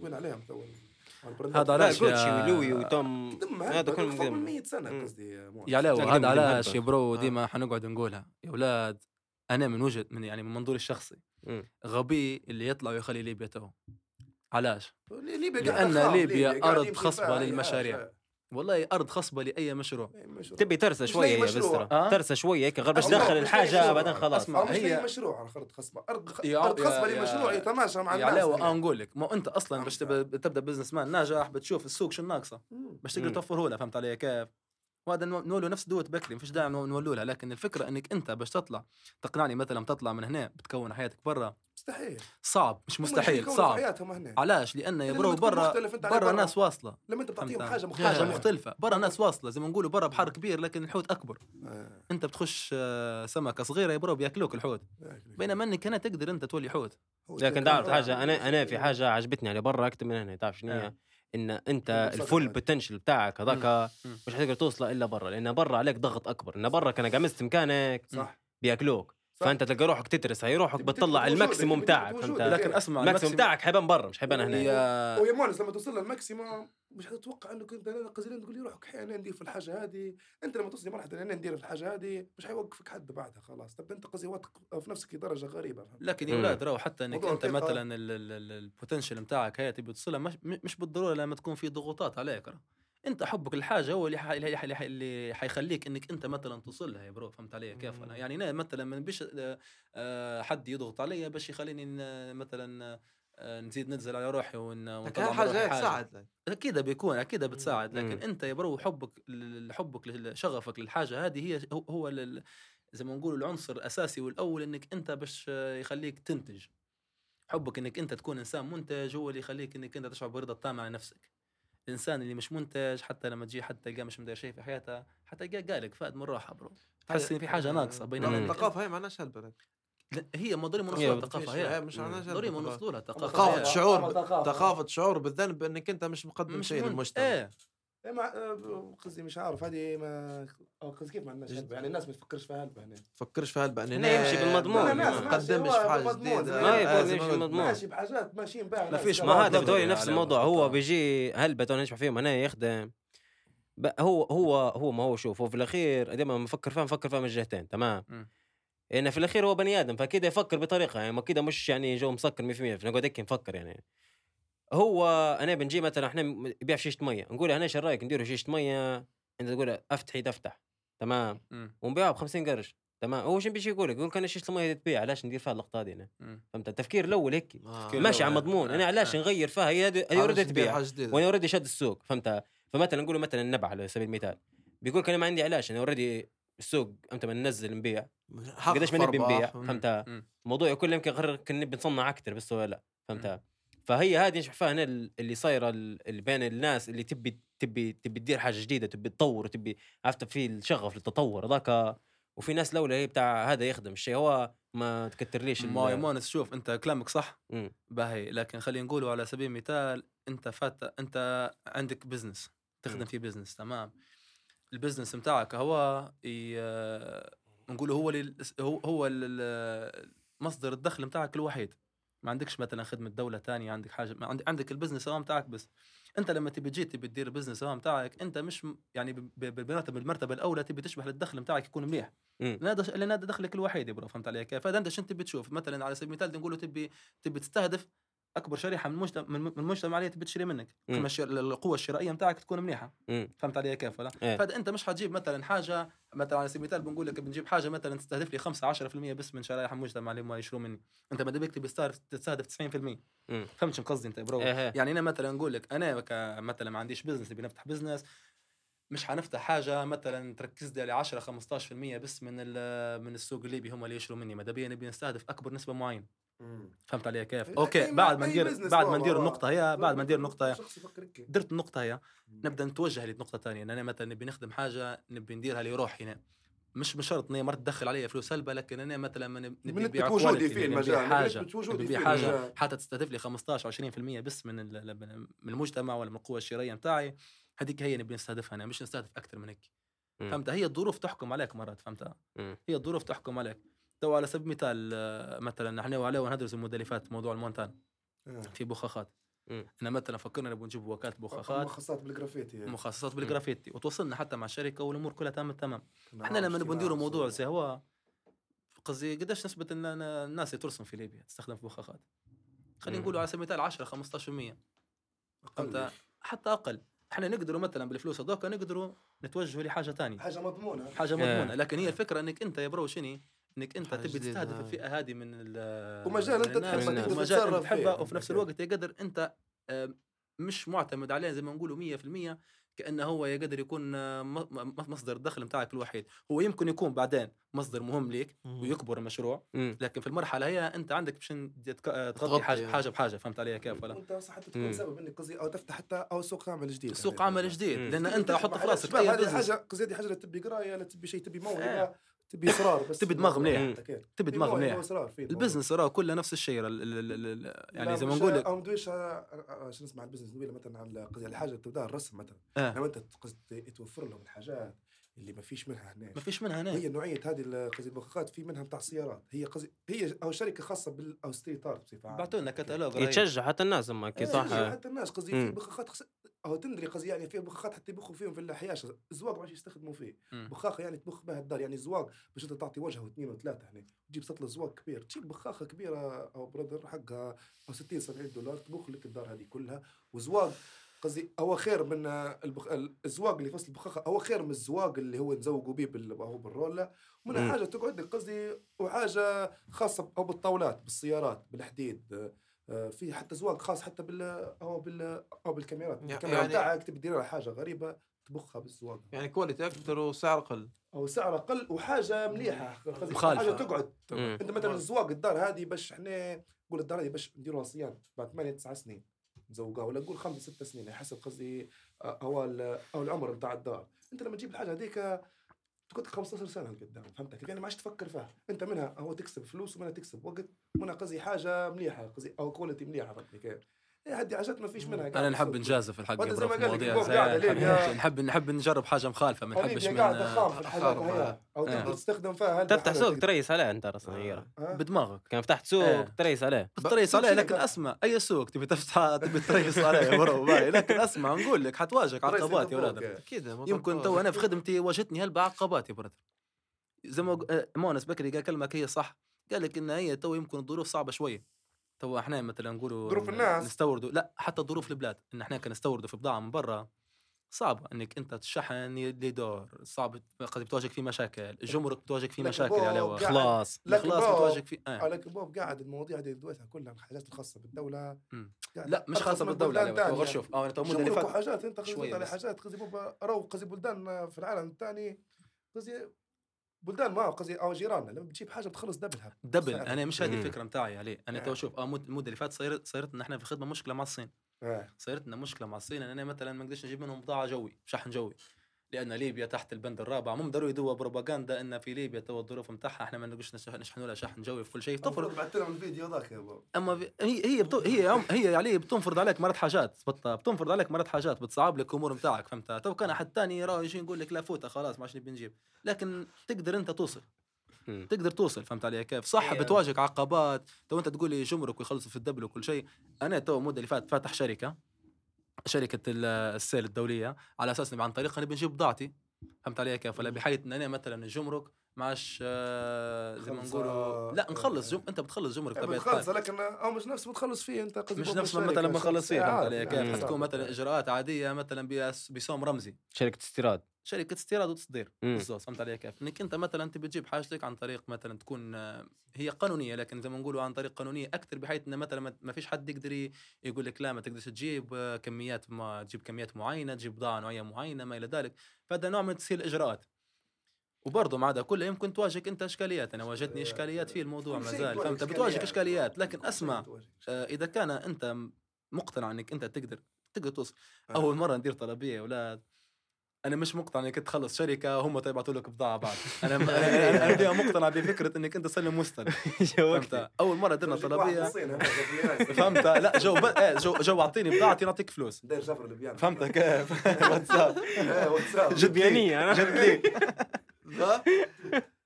وين عليهم تو. هذا علاش Gucci و Louis Vuitton. هذا كلهم أكثر من قدم 100 سنة. قصدي يا علاوي لا، هذا هلبة. يا bro آه. ديما حنقعد نقولها. يا أولاد أنا من وجهة من يعني من منظوري الشخصي. غبي اللي يطلع ويخلي ليبيا تو. علاش؟ ليبيا خام، ليبيا فيها أي للمشاريع. والله أرض خصبة لأي مشروع. تبي ترسى شوية بس. ترى آه؟ ترسى شوية هيك غير باش تدخل الحاجة. بعدين خلاص أسمع. أو مش هي- مشروع على أرض خصبة أرض خ- يا- أرض خصبة يا- لمشروع يتماشى مع يا الناس علاوه يعني. آه نقول لك ما أنت أصلا باش. تبدأ businessman ناجح بتشوف السوق شو ناقصه. باش تقدر. توفره لها فهمت علي كيف؟ وهذا نو- نقوله نفس دوت بكري ما فيش داعي نو- نولوا لها لكن الفكرة إنك أنت باش تطلع تقنعني مثلا تطلع من هنا بتكون حياتك برا. مستحيل. صعب مش مستحيل صعب. حياتهم هنا علاش؟ لأن يا لأن bro برا برا. ناس واصلة. لما أنت بتعطيهم؟ حاجة مختلفة. حاجة مختلفة. برا ناس واصلة زي ما نقولوا برا بحر كبير لكن الحوت أكبر. آه. أنت بتخش آه، سمكة صغيرة يا bro بيأكلوك الحوت. بينما إنك هنا تقدر أنت تولي حوت. لكن تعرف. حاجة أنا أنا في حاجة عجبتني على برا أكثر من هنا تعرف شنو هي؟ إن أنت. ال full potential بتاعك هذاك. مش حتقدر توصله إلا برا لأن برا عليك ضغط أكبر إن برا كان قمست مكانك صح بيأكلوك صح. فأنت تلقى روحك تترس هي روحك بتطلع ال maximum تبي فهمت. لكن أسمع ال maximum بتاعك حيبان برا مش حيبان هنا يا ويا مونس لما توصل لل maximum مش حتتوقع انك انت قصير تقول لي روحك أنا ندير في الحاجة هذه أنت لما توصل لمرحلة أنا ندير في الحاجة هذه مش حيوقفك حد بعدها خلاص تبدا أنت قصدي واثق في نفسك لدرجة غريبة فهمت؟ لكن يا. أولاد راهو حتى إنك أنت. مثلا ال potential نتاعك هي تبي توصلها مش, مش بالضرورة لما تكون في ضغوطات عليك راه. أنت حبك للحاجه هو اللي حي... اللي حي... اللي حيخليك إنك أنت مثلا توصل لها يا bro فهمت علي كيف أنا؟ يعني أنا مثلا ما نبيش آه، حد يضغط علي باش يخليني مثلا آه، نزيد ننزل على روحي ون... روحي هيك تساعد أكيد بيكون أكيد بتساعد لكن مم. أنت يا bro حبك حبك شغفك للحاجة هذه هي هو- لل- زي ما نقول العنصر الأساسي والأول إنك أنت باش آه، يخليك تنتج. حبك إنك أنت تكون إنسان منتج هو اللي يخليك إنك أنت تشعر برضا التام على نفسك. الإنسان اللي مش منتج حتى لما تجي حتى تلقاه مش مدير شيء في حياته حتى تلقاه قالك فاد من راحه برو تحس إن في حاجة ناقصة بينما الثقافة هي معناش هالبلد لا، هي ما ضروري نوصلها ثقافه هي مش. معناش ضروري ثقافه ثقافة هي. شعور ثقافة. ثقافة شعور بالذنب إنك أنت مش مقدم شيء للمجتمع. إيه. إيه مع آه، قصدي مش عارف هذه ما قصدي كيف ما عندناش هلبة يعني الناس ما تفكرش فيها هلبة هنا تفكرش في هالبقى هنا يمشي بالمضمون. لا، ما تقدمش في حاجة بالمضمون. جديدة. ما يمشي ما. بالمضمون. ماشي بحاجات ماشيين بها. ناس فيش. ما ما هذا بدوري نفس الموضوع. هو. بيجي هلبة تو نشبع فيهم؟ أنا يخدم. ب- هو هو هو ما هو شوف هو في الأخير دائما نفكر فيها نفكر فيها من جهتين تمام. لأن في الأخير هو بني آدم فأكيد يفكر بطريقة. يعني ما كده مش يعني جو مسكر 100% فنقعد هيك نفكر يعني. هو أنا بنجي مثلا إحنا نبيع في شيشة مية نقول أنا إيش رايك نديروا شيشة مية أنت تقول أفتحي تفتح تمام. ونبيعها ب 50 قرش تمام هو شو بيجي يقول لك يقول كان شيشة الميه تبيع علاش ندير فيها اللقطة أنا؟ مم. فهمت التفكير الأول هيك آه. تفكير ماشي على. مضمون أنا آه، علاش آه. نغير فيها هي already تبيع وأنا already شاد السوق فهمت فمثلا نقول مثلا النبع على سبيل المثال بيقول كان ما عندي علاش أنا already السوق إمتى ما ننزل نبيع قديش ما نبي. نبيع. فهمت. الموضوع كله يمكن غير كان نبي نصنع أكثر بس هو لا مم. فهمت فهي هذه نشوف فيها هنا ال- اللي صايرة ال- اللي بين الناس اللي تبي تبي تبي تدير حاجة جديدة تبي تطور وتبي عرفت في الشغف للتطور هذاك وفي ناس الاولى هي بتاع هذا يخدم الشيء هو ما تكترليش ما يا مونس شوف انت كلامك صح مم. باهي لكن خلينا نقولوا على سبيل المثال انت فات انت عندك business تخدم مم. في business تمام ال business بتاعك هو ي... نقولوا هو هو هو ال- مصدر الدخل بتاعك الوحيد ما عندكش مثلا خدمة دولة تانية عندك حاجة ما عندك عندك ال business هو بتاعك بس أنت لما تبي تجي تبي تدير ال business هو بتاعك أنت مش يعني ب- ب- بالمرتبه المرتبه الأولى تبي تشبه الدخل بتاعك يكون مليح. لأن هذا دخلك الوحيد يا bro فهمت علي كيف؟ فهذا أنت شنو تبي تشوف مثلا على سبيل المثال نقولوا تبي تبي تستهدف أكبر شريحة من المجتمع من المجتمع اللي تبي تشتري منك. كما القوة الشرائية بتاعك تكون مليحة مم. فهمت علي كيف ولا؟ إيه. فهذا أنت مش حتجيب مثلا حاجة مثلا على سبيل المثال بنقول لك بنجيب حاجة مثلا تستهدف لي 5 10% بس من شرائح المجتمع اللي هم يشتروا مني أنت ما دامك تبي تستهدف تستهدف 90% مم. فهمت شنو قصدي أنت bro؟ إيه. يعني أنا مثلا نقول لك أنا مثلا ما عنديش business نبي نفتح business مش حنفتح حاجة مثلا تركز لي على 10 15% بس من من السوق الليبي هم اللي يشتروا مني ماذا بيا نبي نستهدف أكبر نسبة معينة فهمت علي كيف؟ okay بعد ما ندير بعد ما ندير النقطة هي بعد ما ندير النقطة هي درت النقطة هي. نبدأ نتوجه لنقطة ثانية ان أنا مثلا نبي نخدم حاجة نبي نديرها لروحي هنا. مش مش شرط ان هي مرة تدخل علي فلوس هلبة لكن أنا مثلا نبي من نبيع وجودي في نبي نبيع المجال حاجة. نبي نبيع حاجة. حتى تستهدف لي 15 20% بس من ال- من المجتمع ولا من القوة الشرائية نتاعي هذيك هي نبي نستهدفها أنا مش نستهدف أكثر من هيك. فهمت؟ هي الظروف تحكم عليك مرات فهمتها. هي الظروف تحكم عليك. تو على سبيل المثال آه، مثلا نحن وعليه ندرس الموديليفات موضوع المونتان آه. في بخاخات. إحنا مثلا فكرنا نبغى نجيب وكالة بخاخات مخصصات بالجرافيتي مخصصات بالجرافيتي. وتوصلنا حتى مع الشركة والأمور كلها تمام تمام. إحنا لما نبغى نديروا موضوع زي هو قصدي قديش نسبة إن الناس اللي ترسم في ليبيا تستخدم في بخاخات خلينا. نقول على سبيل المثال 10 15% فهمت؟ حتى أقل. إحنا نقدروا مثلا بالفلوس هذوك نقدروا نتوجهوا لحاجة ثانية حاجة مضمونة. حاجة إيه. مضمونه لكن هي الفكرة إنك أنت يا bro شني إنك أنت تبي تستهدف. الفئة هذه من ال- ومجال تحبه ومجال انت تتصرف تحبه فيه. وفي نفس. الوقت يقدر أنت مش معتمد عليه زي ما نقولوا 100% كأنه هو يقدر يكون آه، مصدر الدخل بتاعك الوحيد هو يمكن يكون بعدين مصدر مهم ليك ويكبر المشروع. لكن في المرحلة هي أنت عندك باش تك- آه، تغطي حاجة يعني. حاجة بحاجة فهمت علي كيف ولا وأنت صح حتى. تكون سبب إنك قصدي أو تفتح حتى أو سوق عمل جديد سوق يعني. عمل جديد. لأن أنت حط في راسك هذه حاجة قصدي هذه حاجة لا تبي قراية لا تبي شيء تبي موهبة آه. تبي إصرار بس تبي دماغ مليح. تبي في دماغ مليح. ال business راه كله نفس الشيء ال- ال- ال- ال- يعني زي ما نقول لك أو ندويش شو نسمع ال business مثلا على قصدي على حاجة تبدا الرسم مثلا آه. لما أنت توفر لهم الحاجات اللي ما فيش منها هنا ما فيش منها هنا هي نوعية هذه ال- قصدي البخاخات في منها بتاع السيارات هي قصدي هي أو شركة خاصة بال أو street art بصفة عامة. بعتوا لنا كتالوج. يتشجع حتى الناس أما أكيد إيه، صح؟ حتى الناس. قصدي في. بخاخات خص... أو تندري قصدي يعني في بخاخات حتى يبخوا فيهم في الحياشه الزواق باش يستخدموا فيه. بخاخه يعني تبخ بها الدار. يعني زواق باش أنت تعطي وجهه واثنين وثلاثة هنا تجيب سطل زواق كبير. تجيب بخاخه كبيرة أو برادر حقها أو 60 70 دولار تبخ لك الدار هذه كلها. وزواق قصدي هو خير من البخ... الزواق اللي فصل البخاخة هو خير من الزواق اللي هو نزوقوا به بال... بالرولا. مم. حاجة تقعد لك قصدي وحاجة خاصة أو بالطاولات بالسيارات بالحديد آه، في حتى زواق خاص حتى بال أو بال أو بالكاميرات. يعني- الكاميرا يعني- بتاعك تبي تدير لها حاجة غريبة تبخها بالزواق يعني كواليتي أكثر وسعر أقل. أو سعر أقل وحاجة مليحة. قصدي مخالفة. حاجة تقعد. مم. أنت مثلا الزواق الدار هذه باش إحنا نقول الدار هذه باش نديروها صيانه بعد 8 9 سنين. نزوقها ولا نقول خمس ست سنين حسب قصدي آه، هو أو العمر بتاع الدار. أنت لما تجيب الحاجة هذيك تقعد 15 سنة لقدام فهمت؟ كيف يعني ما عادش تفكر فيها. أنت منها هو تكسب فلوس ومنها تكسب وقت منها قصدي حاجة مليحة قصدي أو quality مليحة فهمتني كيف إيه هذه حاجات ما فيش منها. أنا نحب. نجازف الحق زي ما في قال لك مواضيع زي نحب نحب نجرب حاجة مخالفه ما نحبش من. هي. أو آه. تقدر تستخدم فيها تفتح سوق تريس عليه أنت صغيرة. آه. بدماغك. كان فتحت سوق إيه. تريس عليه. بتريس عليه لكن؟ أسمع. أي سوق تبي تفتح تبي تريس عليه لكن أسمع نقول لك حتواجهك عقبات يا ولاد إيه. أكيد يمكن تو أنا في خدمتي واجهتني هلبة عقبات يا bro زي ما آه، مونس بكري قال كلمة هي صح؟ قال لك إن هي تو يمكن الظروف صعبة شوية. تو إحنا مثلا نقولوا ظروف الناس. نستوردوا لا حتى ظروف البلاد إن إحنا كنستوردوا في بضاعة من برا صعب إنك أنت تشحن يدي دور صعب قد بتواجهك فيه مشاكل الجمرك بتواجهك فيه لكن مشاكل قاعد- خلاص خلاص بتواجهك فيه آه. لكن بوب قاعد المواضيع هذه دويتها كلها الحاجات الخاصة بالدولة. قاعد لا مش خاصة بالدولة غير. شوف آه مدة اللي فات وحاجات انت قصدي على. حاجات قصدي بابا رو قصدي بلدان في العالم الثاني قصدي بلدان ما قصدي أو جيراننا لما بتجيب حاجة بتخلص دبلها دبل سعر. أنا مش هذه. الفكرة متاعي عليه أنا تو آه. شوف آه مد- المدة اللي فاتت صايرت صايرت لنا إحنا في الخدمه مشكله مع الصين آه. صايرت لنا مشكلة مع الصين إن أنا مثلا ما نقدرش نجيب منهم بضاعة جوي شحن جوي لأن ليبيا تحت البند الرابع. مو ضروري يدوا بروباغندا إن في ليبيا تو الظروف نتاعها إحنا ما نقولش نشح- نشحنوا لها شحن جوي في كل شيء. تفرض بعت لهم الفيديو ذاك يا بابا أما في- هي هي بتو هي عم- هي علي بتنفرض عليك مرات حاجات. بط- بتنفرض عليك مرات حاجات. بتصعب لك امور نتاعك فهمت؟ تو كان أحد ثاني راه يجي يقول لك لا فوته خلاص ما عادش نبي نجيب. لكن تقدر أنت توصل. تقدر توصل فهمت علي كيف؟ صح بتواجهك عقبات. تو أنت تقول لي جمرك ويخلصوا في ال double وكل شيء. أنا تو المده اللي فاتت فاتح شركة. شركة ال- السيل الدولية على أساس نبي عن طريقها نبي نجيب بضاعتي فهمت علي كيف ولا بحيث إن أنا مثلا الجمرك معاش آه، زي ما نقولوا آه، لا نخلص آه. جم... أنت بتخلص جمرك طبيعه بتخلص الحال لكن أو مش نفس بتخلص فيه أنت مش نفس ما مثلا بنخلص فيه فهمت علي كيف. حتكون. مثلا إجراءات عادية مثلا بسوم رمزي شركة استيراد شركة استيراد وتصدير. بالضبط. فهمت علي كيف؟ إنك أنت مثلا تبي تجيب حاجتك عن طريق مثلا تكون آه، هي قانونية لكن زي ما نقولوا عن طريق قانونية أكثر بحيث إنه مثلا ما- ما فيش حد يقدر يقول لك لا ما تقدرش تجيب آه، كميات ما تجيب كميات معينة تجيب بضاعة نوعية معينة ما إلى ذلك. فهذا نوع من تسهيل الإجراءات. وبرضه مع هذا كله يمكن تواجهك أنت إشكاليات. أنا واجهتني إشكاليات في الموضوع كل ما شيء زال تواجه فهمت؟ إشكاليات. بتواجهك إشكاليات. لكن أسمع. آه، إذا كان أنت مقتنع إنك أنت تقدر تقدر توصل. أول مرة ندير طلبية أولاد أنا مش مقتنع إنك تخلص شركة هم يبعثوا لك بضاعة بعد. أنا أنا أنا, مقتنع بفكرة إنك أنت تسلم مستلم فهمت؟ أول مرة درنا طلبية. فهمت؟ لا جو ب... إيه، جو جو أعطيني بضاعتي نعطيك فلوس. داير كيف؟ واتساب إيه، واتساب جديانية أنا. جد لي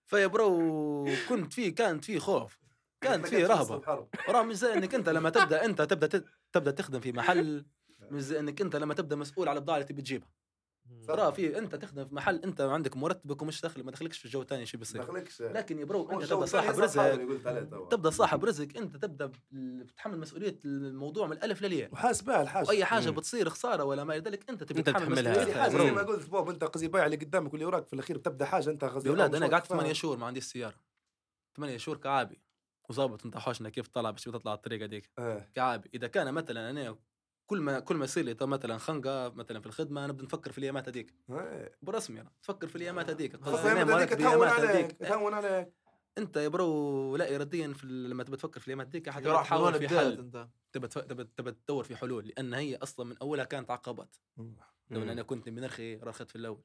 فيا برو كنت في كانت في خوف. كانت في رهبة. وراه مش زي إنك أنت لما تبدأ أنت تبدأ تبدأ تخدم في محل. مش زي إنك أنت لما تبدأ مسؤول على البضاعة اللي تبي تجيبها. راه في أنت تخدم في محل أنت عندك مرتبك ومش دخل ما دخلكش في الجو تاني شو بيصير دخلكش لكن يا برو أنت تبدأ صاحب رزق. تبدأ صاحب رزق أنت تبدأ بتحمل مسؤولية الموضوع من الألف للياء. وحاسبها الحاجة وأي حاجة مم. بتصير خصاره ولا ما إلى ذلك أنت حاجة يا زي. ما قلت بوب أنت قصدي بايع اللي قدامك واللي وراك في الأخير بتبدأ حاجة أنت قصدي يا أولاد أنا قعدت فاهم. ثمانية شهور ما عنديش سياره ثمانية شهور كعابي. وظابط أنت حوشنا كيف طلع باش تطلع الطريقة ديك؟ إيه. كعابي. إذا كان مثلا أنا كل ما كل ما يصير لي طب مثلا خنقة مثلا في الخدمة نبدا نفكر في الأيامات هذيك إيه. برسمي أنا تفكر في الأيامات هذيك مالك تهون عليك هذيك. تهون عليك. أنت يا برو لا اراديا في لما تبى تفكر في الأيامات هذيك حتى تحاول حاول في حل. تبى تبى تبى تدور في حلول لأن هي أصلا من أولها كانت عقبات. لو أنا كنت بنرخي رخيت في الأول.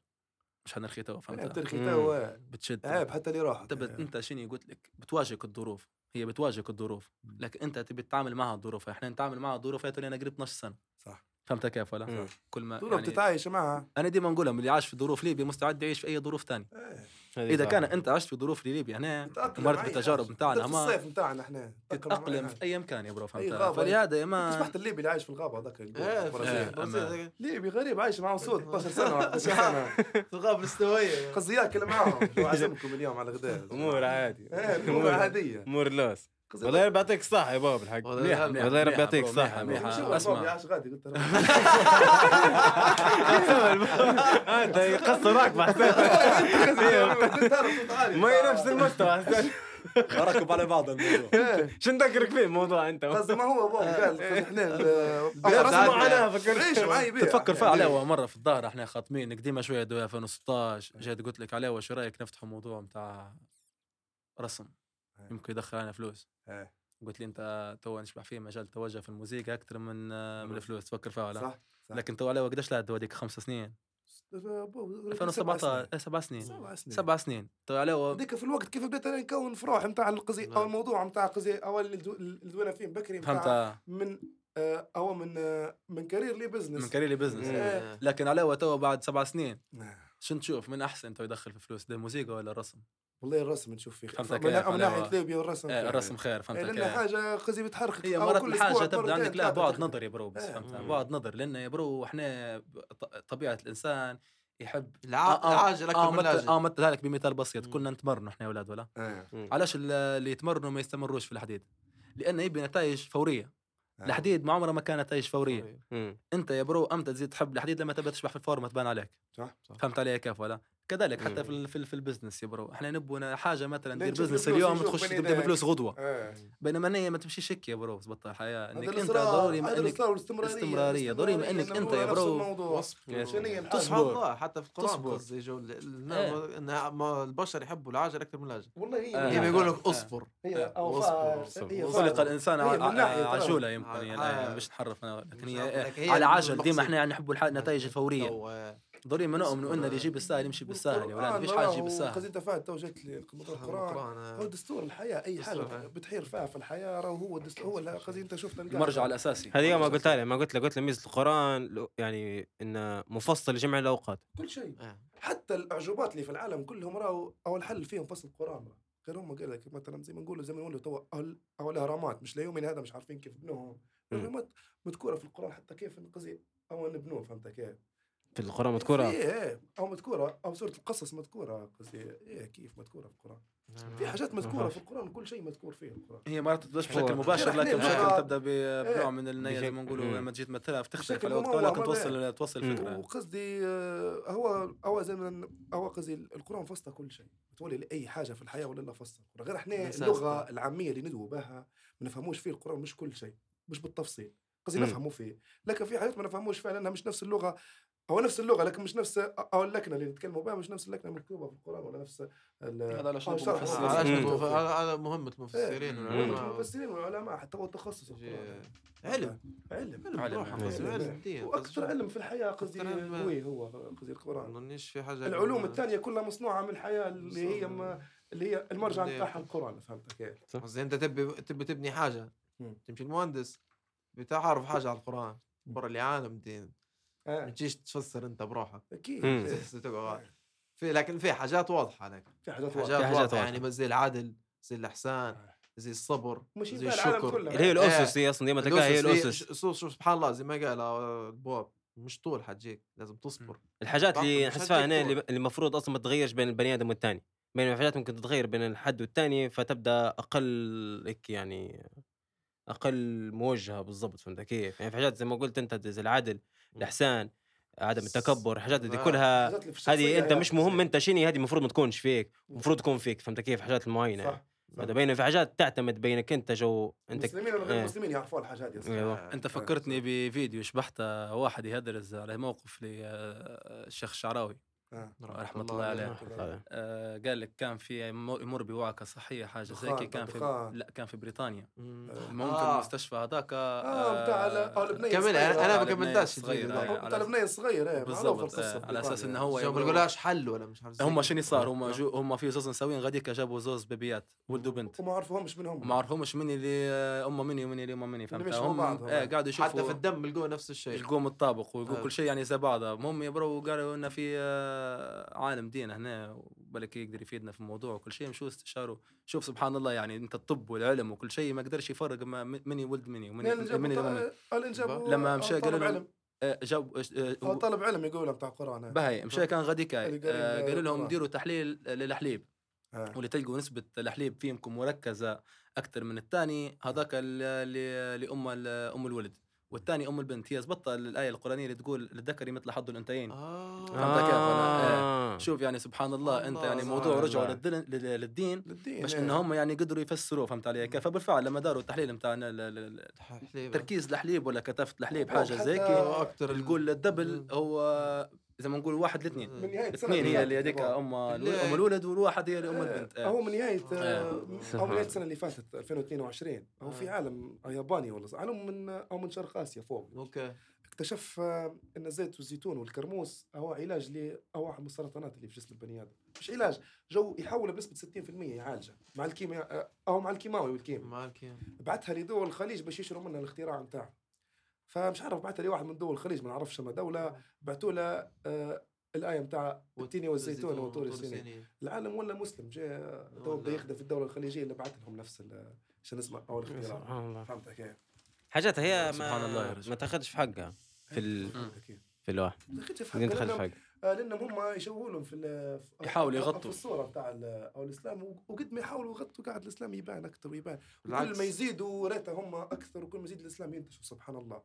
مش حنرخي تو إيه، فهمت. توا بتشد عيب حتى اللي راح تبى انت شنو قلت لك؟ بتواجهك الظروف هي بتواجهك الظروف. لكن انت تبي تتعامل معها الظروف. إحنا نتعامل معها الظروف هي أنا قريب 12 سنة. صح. فهمت كيف ولا؟ مم. كل ما يعني بتتعايش معها. أنا ديما نقولها من اللي عاش في ظروف ليبيا مستعد يعيش في أي ظروف ثانية إيه. إذا كان أنت عشت في ظروف ليبيا هنا مرت بالتجارب حاجة. نتاعنا في ما الصيف نتاعنا إحنا. تتأقلم في اي مكان يا bro فهمت. فلهذا يا ما سمعت الليبي اللي عايش في الغابة هذاك. إيه. برازيل ليبي غريب عايش معهم صوت 12 سنة 11 سنة. في الغابة الاستوائيه قصدي ياكل معاهم شو عازمكم اليوم على الغداء. أمور عادي إيه أمور عادية. أمور لوس. والله ربي يعطيك الصحة يا باب الحق والله مليحة يعطيك الصحة. أسمع. غادي قلت له. أنت يقصر معك صوت عالي. ما نفس المستوى ركب على بعض الموضوع. شو نذكرك فيه الموضوع أنت؟ قصدي ما هو بابا قال إحنا لا رسموا عليها فكرت إيش معي بيه تتفكر فيها علاوه مرة في الظاهر إحنا خاطمين قديمة شوية دو 2016 جيت قلت لك علاوه شو رايك نفتحوا موضوع بتاع رسم. إيه. يمكن يدخل علينا فلوس. إيه. قلت لي أنت تو نشبع فيه مجال توجه في الموسيقى أكثر من من الفلوس تفكر فيها ولا صح صح. لكن تو علاوه قديش لا هذيك خمس سنين؟ بابا، 2017 إيه، سبع سنين. سبع سنين. سبع سنين. تو هذيك في الوقت كيف بديت أنا نكون فروح نتاع القضية أو نعم. الموضوع نتاع القضية اول اللي دو- اللي دوينا فيه بكري فهمت. من آه، أو من آه، من career لي business من career لي business إيه. لكن علاوه تو بعد سبع سنين. نعم. شو تشوف من أحسن تو يدخل في فلوس ده الموسيقى ولا الرسم؟ والله الرسم نشوف فيه فهمت من؟ من ناحية ليبيا والرسم إيه خير. الرسم خير إيه، فهمت لأن كيف؟ حاجة قصدي بتحرك هي مرات كل الحاجة تبدا عندك ثلاثة بعد. نظري يا bro بس إيه. فهمت. بعد نظر لأن يا bro إحنا ط- طبيعة الإنسان يحب الع- العاجل أكثر آه من مثل اللاجل آه مثل لك بمثال بسيط. كنا نتمرنوا إحنا يا أولاد ولا إيه. علاش ال- اللي يتمرنوا ما يستمروش في الحديد لأنه يبي نتائج فورية إيه. الحديد ما عمره ما كان نتائج فورية. انت يا bro إمتى تزيد تحب الحديد لما تبدا تشبح في الفورمه تبان عليك. صح صح. فهمت علي كيف ولا؟ كذلك حتى. في ال- في, ال- في ال business يا bro إحنا نبغى حاجة مثلا ندير business اليوم تخش تبدأ. بفلوس غدوة إيه. بينما هي ما تمشيش هيك يا bro زبط الحياة إنك أنت ضروري ما إنك استمرارية. ضروري ما أنت هو يا bro؟ تصبر. حتى في القران تصبر. قصدي جو إيه. البشر يحبوا العاجل أكثر من اللاجل والله هي آه. هي هي بيقول آه. لك اصبر خلق الإنسان. عجولة يمكن آه. يعني مش نحرف لكن هي على عجل. ديما إحنا نحبوا الح- نتائج الفورية آه، ضروري ما نؤمن إنه اللي يجيب السهل يمشي بالسهل يا ولاد ما فيش حاجة يجيب قصدي بالسهل انت فات تو جيت لي القرآن هو دستور الحياة أي دستور حاجة. بتحير فيها في الحياة راهو هو الدستور هو أنت شفت القاعدة. المرجع الأساسي هذه ما قلت له ما قلت له قلت له ميزة القرآن يعني انه مفصل لجميع الأوقات كل شيء آه. حتى الأعجوبات اللي في العالم كلهم راهو أو الحل فيهم فصل القرآن راه. غير هم قال لك مثلا زي ما نقولوا زي ما نقولوا تو أو الأهرامات مش ليومنا هذا مش عارفين كيف بنوهم. الأهرامات مذكورة في القرآن حتى كيف قصدي أو نبنوه فهمت كيف؟ في القران مذكورة؟ إيه إيه أو مذكورة أو سورة القصص مذكورة قصدي إيه كيف مذكورة في القرآن؟ في حاجات مذكورة في القرآن كل شيء مذكور فيه القرآن. هي مرات تبداش بشكل مباشر لكن بشكل تبدأ ب- بنوع من النية زي ما نقولوا. لما تجي تمثلها بتختلف على ما توصل توصل مم. الفكرة. وقصدي آه، هو هو زي ما هو قصدي القرآن فصل كل شيء. تولي لأي حاجة في الحياة ولا لا فصل غير إحنا ده. العامية اللي ندوي بها ما نفهموش فيه القرآن مش كل شيء مش بالتفصيل. قصدي مم. نفهموا فيه. لكن في حاجات ما نفهموش فيها لأنها مش نفس اللغة. هو نفس اللغة لكن مش نفس أو اللكنة اللي نتكلموا بها مش نفس اللكنة المكتوبة في القرآن ولا نفس ال- هذا أو شرح المفسرين. المفسرين. علاش هذا هذا إيه،. والعلماء. المفسرين والعلماء حتى هو القرآن. علم علم علم علم الدين وأكثر علم في الحياة قصدي. قوي هو قصدي ما القران نظنيش في حاجة العلوم الثانية كلها مصنوعة من الحياة اللي هي اللي هي المرجع بتاعها القرآن فهمت كيف؟ قصدي أنت تبي تبي تبني حاجة مم. تمشي المهندس بتعرف حاجة على القرآن برا اللي عالم دين ما آه. تجيش تفسر انت بروحك أكيد. تقعد. في لكن في حاجات واضحة لك في حاجات حاجات واضحة. حاجات واضحة واضحة. يعني بس زي العدل زي الإحسان زي الصبر مش زي الشكر كله اللي هي إيه. الأسس هي أصلا ديما تلقاها هي الأسس الاسس شوف شوف سبحان الله زي ما قال آه، البواب مش طول حتجيك لازم تصبر الحاجات اللي مش نحس فيها هنا اللي المفروض أصلا ما تتغيرش بين البني آدم والثاني بين الحاجات ممكن تتغير بين الحد والثاني فتبدأ أقل هيك يعني أقل موجهة بالضبط فهمت كيف؟ يعني في حاجات زي ما قلت أنت زي العدل الاحسان عدم التكبر الحاجات هذه آه. كلها الحاجات هذه أنت هي مش مهم. أنت شنو هذه المفروض ما تكونش فيك المفروض تكون فيك فهمت كيف حاجات معينه صح. هذا بين في حاجات تعتمد بينك أنت جو أنت المسلمين وغير إيه. المسلمين يعرفوا الحاجات دي أيوة. صح. أنت فكرتني بفيديو شبحت واحد يهدرز على موقف للشيخ الشعراوي آه. رحمة الله عليه. آه، قال لك كان في يمر بوعكه صحية حاجة زي كي كان في. لا كان في بريطانيا مم. المهم في آه. المستشفى هذاك آه بتاع آه، البنية كمل الصغيرة. أنا أنا ما على. ده. هو بتاع البنية الصغيرة إيه بالضبط آه، على أساس. إنه هو شو ما يقول- بيقولهاش حل ولا مش عارف هم. شنو صار هم آه. جو هم في زوز نساويين غاديك جابوا زوز بيبيات ولد وبنت وما عرفوهمش منهم ما عرفوش من اللي ام مني ومن اللي ام مني فهمت هم هم. آه قاعدوا يشوفوا حتى في الدم يلقوا نفس الشيء يلقوهم الطابق ويقول آه. كل شيء يعني زي بعضه المهم يا برو قالوا إنه في آه، عالم دين هنا بالك يقدر يفيدنا في الموضوع وكل شيء مشوا استشاروا شوف سبحان الله يعني أنت الطب والعلم وكل شيء ما قدرش يفرق ما مني ولد مني ومني مني قال لما آه، مشى قالوا لهم علم جاب هو طالب علم يقول بتاع هذا. بهي مشى كان اللي قريب آه، قالوا لهم. ديروا تحليل للحليب آه. واللي تلقوا نسبة الحليب فيكم مركزة أكثر من الثاني هذاك اللي لأم أم الولد والثاني أم البنت هي زبطة الآية القرآنية اللي تقول للذكر مثل حظ الأنثيين آه فهمت كيف أنا؟ آه. شوف يعني سبحان الله أنت الله يعني سبحان موضوع رجعوا. للدين, لل- للدين باش إيه. إن هم يعني قدروا يفسروه فهمت علي كيف فبالفعل لما داروا التحليل نتاع. تركيز الحليب ولا كثافة الحليب أو حاجة زي كي تقول الدبل هو زي ما نقول واحد لاثنين. من نهاية السنة اثنين هي اللي هذيك. أم أم الولد والواحد هي اللي أم البنت. إيه. هو من نهاية آه،. أو من نهاية السنة اللي فاتت 2022 هو في آه. عالم ياباني ولا عالم من أو من شرق آسيا فوق. okay. اكتشف آه، إن الزيت والزيتون والكرموس هو علاج لواحد من السرطانات اللي في جسم البني آدم. مش علاج جو يحوله بنسبة 60% يعالجه مع الكيمياء آه، أو مع الكيماوي والكيمياء. مالك بعتها لدول الخليج باش يشروا منها الاختراع نتاعه فمش عارف بعتها لواحد من دول الخليج ما نعرفش ما دوله بعتوا له آه الآية نتاع التين والزيتون وطور السنين. العالم ولا مسلم جاء تو بدا. يخدم في الدولة الخليجية اللي بعت لهم نفس ال- شو اسمه أو الاختراع سبحان الله. فهمت كيف؟ حاجات هي سبحان الله يا ما رجل. ما تاخذش في حقها في ال... في الواحد. دخلت في بدين حقها تاخذ في لأنهم- حقها؟ آه، لأنهم هم يشوهوا لهم في ال- في- يحاولوا في يغطوا. الصورة بتاع ال- أو الإسلام. وقد ما يحاولوا يغطوا قاعد الإسلام يبان أكثر ويبان. كل. ما يزيدوا ريته هم أكثر وكل ما يزيد الإسلام ينتشر سبحان الله.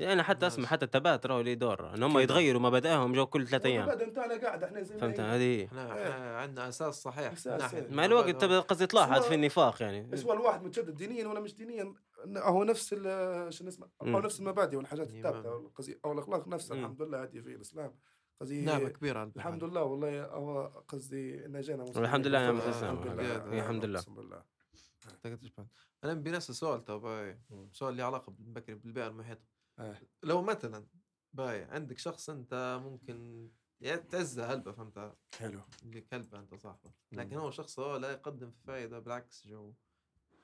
يعني حتى اسمع. حتى التبات راهو ليه دور إن هم. يتغيروا مبادئهم جو كل ثلاث أيام المبادئ بتاعنا قاعد إحنا زي فهمت. هذه هي. إحنا إيه. إحنا عندنا أساس صحيح أساس، إيه. مع الوقت. تبدأ قصدي تلاحظ في النفاق يعني سواء الواحد متشدد دينيا ولا مش دينيا هو نفس ال- شو اسمه. نفس المبادئ والحاجات. الثابته أو الأخلاق نفسها. الحمد لله هذه في الإسلام قصدي نعمة كبيرة على البحر. الحمد لله والله هو قصدي ان مسلمين. الحمد لله الإسلام. لله. الحمد لله. أنا بنفس السؤال تو. سؤال له علاقة بالبكري بالبيئة المحيطة آه. لو مثلا باهي عندك شخص أنت ممكن يا تعزها هلبة فهمتها حلو. اللي كلبة أنت صاحبه. لكن هو شخص هو لا يقدم في فائدة بالعكس جو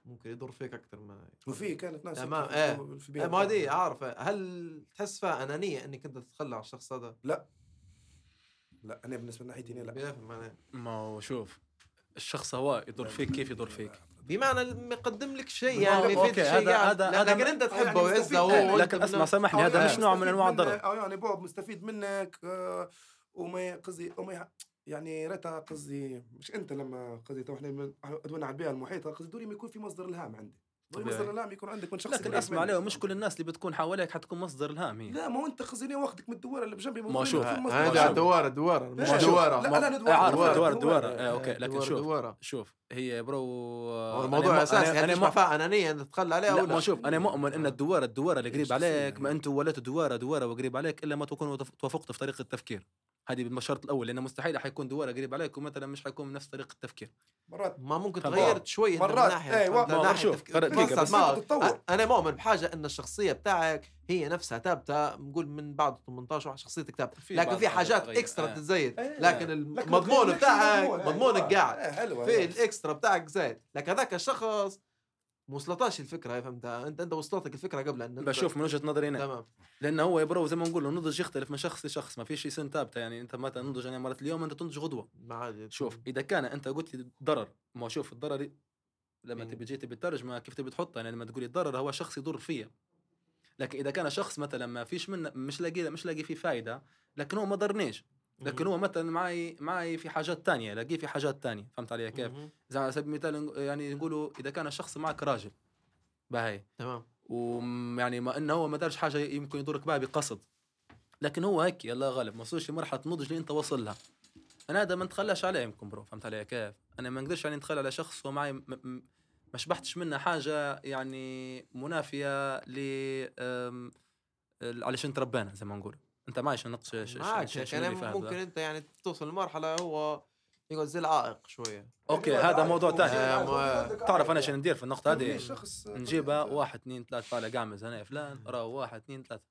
ممكن يضر فيك أكثر ما. وفي كانت ناس تمام، هيك إيه. في- إيه، بيئة ما دي عارفة هل تحس فيها أنانية إنك أنت تتخلى عن الشخص هذا؟ لا. أنا بالنسبة لناحيتي لا. ما هو شوف الشخص هو يضر فيك كيف يضر فيك؟ بمعنى ما يقدم لك شيء يعني ما okay، شيء هذا- يعني. هذا- هذا لكن أنت يعني تحبه ويعزه. هو لكن اسمع سامحني هذا يعني مش نوع من أنواع الضرر أو يعني بوب مستفيد منك آه، وما قصدي وما يعني ريتها قصدي مش أنت لما قصدي تو إحنا أدونا على البيئة المحيطة قصدي دوري ما يكون في مصدر إلهام عندي. مصدر إلهام يكون عندك من شخص لكن اسمع. عليه مش كل الناس اللي بتكون حواليك حتكون مصدر إلهام هي لا ما هو أنت قصدي واخدك من الدوارة اللي بجنبي ما شوف، هذا شوف. دوارة دوارة مش. دوارة لا، لا، دوار. دوار إيه، okay لكن شوف شوف هي bro هو أنا الموضوع مو- أساسي أنا- يعني أنا تسمع مو- فيها انانيه عليها لا ولا ما شوف أنا مؤمن إن. الدوارة الدوارة اللي قريب عليك ما. أنتم وليتوا دوارة دوارة وقريب عليك إلا ما تكونوا توافقتوا في طريقة التفكير هذه بالشرط الأول لأنه مستحيل حيكون دوارة قريب عليك ومثلا مش حيكون بنفس طريقة التفكير مرات ما ممكن. تغيرت شوي انت من مرات،. فهمت؟ ما شوف، بس. ما- تتطور. أنا مؤمن بحاجة إن الشخصية بتاعك هي نفسها ثابتة نقول من بعد 18 واحد شخصيتك ثابتة لكن في حاجات. extra آه. تتزايد إيه. لكن المضمون ما بتاعك المضمون. مضمونك. قاعد إيه، حلوة في. ال extra بتاعك زايد لكن هذاك الشخص وصلتاش الفكرة هاي فهمتها أنت انت وصلتك الفكرة قبل أن بشوف من وجهة نظري أنا تمام لأنه هو يا برو زي ما نقول النضج يختلف من شخص لشخص ما في شيء سن ثابتة يعني أنت مثلا نضج أنا مرات اليوم أنت تنضج غدوة ما عاد شوف إذا كان أنت قلت لي ضرر ما شوف الضرر لما إيه. تبي جيت بالترجمه كيف تبي تحطها يعني لما تقولي الضرر هو شخص يضر فيا لكن إذا كان شخص مثلا ما فيش منه مش لاقي مش لاقي فيه فايدة لكن هو ما ضرنيش. لكن هو مثلا معي معي في حاجات تانية لاقيه في حاجات تانية. فهمت علي كيف؟ زي على سبيل المثال يعني نقولوا إذا كان الشخص معك راجل باهي تمام. ويعني ما إنه هو ما دارش حاجة يمكن يضرك بها بقصد. لكن هو هيك يلا غالب ما وصلش لمرحله النضج اللي أنت واصل لها. أنا هذا ما نتخلاش عليه يمكن برو. فهمت علي كيف؟ أنا ما نقدرش يعني نتخلى على شخص ومعي م- م- ما شبحتش منه حاجة يعني منافية ل شن تربينا زي ما نقول. أنت معي شنو نقص شنو يعني ممكن؟ أنت يعني توصل لمرحلة هو يقعد زي العائق شوية. أوكي هذا موضوع ثاني آه، ما- تعرف أنا شنو ندير في النقطة هذه؟ نجيبها واحد اثنين ثلاثة طالع قامز أنا فلان راه واحد اثنين ثلاثة.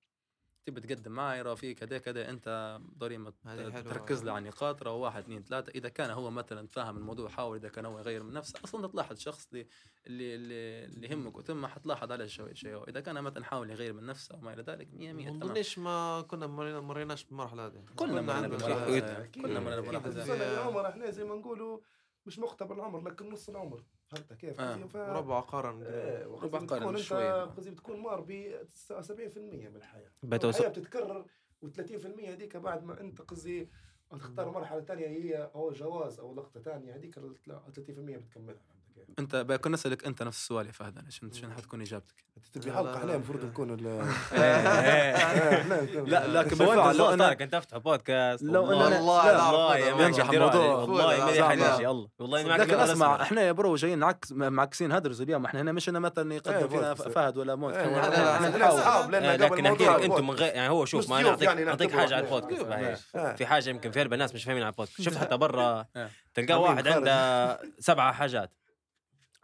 تبي تقدم معي راه في كذا كذا أنت ضروري حلوة. تركز له على النقاط راه واحد اثنين ثلاثة إذا كان هو مثلا فاهم الموضوع حاول إذا كان هو يغير من نفسه أصلا تلاحظ الشخص اللي اللي اللي, اللي يهمك وتم حتلاحظ عليه شوي شيء إذا كان مثلا حاول يغير من نفسه وما إلى ذلك 100 100 ما تمام نظنيش ما كنا مرينا مريناش بالمرحلة هذه كلنا مرينا. هذه. كلنا مرينا بالمرحلة أكيد. هذه. إحنا زي ما نقولوا مش مختبر العمر لكن نص العمر فهمت كيف؟ آه. ف- ربع قرن إيه، ربع قرن شوية. قصدي بتكون مار ب 70% من الحياة بتوصل الحياة بتتكرر و30% هذيك بعد ما أنت قصدي تختار مرحلة ثانية هي أو جواز أو لقطة ثانية هذيك ال 30% بتكملها؟ أنت بكون نسألك أنت نفس السؤال يا فهد أنا شنو شنو حتكون إجابتك؟ أنت تبي حلقه إحنا. المفروض نكون ال لا لكن بالفعل لو طارق أنت أفتح بودكاست لو والله- أنا- والله والله. man ينجح. الموضوع. والله ما. حاجة يلا والله ما لكن اسمع إحنا يا bro جايين نعكس معكسين هدرز اليوم إحنا هنا مش هنا مثلا إيه، يقدم فينا بس- فهد ولا موت إيه، نحاول. اصحاب لكن احكي لك أنتم من غير يعني هو شوف ما أنا اعطيك يعني اعطيك نعتبره حاجة على. البودكاست. في حاجة يمكن في الناس مش فاهمين على البودكاست شفت حتى برا. تلقاه واحد. عنده سبعة حاجات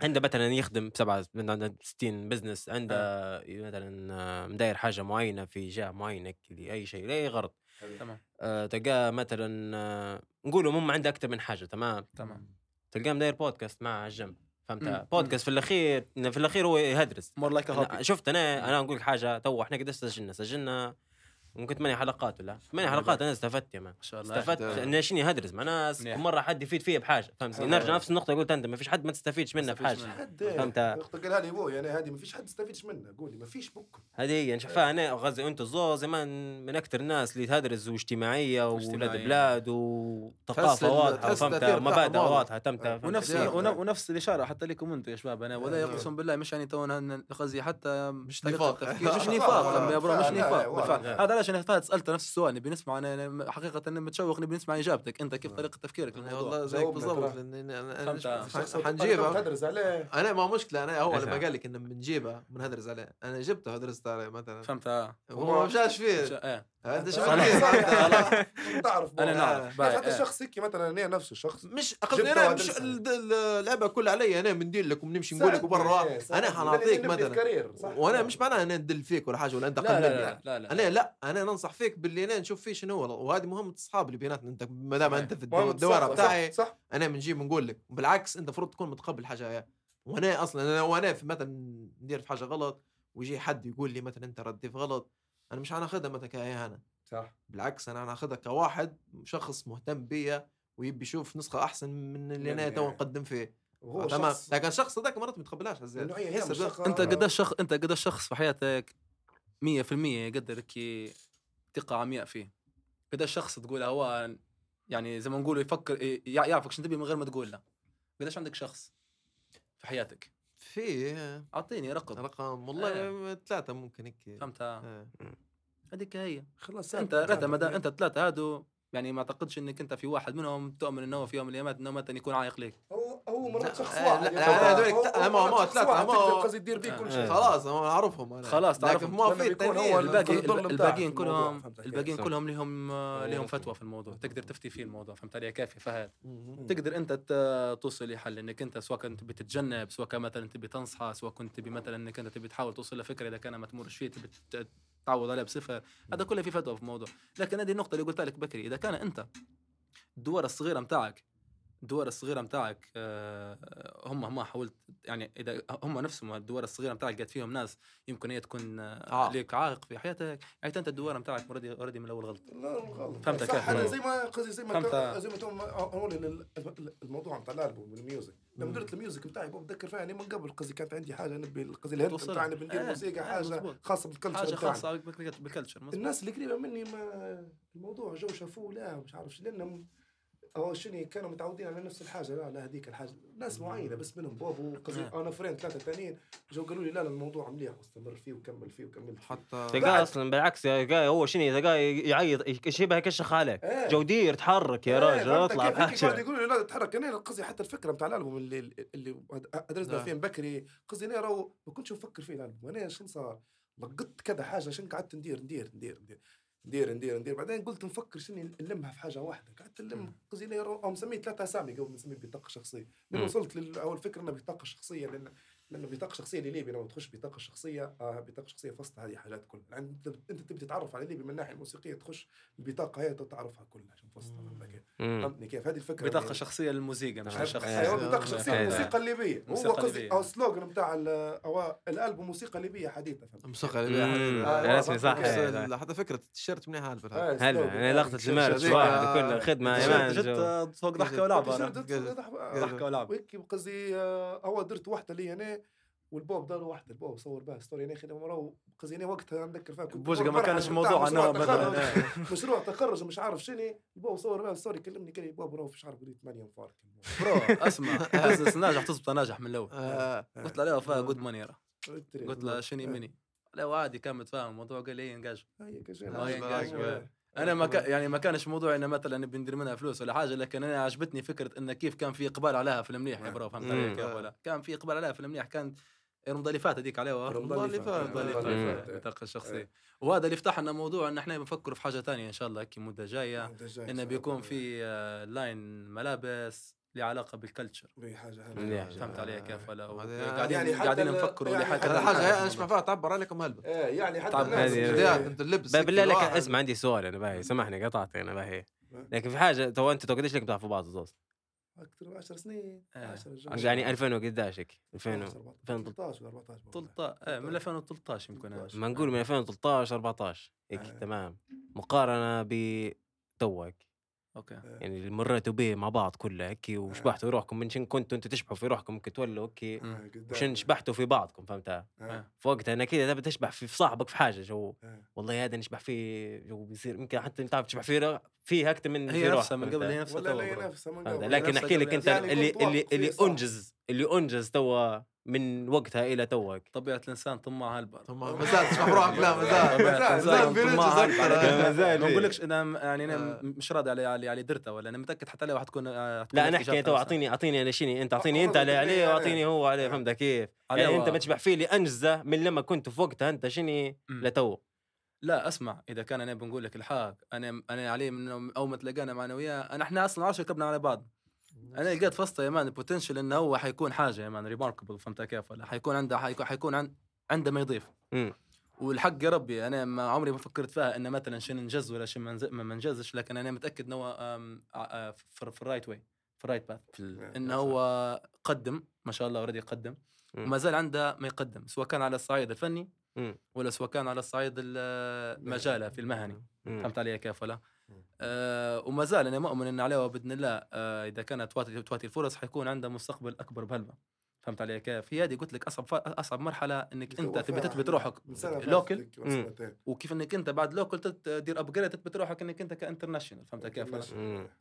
عنده مثلا يخدم بسبعة من عنده 60 business عنده مثلا آه، مداير حاجة معينة في جهة معينة كذي أي شيء لأي غرض. تمام. آه، تلقاه مثلا آه، نقولوا مم عنده أكثر من حاجة تمام؟ تمام. تلقاه مداير بودكاست معه على الجنب مم. فهمت بودكاست في الأخير إنه في الأخير هو يهدرز. more like شفت أنا أنا أقول لك حاجة تو إحنا قد سجلنا؟ سجلنا ممكن ثمانية حلقات ولا ثمانية حلقات أنا استفدت يا man ما شاء الله استفدت ده- اني شنو هدرز مع ناس منيح. كل مرة حد يفيد فيا بحاجة فهمت. نرجع نفس النقطة قلت أنت ما فيش حد ما تستفيدش منه تستفيدش بحاجة. حد فهمت؟ نقطة قالها لي أبوي أنا هذه ما فيش حد يستفيدش منها قولي ما فيش بكم هذه هي نشوفها أنا غزي أنت الزوز زمان من أكثر الناس اللي تدرس واجتماعية واولاد واجتماعية. بلاد وثقافة واضحة التأثير مبادئ. واضحة تمتع ونفس ونفس الإشارة حتى لكم أنتم يا شباب أنا ولا إيه. اقسم بالله مش يعني تو أنا قصدي حتى مش نفاق. مش نفاق يا برو مش نفاق. هذا علاش أنا فهد سألت نفس السؤال نبي نسمع أنا أنا حقيقة أنا متشوق نبي نسمع إجابتك. أنت كيف طريقة تفكيرك يعني للموضوع؟ والله زيك بالضبط. أنا الشخص حنجيبها تدرس عليه. أنا ما مشكلة أنا هو لما أفهم. قال لك إنه بنجيبها بنهدرز عليه. أنا جبته هدرست عليه مثلا. فهمت. آه. هو ما مشاش فيه. إيه. أنت شو؟ تعرف أنا. نعرف. بس حتى باي، إيه. الشخص هيك مثلا أنا نفسه الشخص. مش أنا مش اللعبة كلها علي. أنا بندير لك وبنمشي نقول لك وبرا إيه، أنا حنعطيك مثلا. وأنا مش معناها أنا ندل فيك ولا حاجة ولا أنت لا لا قلل لا لا لا. أنا لا. أنا ننصح فيك باللي أنا نشوف فيه شنو هو. وهذه مهمة اصحاب اللي بيناتنا. انت ما دام. انت في الدوره بتاعي صح, صح. أنا بنجيب نقول لك. بالعكس انت المفروض تكون متقبل حاجة. وأنا أصلا أنا وأنا في مثلا ندير في حاجة غلط ويجي حد يقول لي مثلا انت ردي في غلط أنا مش هناخذها مثلا كاهانه صح. بالعكس أنا هناخذها كواحد شخص مهتم بيا ويبي يشوف نسخة أحسن من اللي أنا تو نقدم فيه. وهو تمام شخص لكن الشخص هذاك مرات ما يتقبلهاش. أنت آه. قداش شخص أنت قداش شخص في حياتك 100% يقدرك ي- ثقه عمياء فيه. قداش شخص تقول هو يعني زي ما نقول يفكر يعرفك شنو تبي من غير ما تقول له. قداش عندك شخص في حياتك؟ في أعطيني رقم. رقم والله ثلاثة ممكن هيك. فهمتها آه. هذيك هي. خلاص أنت ما دام أنت الثلاثه هادو يعني ما أعتقدش إنك أنت في واحد منهم تؤمن إنه في يوم من الأيام إنه مثلا يكون عايق ليك هو هو مرات لا، شخص لا، واحد يعني هو- ت- هو ما- قصدي بيه كل آه. شيء خلاص أنا أعرفهم أنا خلاص تعرفهم. ما في الباقي الباقيين كلهم؟ الباقيين. كلهم لهم. لهم فتوى في الموضوع تقدر تفتي فيه الموضوع فهمت علي كافي فهد. تقدر أنت توصل لحل إنك أنت سواء كنت بتتجنب سواء كان مثلا تبي تنصحه سواء كنت تبي مثلا إنك أنت تبي تحاول توصل لفكره إذا كان ما تمرش فيه تبي تعوض عليها بصفر هذا كله في فتوى في الموضوع لكن هذه النقطة اللي قلت لك بكري إذا كان أنت الدول الصغيرة متاعك الدول الصغيرة متاعك آه، هم ما حاولت يعني إذا هم نفسهم الدول الصغيرة متاعك لقيت فيهم ناس يمكن هي تكون آه، عائق. ليك عائق في حياتك يعني أنت الدوار متاعك already already من الأول غلط لا غلط فهمتك صح كيف. أنا زي ما قصدي زي ما فهمت. زي ما ال- الموضوع بتاع الالبوم ال music لما درت ال music بتاعي بتذكر فيها يعني من قبل قصدي كانت عندي حاجة نبي قصدي الهند. بتاعنا بندير آه، موسيقى آه، حاجة مزبوط. خاصة بال culture حاجة خاصة بالك- بال culture. الناس اللي قريبة مني ما الموضوع جو شافوه لا مش عارف شو أو شنو كانوا متعودين على نفس الحاجة لا لا هذيك الحاجة. ناس معينة بس منهم قصدي آه. أنا فرين ثلاثة ثانيين جو قالوا لي لا لا الموضوع مليح واستمر فيه وكمل فيه وكمل فيه. حتى تلقاه أصلا بالعكس تلقاه هو شنو تلقاه يعيط شبه يكشخ عليك إيه. جودير تحرك يا إيه، راجل اطلع بحاجه يقولوا لي لا تتحرك أنا قصدي حتى الفكرة بتاع الألبوم اللي اللي أدرسنا نعم. فيه بكري. قصدي أنا ما كنتش نفكر فيه الألبوم. أنا شنو صار؟ لقطت كذا حاجة شنو قعدت ندير ندير ندير ندير. ندير ندير ندير. بعدين قلت نفكر شنو نلمها في حاجة واحدة. قعدت نلم راهو- أو مسميه ثلاثة أسامي قبل ما نسميه بطاقة شخصية. مم. وصلت للاول فكره إنها بطاقة شخصية لأن لأنه بطاقة شخصية لليبي لما تخش بطاقة شخصية آه بطاقة شخصية فصل هذه حاجات كلها يعني أنت أنت تبي تتعرف على الليبي من الناحية الموسيقية تخش البطاقه هي تعرفها كلها عشان كيف؟ مم. فهمتني كيف هذه الفكرة بطاقة اللي- شخصية للموسيقى مش آه. للشخص آه. أيوه بطاقة شخصية آه. الموسيقى الليبية هو قصدي. أو ال slogan بتاع ال- أو الألبوم موسيقى ليبية حديثة فهمت موسيقى مم. آه، رسمي صح بس إيه،. ال- حتى فكرة التيشيرت منيحه هالبر آه، هلا. يعني لقطة آه، كل خدمه جد-. جت فوق ضحكة ولعبة ضحكة ولعبة وهيك قصدي آه، هو درت واحدة لي أنا والبوب دار واحدة البوب صور بها story أنا خدمه مرة قصدي أنا وقتها نذكر فيها كنت ما كانش موضوع أنا مثلا تخرج- مشروع تخرج مش عارف شنو. البوب صور بها story كلمني قال لي بوب راهو فيش عارف قلت 8 انفار bro اسمع. business ناجح تزبط ناجح من الأول. آه، قلت له عليه وفاء good money قلت له قلت له شنو مني؟ لا عادي كان متفاهم الموضوع قال لي إيه، انجاج. بالعكس. أنا ما كان يعني ما كانش موضوع إنه مثلا نبي ندير منها فلوس ولا حاجة لكن أنا عجبتني فكرة انه كيف كان في إقبال عليها في المليح. يا bro فهمت علي مم. كيف ولا كان في إقبال عليها في المليح كان رمضان اللي فات هذيك عليه رمضان اللي فات. رمضان اللي فات فات. بطاقه الشخصية وهذا اللي فتح لنا موضوع إن إحنا بنفكر في حاجة ثانية إن شاء الله هيك مده جاية انه بيكون. في آه، line ملابس له علاقة بال culture حاجة. مليح. فهمت علي كيف ولا قاعدين يعني حتى قاعدين ال- نفكروا يعني الحاجة حاجة نسمع فيها تعبر عليكم هلبة إيه يعني حتى الناس اللبس بالله لك. اسمع عندي سؤال أنا باهي سامحني قطعت أنا باهي لكن في حاجة تو أنت تو قديش لك بتعرفوا بعض الزوز أكثر من 10 سنين إيه. 10 يعني 2000 وقداش هيك؟ 2000 و- 13 ولا 14 13 إيه من 2013 يمكن أنا. ما نقول من 2013 14 هيك آه. تمام. مقارنة بتوك. okay يعني اللي مريتوا به مع بعض كله هيك وشبحتوا روحكم من شن كنتوا أنتوا تشبحوا في روحكم ممكن تولوا هيك آه، وشن شبحتوا في بعضكم فهمتها آه. فوقتها أنا كذا تبي تشبح في صاحبك في حاجة جو آه. والله هذا نشبح فيه جو بيصير يمكن حتى أنت تعرف تشبح فيه فيه أكثر من في هي روحك، نفسها من قبل؟ هي نفسها ولا bro. ينافس من؟ قبل. لكن نفسها أحكي لك قبل أنت يعني اللي اللي اللي. أنجز اللي أنجز توا من وقتها إلى توك طبيعة الإنسان طماع هالبال ثم ما زال تشبح روحك لا ما زال طبيعة ما الإنسان زال طماع. ما زال ما فيه. نقولكش أنا يعني أنا آه. مش راضي على على على درته ولا أنا متأكد حتى لو حتكون آه، لا أنا أحكي تو. أعطيني أعطيني أنا شيني أنت أعطيني آه، أنت عليه آه، عليه آه. وأعطيني هو عليه. فهمت كيف يعني أنت ما تشبح فيه اللي انجزه من لما كنت في وقتها أنت شني مم. لتو لا أسمع إذا كان أنا بنقول لك الحق أنا أنا عليه من أول ما تلاقينا معنا وياه أنا إحنا أصلا عارف ركبنا على بعض أنا لقيت فسطه يا man ال potential إنه هو حيكون حاجة يا man remarkable فهمت كيف ولا حيكون عنده حيكون حيكون عن عنده ما يضيف. والحق يا ربي أنا ما عمري ما فكرت فيها ان مثلا شنو ننجز ولا شنو ما نز- ما ما ننجزش لكن أنا متأكد إنه هو في في ال right way في ال right path إنه. هو قدم ما شاء الله already قدم. وما زال عنده ما يقدم سواء كان على الصعيد الفني. ولا سواء كان على الصعيد ال- مجاله في المهني. فهمت علي كيف ولا؟ آه وما زال أنا مؤمن إن عليه باذن الله آه إذا كانت تواتي الفرص حيكون عنده مستقبل أكبر بهلبة. فهمت علي كيف؟ هي هذه قلت لك أصعب أصعب مرحلة إنك أنت تبي تثبت روحك local. وكيف إنك أنت بعد local تدير upgrade تثبت روحك إنك أنت ك international فهمت كيف؟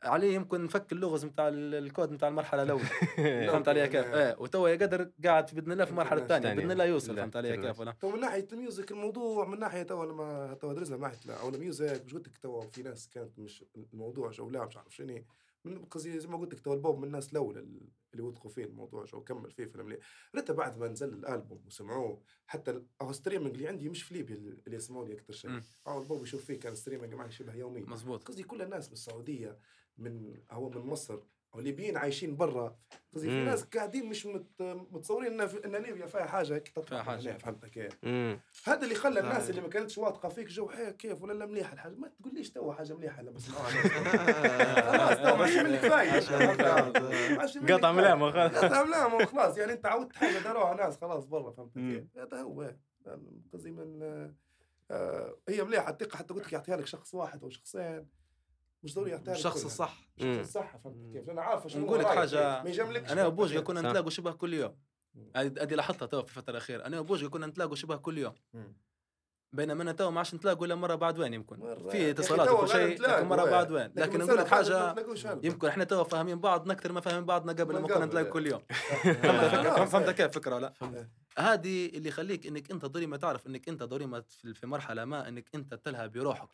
عليه يمكن نفك اللغز نتاع الكود نتاع المرحلة الأولى فهمت علي كيف؟ يعني- إيه وتو يقدر قاعد باذن الله في المرحله الثانية. باذن الله يوصل فهمت علي. كيف ولا؟ تو من ناحية ال music الموضوع من ناحية تو لما تو درسنا من ناحية أو الميوزك مش قلت لك تو في ناس كانت مش الموضوع جو لا مش عارف شنو من قصدي زي ما قلت لك تو البوب من الناس الاولى اللي وثقوا فيه الموضوع جو كمل فيه في المليء ريتا بعد ما نزل الألبوم وسمعوه حتى ال- أو ستريمنج اللي عندي مش في ليبيا اللي يسمعوا لي أكثر شيء. أو البوب يشوف فيه كان ستريمنج معي شبه يومي مزبوط قصدي كل الناس من السعودية من هو من مصر أو ليبيين عايشين برا. قصدي في. ناس قاعدين مش مت متصورين إن ليبيا فيها حاجة فيها حاجة. هنا، فهمت كيف. هذا اللي خلى الناس. اللي ما كانتش واثقة فيك جو هيك كيف؟ ولا لا مليحة الحاجة ما تقوليش تو حاجة مليحة لما تسمعوها خلاص تو ماشي منك كفايه قطع. ملامه خلاص. قطع ملامه وخلاص. يعني أنت عودت حاجة داروها ناس خلاص برا فهمت. كيف هذا هو. قصدي من آه، هي مليحة الثقة حتى قلت لك يعطيها لك شخص واحد أو شخصين. مش ضروري لك الشخص. الصح. الشخص الصح فهمت كيف أنا عارفه شنو نقول لك فيك. ما يجاملكش أنا كيف؟ كنا. نتلاقوا شبه كل يوم هذه لاحظتها تو في الفترة الأخيرة أنا وبوجي كنا نتلاقوا شبه كل يوم. بينما أنا تو ما عادش نتلاقوا إلا مرة بعد وين يمكن في اتصالات وكل شيء نتلاقوا، لكن مرة. بعد وين لكن نقول لك حاجة. يمكن إحنا تو فاهمين بعض أكثر ما فاهمين بعضنا قبل ما كنا إيه. كل يوم فهمت. كيف فكره ولا فهمت. هذه اللي يخليك إنك أنت ضروري ما تعرف إنك أنت ضروري ما في في مرحلة ما إنك أنت تلهى بروحك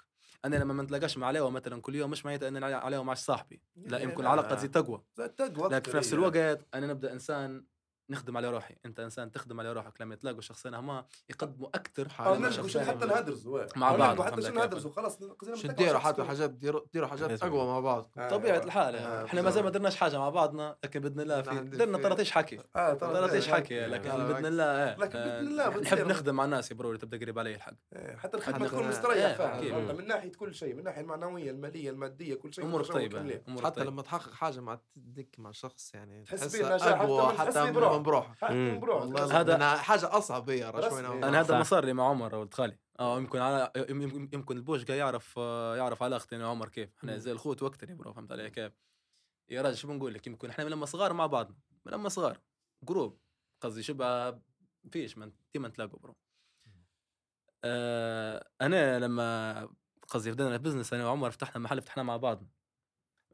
أنا لما ما نتلاقاش مع عليوه مثلا كل يوم مش معناته إن أنا عليوه مع صاحبي لا لا، يمكن لا. علاقه تزيد تقوى زي التقوى لكن في نفس. الوقت أنا نبدأ إنسان نخدم على روحي. انت انسان تخدم على روحك لما يتلاقوا شخصين هما يقدموا أكثر من نلقوا حتى نهدرزوا مع بعض، حتى شنو؟ نهدرزوا خلاص ديروا حتى حاجات ديروا حاجات. أقوى مع بعض. آه، طبيعة آه. الحال آه، إحنا ما زال ما. درناش حاجة مع بعضنا لكن بإذن الله في درنا طرطيش حكي. طرطيش حكي. لكن لا، بإذن الله إيه لكن بإذن الله نحب نخدم مع الناس يا بروري تبدأ قريب علي الحق. حتى الخدمة تكون مستريح فيها؟ من ناحية كل شيء من الناحيه المعنوية المالية المادية كل شيء. أمورك طيبة حتى لما تحقق حاجة مع مع شخص يعني تحس تحس بيه نجاح اقوى حتى مم. من بروحك. والله هذا- حاجة أصعب هي شوي. أنا هذا صار لي مع عمر ولد خالي آه يمكن على يم- يم- يمكن البوشقه يعرف آه، يعرف علاقتي أنا وعمر كيف. إحنا. زي الخوت وقتني bro فهمت علي كيف؟ يا راجل شو بنقول لك؟ يمكن إحنا من لما صغار مع بعضنا. من لما صغار. group قصدي شبه فيش من ديما نتلاقوا bro. آه أنا لما قصدي بدأنا ال business أنا وعمر فتحنا محل فتحناه مع بعضنا.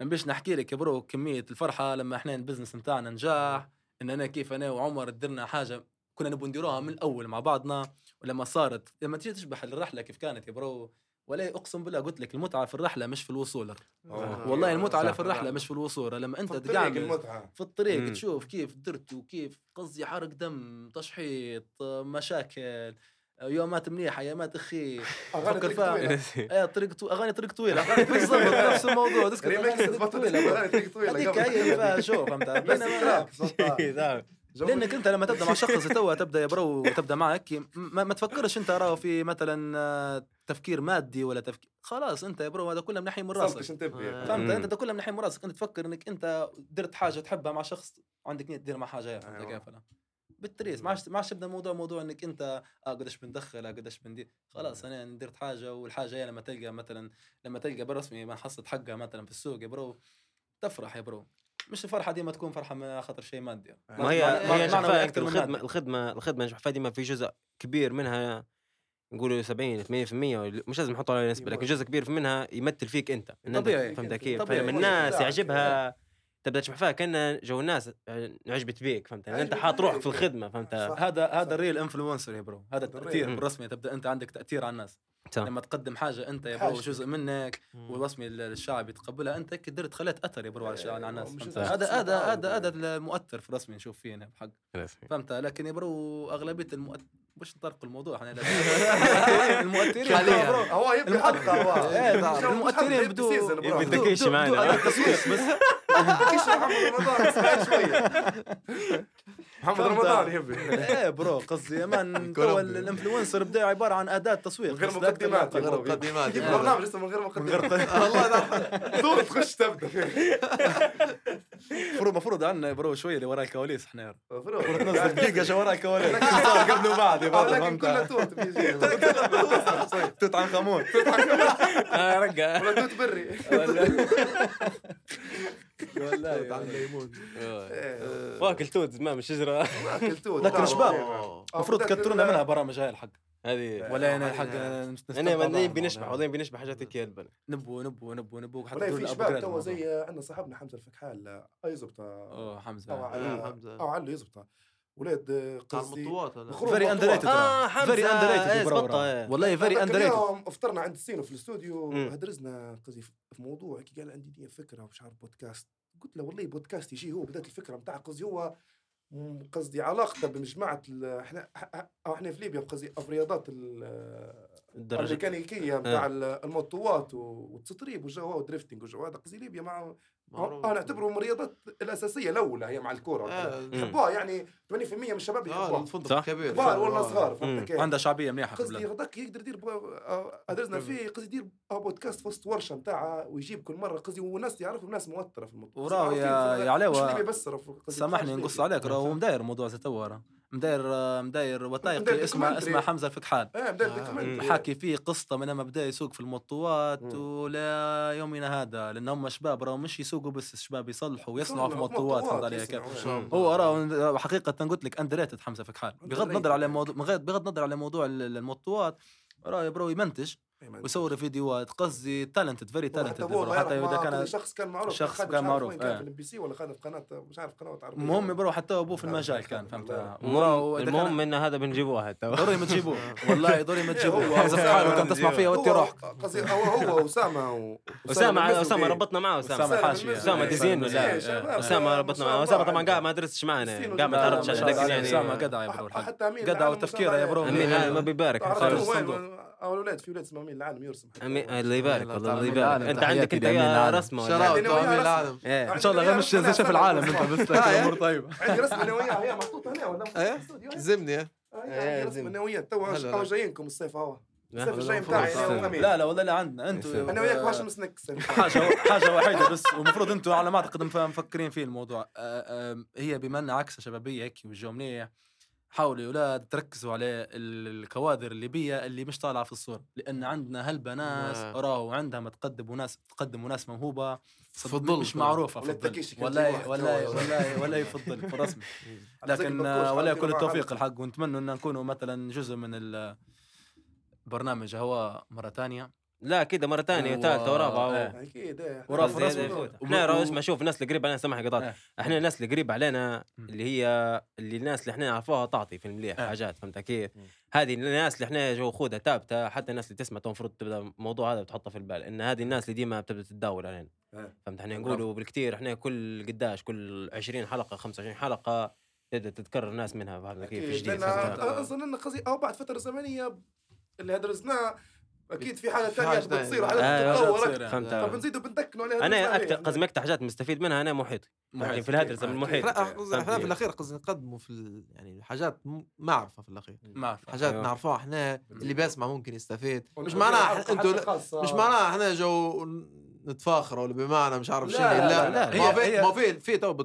ما بيش نحكي لك يا bro كمية الفرحة لما إحنا ال business نتاعنا نجاح. إن أنا كيف أنا وعمر درنا حاجة كنا نبغى نديروها من الأول مع بعضنا ولما صارت لما تيجي تشبح الرحلة كيف كانت يا bro ولا أقسم بالله قلت لك المتعة في الرحلة مش في الوصول. والله المتعة لا صح. في الرحلة مش في الوصول لما أنت في الطريق تقعمل المتعة في الطريق مم. تشوف كيف درت وكيف قصدي حرق دم تشحيط مشاكل يومات منيحه ايامات أخي. فكر فيها. إيه طريق تو... أغاني طريق طويلة. أغاني بالضبط نفس الموضوع. تسكت ريميكس أغاني طريق طويلة. هذيك. هي فيها شو فهمت؟ بينما. جو لأنك أنت لما تبدأ مع شخص توا تبدأ يا bro وتبدأ معك ما, ما تفكرش أنت راهو في مثلا آه، تفكير مادي ولا تفكير خلاص أنت يا bro هذا كله من ناحية من راسك. فهمت. أنت ده كله من ناحية من راسك. أنت تفكر إنك أنت درت حاجة تحبها مع شخص عندك نية تدير مع حاجة هي فهمت أيوة. كيف أنا بالتريس. ما عادش ما عادش يبدا الموضوع موضوع إنك أنت آه قداش بندخل آه قداش بندير خلاص أنا درت حاجة والحاجة هي لما تلقى مثلا لما تلقى بالرسمي ما حصلت حقها مثلا في السوق يا bro تفرح يا bro. مش الفرحة دي ما تكون فرحة من خاطر شيء مادي. ما هي معنى- هي أكتر من الخدمة. الخدمة الخدمة شوف ديما في جزء كبير منها نقولوا 70 80% ولا- مش لازم نحطوا على نسبه لكن جزء كبير منها يمثل فيك أنت. طبيعي. فهمت كيف. فلما الناس بتاعك. يعجبها. تبدأ تشبح فيها كأن جو الناس يعني عجبت بيك فهمت يعني أنت حاط روحك. في الخدمة فهمت. هذا. هذا ال real influencer يا bro هذا هذا التاثير. بالرسمي تبدأ أنت عندك تأثير على الناس صح. لما تقدم حاجة أنت يا bro. جزء منك. والرسمي الشعب يتقبلها أنت قدرت خليت أثر يا bro على على الناس هذا هذا هذا هذا يعني. المؤثر في الرسمي نشوف فيه هنا بحق. فهمت لكن يا bro أغلبية المؤثر مش نطرق الموضوع إحنا المؤثرين حالياً. هو يبي حلقه هو إيه، المؤثرين بدو-. يبي بدو- تكيش بدو- معنا. بدو أداة تسويق بس 这小孩不能到这儿，太脆。محمد رمضان يبي. إيه برو قصدي يا مان تو. الانفلونسر بدا عبارة عن أداة تسويق من غير لا ولا مقدمات أقل. غير مقدمات جيب يعني. برنامج اسمه من غير من مقدمات والله دور تخش تبدأ. المفروض المفروض عندنا برو شوية اللي وراء الكواليس إحنا. المفروض تنزل دقيقة شو وراء الكواليس. قبل وبعد يا برو لكن فهمت؟ توت بيجي. توت عنخ امون آه، رقع ولا توت بري. والله. عن ليمون إيه. واكل توت زمان من الشجره اكل توت لكن شباب. المفروض ال- منها برامج هاي الحق. هذه ولا آه، الحق أنا. ما بنشبح والله بنشبح حاجات هيك نبو نبو نبو نبو حتى في شباب تو. زي عندنا صاحبنا حمزة الفكحال يزبط أوه حمزة. أو آه، على حمزة. أو علو يزبط ولاد قصدي very. under آه حمزة. very underrated. والله very underrated اليوم أفطرنا عند السينو في الاستوديو. هدرزنا قصدي في موضوع هيك قال عندي دي فكرة ومش عارف بودكاست. قلت له والله بودكاست يجي هو بدات الفكرة بتاع قصدي هو قصدي علاقته بمجموعة ال- إحنا إحنا في ليبيا قصدي الرياضات ال- الدرجة. الميكانيكيه بتاع ال- الموتوات والتطريب والجو وال drifting والجو هذا قصدي ليبيا مع معروف. آه نعتبره من الرياضات الأساسية الأولى هي مع الكورة وكذا. آه، يحبوها يعني 80% من الشباب يحبوها الفندق صح؟ الكبير كبار ولا آه. صغار. فهمت كيف؟ عندها شعبية مليحة قصدي غداك يقدر يدير ادرسنا فيه قصدي يدير بودكاست في وسط ورشة نتاعها ويجيب كل مرة قصدي وناس يعرفوا ناس موترة في الموضوع وراه يا- قصدي سامحني نقص. عليك راه هو مداير موضوع زي تو راه مداير مداير وثائقي اسمه. اسمه حمزة آه بدا آه. documentary. حكي فيه قصته من لما بدا يسوق في المطوات مم. ولا يومنا هذا لأن هم شباب راه مش يسوقوا بس الشباب يصلحوا ويصنعوا في المطوات فهمت علي كيف الله. هو راه حقيقة قلت لك underrated حمزه فكحال بغض النظر على. موضوع بغض النظر على موضوع ال- المطوات راه bro يمنتج. ويصور فيديوهات قصدي talented very talented حتى إذا كان شخص كان معروف شخص كان معروف، وين كان. في ال MBC ولا خادم في قناة مش عارف قنوات عربية. المهم bro حتى أبوه في المجال كان. فهمت؟ المهم إن هذا بنجيبوه واحد توا. ضروري ما تجيبوه. والله ضروري ما تجيبوه. حمزه فكحال كان تسمع فيها هو- روحك قصدي هو هو أسامة أسامة. أسامة ربطنا معه أسامة. أسامة الحاشية. أسامة إيه، design ولا. أسامة ربطنا الله أسامة طبعا. قاعد ما درستش معنا. قاعد ما تعرفش لكن لا، يعني. قدع يا برو حتى امين قدع وتفكيره يا برو. امين ما بيبارك. تعرف خارج وين- الصندوق. وين- أولاد في ولاد اسمه امين العالم يرسم. أمين الله يبارك والله الله يبارك أنت عندك أنت. رسمة شراوة وياه امين رسم. العالم إيه إن عندي شاء الله غير مش زي شاف رسم. العالم أنت بس آه، الأمور طيبة عندي رسمة أنا وياه هي محطوطة هنا ولا في. زمني إيه، عندي زين. رسمة أنا وياه تو. جايينكم الصيف هو الصيف لا، الجاي بتاعي لا لا والله لا عندنا أنتم أنا وياك واش مسنك حاجة حاجة وحيدة بس والمفروض أنتم على ما أعتقد مف- مفكرين فيه الموضوع آه، هي بما انها عكسه شبابية هيك والجو منيح حاولوا يا أولاد تركزوا على ال- الكوادر الليبيه اللي مش طالعة في الصورة. لأن عندنا هلبة ناس آه. راهو عندها ما تقدم وناس تقدم وناس موهوبة. في الظل مش. معروفة في ولا الظل. ولا ولا. ولا ولا يفضل في الرسمي لكن ولا كل التوفيق الحق. ونتمنى إن نكونوا مثلا جزء من ال- برنامج هو مرة ثانية لا كده مرة ثانية و- وثالثه ورابعة إيه. أكيد إيه. يفوت. وم- إحنا اسمع شوف الناس اللي قريب علينا سامح قطعت إيه. إحنا الناس اللي قريب علينا. اللي هي اللي الناس اللي إحنا نعرفوها تعطي في المليح. حاجات فهمت كيف. هذه الناس اللي إحنا جو خودها ثابتة حتى الناس اللي تسمع المفروض تبدأ الموضوع هذا بتحطه في البال إن هذه الناس اللي ديما بتبدأ تتداول علينا. فهمت إحنا. نقولوا بالكثير إحنا كل قداش كل 20 حلقة 25 حلقة تبدأ تتكرر ناس منها فهمت كيف؟ اظن إن قصدي أو بعد فترة زمنية اللي درسناه أكيد في حاجة في ثانية ثانية. تصير آه، حاجات حاجات تتطور. فهمت. فبنزيدوا بندكنوا عليها أنا أكثر. قصدي أكثر حاجات مستفيد منها أنا محيطي يعني في الهدرس من محيطي إحنا في الأخير قصدي نقدموا في ال- يعني حاجات معرفه في الأخير. ما أعرف. حاجات أيوة. نعرفوها إحنا اللي بيسمع ممكن يستفيد. مش معناها إنتوا. مش معناها إحنا جو نتفاخر ولا بمعنى مش عارف لا، شنو. لا، لا, لا، ما هي- في هي- ما في في تو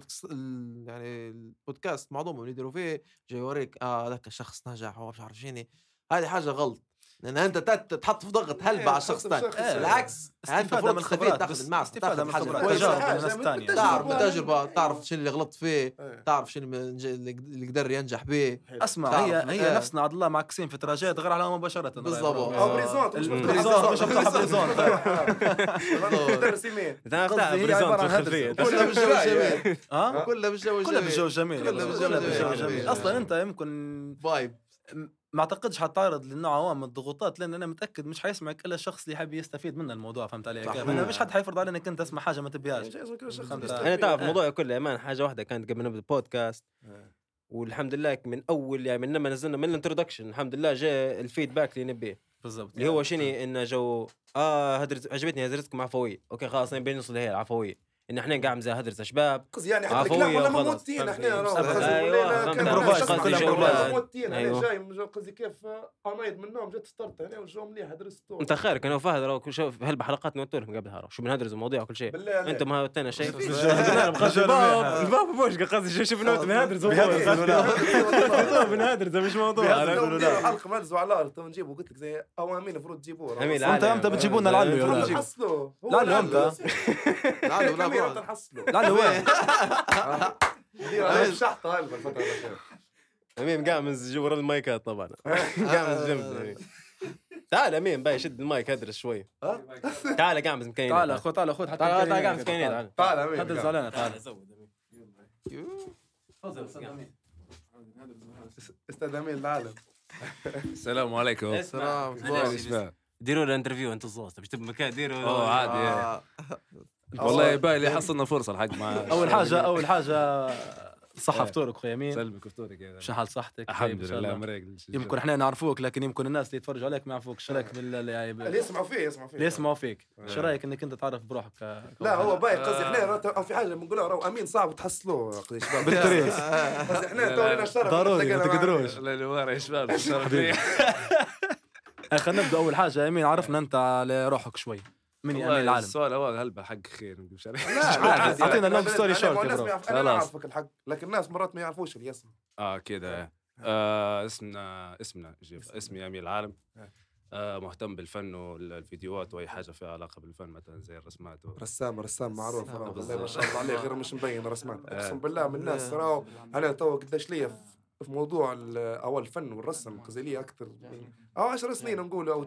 يعني البودكاست معظمهم اللي يديروا فيه جاي يوريك آه ذاك الشخص نجح ومش عارف شنو. هذه حاجة غلط. لأن أنت تت- تحط في ضغط هلبة على الشخص الثاني شخص. إيه. بالعكس انت المفروض من الخبرات تاخذ المعرفة تاخذ من حاجة الخبرات كويسه تجارب حاجة من الناس من الثانية التجربة. تعرف. تجربة تعرف شنو اللي غلط فيه إيه. تعرف شنو اللي قدر ينجح به اسمع هي هي إيه. نفسنا عبد الله معكسين في تراجيت غير على مباشرة بالضبط. أو بريزونت. بريزونت مش مفتوح بريزونت قصدي هي بريزونت عبارة عن. كلها بالجو الجميل ها كلها بالجو كلها بالجو الجميل جميل كلها بالجو بالجو جميل. جميل أصلا أنت يمكن فايب ما اعتقدش حتعرض للنوع عوام من الضغوطات لأن أنا متأكد مش حيسمعك إلا الشخص اللي يحب يستفيد من الموضوع فهمت علي. كيف؟ لأن مش حد حيفرض عليك إنك أنت تسمع حاجة ما تبيهاش. أنا تعرف الموضوع كله أمان حاجة واحدة كانت قبل نبدأ البودكاست والحمد لله من أول يعني من لما نزلنا من الانترودكشن الحمد لله جاء الفيدباك اللي نبيه. بالضبط اللي هو شنو؟ إنه جو آه هدرز عجبتني هدرتكم عفوية. أوكي خلاص نبي نوصل هي العفويه ان إحنا قاعد زي هدرس شباب قصدي يعني حتى الكلام ولا. موتين إحنا إيه؟ راهو. موتين أنا. جاي من قصدي كيف عمايد من النوم جيت فطرت هنا والجو مليح درست انت خيرك أنا وفهد راهو كل شيء هلبة حلقات نوتو لكم قبلها راهو شو بنهدرز المواضيع وكل شيء بالله عليك. انت ما تنا شيء. الباب الباب بوش قصدي شوف نوت بنهدرز بنهدرز مش موضوع حلقه ما نزوا على الأرض تو نجيبوا قلت لك زي اوامين المفروض تجيبوها أمين، انت إمتى لنا لا، العلو لا، ولاد لعلو لا لعلو وين؟ شحطة الفترة الأخيرة. امين قامز جوا المايكات طبعا. قامز جنبنا تعال امين باي شد المايك أدرس شوي؟ تعال قامز مكينين. تعال اخو تعال خذ حتى تعال تعال قامز تعال. تعال امين تعال. علينا تعال أستاذ امين العالم. السلام عليكم. سلام يا شباب ديروا له interview انت الزوز. تبي تبي مكان؟ ديروا. أوه عادي. آه. والله باهي لي حصلنا فرصة الحق مع أول حاجة أول حاجة صحة فطورك أخوي أمين سلمك وفطورك يا شو حال صحتك؟ طيب الحمد لله. مريق يمكن إحنا نعرفوك لكن يمكن الناس اللي يتفرجوا عليك ما يعرفوك. رأيك يعني اللي يسمعوا فيه يسمعوا فيه. اللي يسمعوا فيك. آه. شو رأيك إنك أنت تعرف بروحك لا؟ هو باهي قصدي إحنا في حاجة بنقولها راهو أمين صعب تحصلوه بالتريس. قصدي إحنا لا، تو لا، لنا الشرف ضروري، ما. تقدروش. اللي ورا يا شباب. آه، خلينا نبدأ أول حاجة يمين عرفنا أنت على روحك شوي. من والله العالم. السؤال أول هلبة حق خير؟ short ما يا الناس برو. ما يعرف- أنا خلاص. نعرفك الحق لكن الناس مرات ما يعرفوش الاسم آه كده. آه اسمنا اسمنا جيب. اسمي امين العالم. آه. مهتم بالفن والفيديوهات وأي حاجة فيها علاقة بالفن مثلا زي الرسمات و... رسام رسام معروف. ما شاء الله عليه غير مش مبين رسمات آه. أقسم بالله من الناس راهو أنا تو قداش ليا في- موضوع أو الفن والرسم لي أكثر من أو 10 سنين نقول أو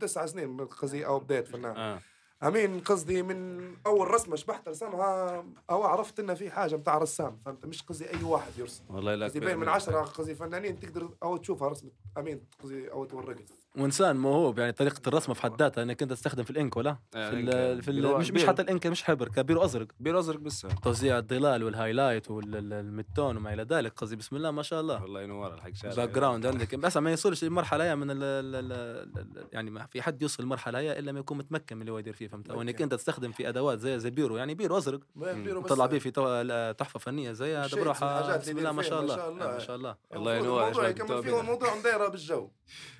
تسع سنين قصدي أو بدايه فنان. آه. أمين قصدي من أول رسمة شبحت رسمها أو عرفت ان في حاجة بتاع رسام فهمت؟ مش قصدي أي واحد يرسم. والله لا قصدي بين من. عشرة قصدي فنانين تقدر أو تشوفها رسمة. أمين قصدي أو تورقها وانسان موهوب يعني طريقة الرسم في حد ذاتها إنك أنت تستخدم في الإنك ولا؟ آه، في إنك، ال في بيرو- ال مش مش. حتى الإنك مش حبر كبيرو ازرق بير ازرق بس. توزيع الظلال وال highlight وال midtone وما إلى ذلك. قصدي بسم الله ما شاء الله. والله ينور الحق شارع. background عندك. بس ما يوصلش للمرحله هي من ال ال ال يعني ما في حد يوصل للمرحله هي إلا ما يكون متمكن من اللي هو يدير فيه فهمت؟ وانك. أنت تستخدم في أدوات زي زي بيرو. يعني بيرو ازرق بيرو بس- طلع به في تحفة فنية زي هذا الحاجات بسم الله ما شاء الله. ما شاء الله. شاء الله. ينور الموضوع يكمل فيه. الموضوع دايره بالجو.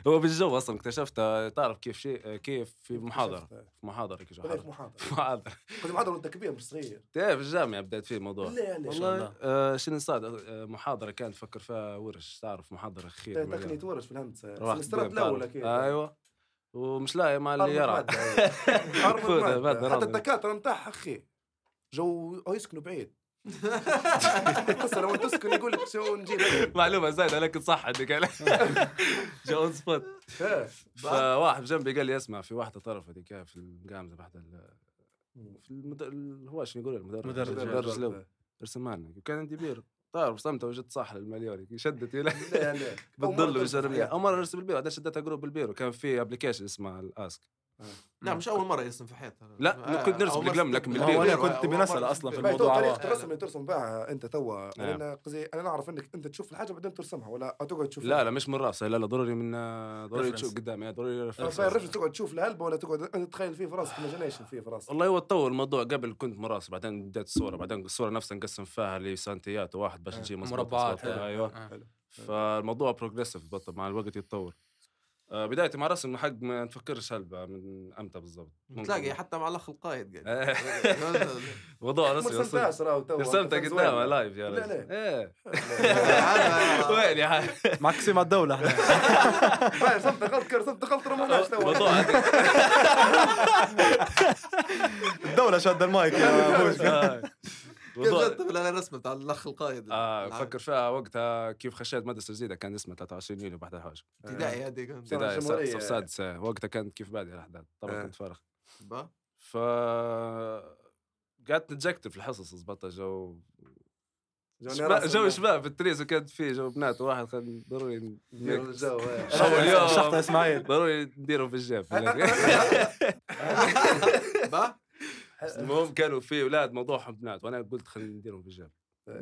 هو بالجو. أصلا اكتشفت تعرف كيف شيء كيف في محاضرة في محاضرة كيف في محاضره محاضرة. محاضرة. قصدي محاضرة وأنت كبير مش صغير. تعرف في الجامعة بدأت فيه الموضوع. لا لا والله آه شنو صار؟ آه، محاضرة كانت تفكر فيها ورش تعرف محاضرة خير تقنية مليان. ورش في الهندسة. بتعرف. الأول أكيد. أيوه. ومش لاقي مع اللي يرى حتى. الدكاترة نتاعها أخي جو يسكنوا بعيد. قصة لو تسكن يقول لك شو نجيب معلومة زايدة لكن صح عندك. جو on spot. فواحد جنبي قال لي اسمع في واحدة طرف هذيك في المقامزه بعد ال- في المد... هو شنو يقول المدرج مدرج. مدرج له رسم معنا وكان عندي بير. طار رسمته وجدت صح للمليون شدت بتضل ويجرب لي أول مرة ارسم بالبيرو بعدين شدتها جروب بالبيرو كان في ابلكيشن اسمه الاسك لا مش أول مرة يرسم في حياتها لا، كنت نرسم بالقلم، لكن. هو أنا. كنت أول تبي مرة نسال ترسم أصلا في الموضوع طريقة هو- الرسم اللي ترسم بها أنت توا نعم. قصدي أنا نعرف إنك أنت تشوف الحاجة بعدين ترسمها ولا تقعد تشوف لا لا مش من راسه لا لا ضروري من ضروري Reference. تشوف قدامي ضروري. فال reference تقعد تشوف الهلبة ولا تقعد أنت تتخيل فيه في راسك imagination فيه في راسك والله هو تطور الموضوع قبل كنت من رأسي بعدين بديت الصورة بعدين الصورة نفسها نقسم فيها لسانتيات واحد باش تجي مظبوطة، مربعات. حلو. أيوه آه. فالموضوع progressive بطل مع الوقت يتطور آه، بدايتي مع رسم حق ما نفكرش هلبة من أمتى بالضبط. تلاقي حتى مع الأخ القايد قاعد. آه، موضوع ما رسمي أصلاً. رسمتهاش راهو تو رسمتها قدامها. live يا رجل. لا. إيه. وين يا حاج معك سيم على الدولة إحنا. رسمت غلط رسمت غلط رموناش تو موضوع هذا- الدولة شاد المايك يا بوش آه. كيف جت الرسمه بتاع الأخ القايد؟ آه العام. فكر فيها وقتها كيف خشيت مدرسة جديدة كان اسمها 23 يوليو بعد الحوش. ابتدائي هذه كانت. ابتدائي. صف سادس. آه، وقتها كانت كيف بادئ الأحداث؟ طبعا آه. كنت فارغ. با. ف قعدت نتجكتر في الحصص زبطة جو. شباب. جو شباب في التريس وكانت فيه جو بنات واحد كان ضروري نديروا ن- الجو إسماعيل. ضروري نديره في الجيب. با. المهم كانوا في أولاد موضوعهم بنات وأنا قلت خلينا نديرهم في الجيب.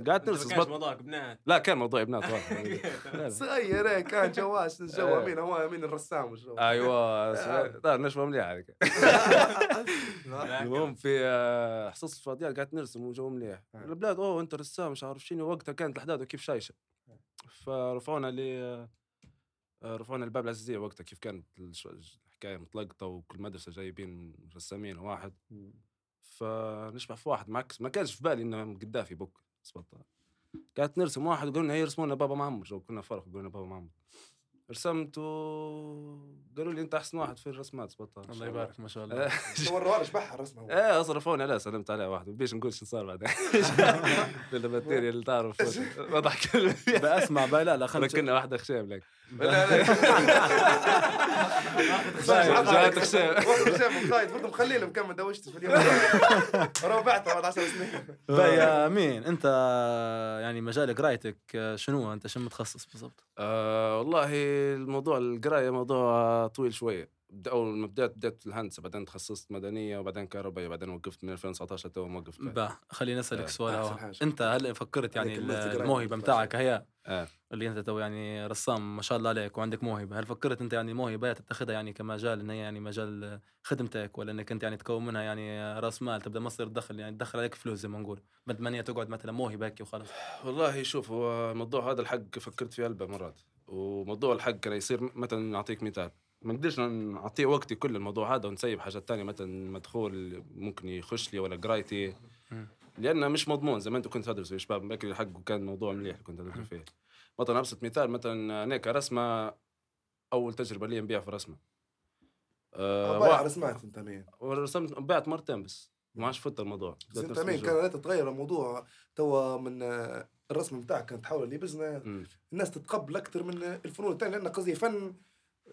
قاعد نرسم كانش بط... موضوعك بنات لا كان موضوع بنات واضح. صغير هيك كان جواش الجو إيه. مين هو مين الرسام أيوه لا نشوى مليح عليك المهم في حصص فاضيات قاعد نرسم وجو مليح. آه. البلاد أوه أنت رسام مش عارف شنو وقتها كانت الأحداث كيف شايشة. فرفعونا ل آه، رفعونا الباب العزيزيه وقتها كيف كانت الش- الحكاية متلقطه وكل مدرسة جايبين رسامين واحد. فنشبع في واحد. معكس ما كانش في بالي إنه قدافي بك سبطة. قعدت نرسم واحد وقالوا لنا هي رسمونا بابا معمر جو كنا فرق قالوا لنا بابا معمر رسمت وقالوا لي أنت أحسن واحد في الرسمات. سبطة. الله يبارك ما شاء الله. صوروا لك بحر رسمه هو. إيه صرفوني عليه سلمت عليه واحد. بيش نقول شو صار بعدين. بالبكتيريا اللي تعرف. وضح كلمه بأسمع بقى لا لا خلنا كنا واحدة خشيم لك. لا لا. وقت شاف خايف برضه مخلي له مكمل دوشت في اليوم. ربعته بعد 10 سنين. بقى يا امين انت يعني مجال قرايتك شنو انت؟ شو متخصص بالضبط؟ آه والله الموضوع القراية موضوع طويل شوية. أول ما بدأت بدأت في الهندسة بعدين تخصصت مدنية وبعدين كهربائية بعدين وقفت من 2019 تو فيها. با خليني أسألك آه، سؤال. حاجة. أنت هل فكرت يعني الموهبة ما متاعك هي آه. اللي أنت تو يعني رسام ما شاء الله عليك وعندك موهبة هل فكرت أنت يعني موهبة تتخذها يعني كمجال إن هي يعني مجال خدمتك ولا إنك أنت يعني تكون منها يعني رأس مال تبدأ مصدر دخل يعني تدخل عليك فلوس زي ما نقول بدل ما هي تقعد مثلا موهبة هيك وخلاص والله شوف هو الموضوع هذا الحق فكرت فيه ألبا مرات وموضوع الحق كان يصير مثلا نعطيك مثال ما نقدرش نعطيه وقتي كل الموضوع هذا ونسيب حاجات تانية مثلا مدخول ممكن يخش لي ولا قرايتي. لأنه مش مضمون زي ما انت كنت تدرس يا شباب بكري الحق وكان موضوع مليح اللي كنت ادرس فيه. مثلا أبسط مثال مثلا أنا كرسمه أول تجربة لي نبيع في رسمة. أه بايع رسمات أنت مين؟ ورسمت بعت مرتين بس ما عادش فت الموضوع. بس أنت مين. كان تتغير الموضوع. توا من آه، الرسم بتاعك كان تحول ل business. الناس تتقبل أكثر من الفنون الثانية لأن قصدي فن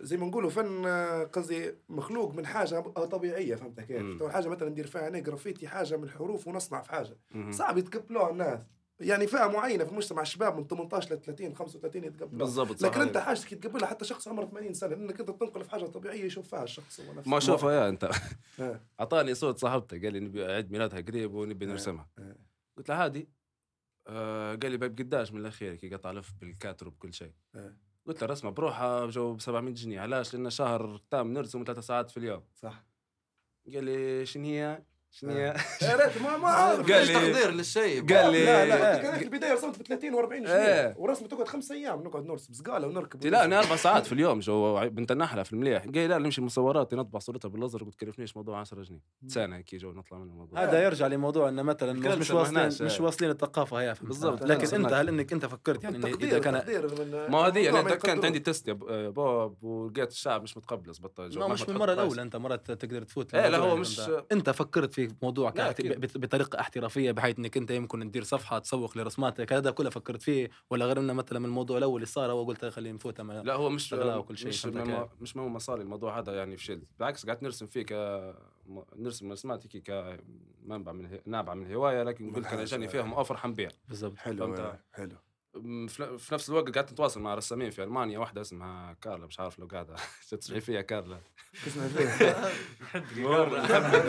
زي ما نقولوا فن آه، قصدي مخلوق من حاجة طبيعية فهمت كيف؟ تو حاجة مثلا ندير فيها أنا جرافيتي حاجة من الحروف ونصنع في حاجة مم. صعب يتقبلوها الناس يعني فئة معينة في المجتمع الشباب من 18 ل 30 35 يتقبلوها بالضبط لكن أنت. حاجتك يتقبلها حتى شخص عمره 80 سنة لانك أنت تنقل في حاجة طبيعية يشوف فيها الشخص هو نفسه ما شوفها يا أنت. أعطاني صوت صاحبته قال لي نبي عيد ميلادها قريب ونبي. نرسمها. قلت له عادي آه قال لي باب قداش من الأخير كي قطع لف بالكاتر وبكل شيء. قلت له رسمه بروحها جو ب 700 جنيه علاش؟ لأن شهر تام نرسم ثلاث ساعات في اليوم. صح. قال لي شنو هي؟ شنو هي يا ريت ما ما عارف قال لي- تقدير للشيء قال لي لا لا في البداية رسمت ب 30 و40 جنيه إيه. ورسمه تقعد خمس أيام نقعد نرسم سقاله ونركب لا أنا أربع ساعات في اليوم جو بنت النحلة في المليح قال لي لا نمشي مصورات نطبع صورتها بالازرق قلت كلفنيش موضوع 10 جنيه سنة هيك جو نطلع منه الموضوع هذا يرجع لموضوع إنه مثلا مش واصلين مش آه. واصلين الثقافة هي؟ بالضبط، لكن أنت. هل إنك أنت فكرت يعني التقدير إذا كان من ما هذه يعني أنت كانت عندي. تست يا ب- آه، بوب ولقيت الشعب مش متقبل زبط مش من المره. الأولى أنت مرات تقدر تفوت إيه، لا، هو يعني مش-؟ أنت فكرت في موضوع بطريقة احترافية بحيث إنك أنت يمكن تدير صفحة تسوق لرسماتك. هذا كله فكرت فيه ولا غير إنه مثلا من الموضوع الأول اللي صار وقلت خلينا نفوت لا هو مش وكل شيء، مش. مش مهم مصاري الموضوع هذا يعني فشلت بالعكس قعدت نرسم فيه ك نرسم رسمات هيك كمنبع من نابعه من الهواية لكن قلت أنا. جاني فيهم اوفر حنبيع بالضبط. حلو حلو. في نفس الوقت قعدت نتواصل مع رسامين في ألمانيا واحدة اسمها كارلا مش عارف لو قاعدة. تسمعي فيها كارلا؟ اسمها فيه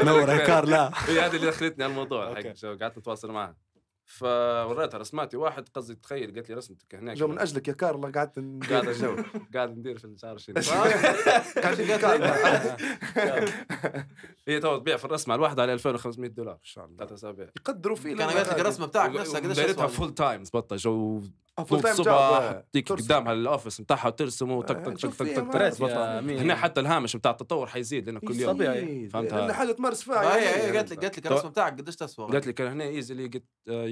نور كارلا. هي هذه اللي دخلتني على الموضوع قعدت نتواصل معها. فوريتها رسماتي واحد قصدي تخيل قالت لي رسمتك هناك جو من أجلك يا كارلا قعدت قاعد الجو قاعد ندير في ندير كارلا هي تو تبيع في الرسمة الواحده على 2500 دولار. ان شاء الله. ثلاث أسابيع. يقدروا فيه كان قالت لك الرسمة بتاعك نفسها قديش دايرتها full time زبطه جو full time الصبح تيجي قدامها ال office بتاعها وترسم وتك آه، تك تك تك تك هنا حتى الهامش بتاع التطور حيزيد لأنه كل يوم. طبيعي. فهمتها. لأن حاجة تمارس فيها. هي يعني. هي قالت لك قالت لك الرسمة بتاعك قديش تسوى قالت لي كان هنا easily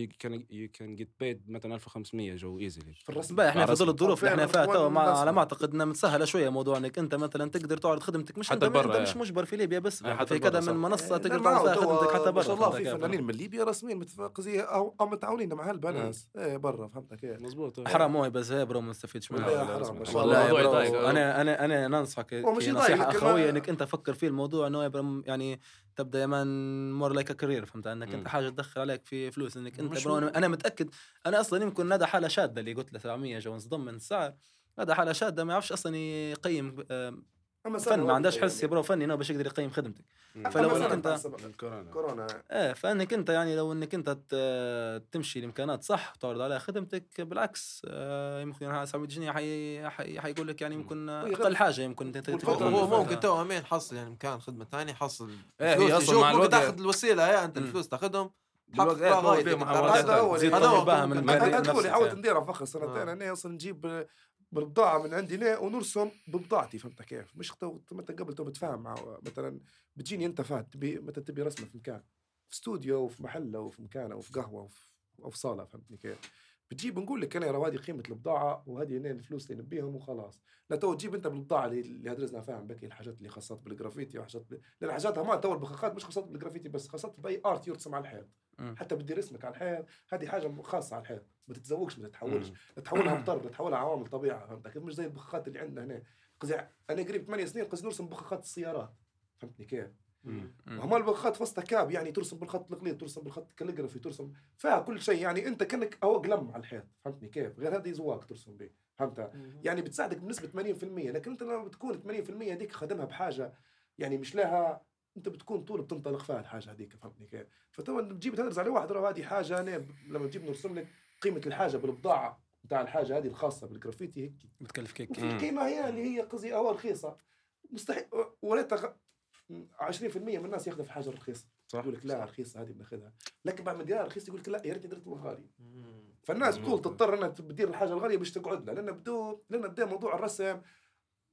get can you can get paid مثلا 1500 جو easily في الرسم بقى إحنا في ظل. الظروف اللي إحنا فيها فعلاً تو ما رسم. على ما أعتقد إنها متسهلة شوية موضوع انك أنت مثلا تقدر تعرض خدمتك مش حتى أنت, برا، أنت مش يعني. مجبر في ليبيا بس يعني حتى في كذا. من منصة لا، تقدر معه تعرض فيها توا خدمتك حتى برا ما شاء الله في؟ فنانين من ليبيا رسمين متف- قصدي أو أو متعاونين مع هالناس إيه برا فهمتك كيف مزبوط حرام موهبه زي bro ما نستفيدش شاء والله. أنا أنا أنا ننصحك هو مش نصيحة اخويه إنك أنت فكر في الموضوع إنه يعني تبدأ يا man more like career فهمت إنك أنت مم. حاجة تدخل عليك في فلوس إنك أنت أنا أنا متأكد أنا أصلا يمكن هذا حالة شادة اللي قلت له 700 جو انصدم من السعر هذا حالة شادة ما يعرفش أصلا يقيم فن ما عندهاش يعني. حس يا bro فني انه باش يقدر يقيم خدمتك. فلو إنك أنت تحسب. الكورونا كورونا إيه فإنك أنت يعني لو إنك أنت تمشي الامكانات صح تعرض عليها خدمتك بالعكس آه، يمكن ها 700 جنيه حي حي حيقول لك يعني يمكن آه، ويغ- أقل حاجة يمكن أنت هو. ممكن تو امين حصل يعني مكان خدمة ثانية حصل إيه، هي فلوس مع ممكن تاخذ الوسيلة هي أنت. الفلوس تاخذهم إيه، هذا هو هذا هو ممكن. حاولت يعني. نديرها فخر سنتين آه. أنا أصلا نجيب بالبضاعة من عندي هنا ونرسم ببضاعتي فهمت كيف؟ مش مثلا قبل تو بتفاهم مع مثلا بتجيني انت فات تبي مثلا تبي رسمة في مكان في استوديو وفي محل أو في مكان أو في قهوة أو في, صالة فهمتني كيف؟ بتجيب نقول لك أنا راه هذه قيمة البضاعة وهذه هنا الفلوس اللي نبيهم وخلاص. لا تو تجيب أنت بالبضاعة اللي, هدرسنا فاهم بكي الحاجات اللي خاصات بالجرافيتي وحاجات ب... لأن حاجاتها ما تو البخاخات مش خاصات بالجرافيتي بس خاصات بأي art يرسم على الحيط. مم. حتى بدي رسمك على الحيط هذه حاجة خاصة على الحيط ما تتزوجش ما تتحولش. تحولها مضطر تحولها عوامل طبيعة فهمت؟ كيف مش زي البخاخات اللي عندنا هنا. قصدي أنا قريب 8 سنين قصدي نرسم بخاخات السيارات. فهمتني كيف؟ وهم البخاخات فصلها cap يعني ترسم بالخط الغليظ ترسم بالخط calligraphy ترسم فيها كل شيء. يعني أنت كأنك هو قلم على الحيط. فهمتني كيف؟ غير هذه زواق ترسم به فهمت؟ يعني بتساعدك بنسبة 80% لكن أنت لما بتكون 80% هذيك خدمها بحاجة يعني مش لها أنت بتكون طول بتنطلق فيها الحاجة هذيك فهمتني كيف؟ فتو بتجيب تدرس على واحد راه هذه حاجة أنا لما تجيب نرسم لك قيمة الحاجة بالبضاعة بتاع الحاجة هذه الخاصة بالجرافيتي هيك. بتكلف كيك القيمه هي اللي هي قصدي اول رخيصة. مستحيل وليت غ- 20% من الناس ياخذوا في حاجة رخيصة. صح يقول لك لا رخيصة هذه بناخذها. لكن بعد ما تديرها رخيصة يقول لك لا يا ريتني درت الغالي فالناس بطول تضطر إنها تدير الحاجة الغالية باش تقعد لها لأن بدو لأن بدا موضوع الرسم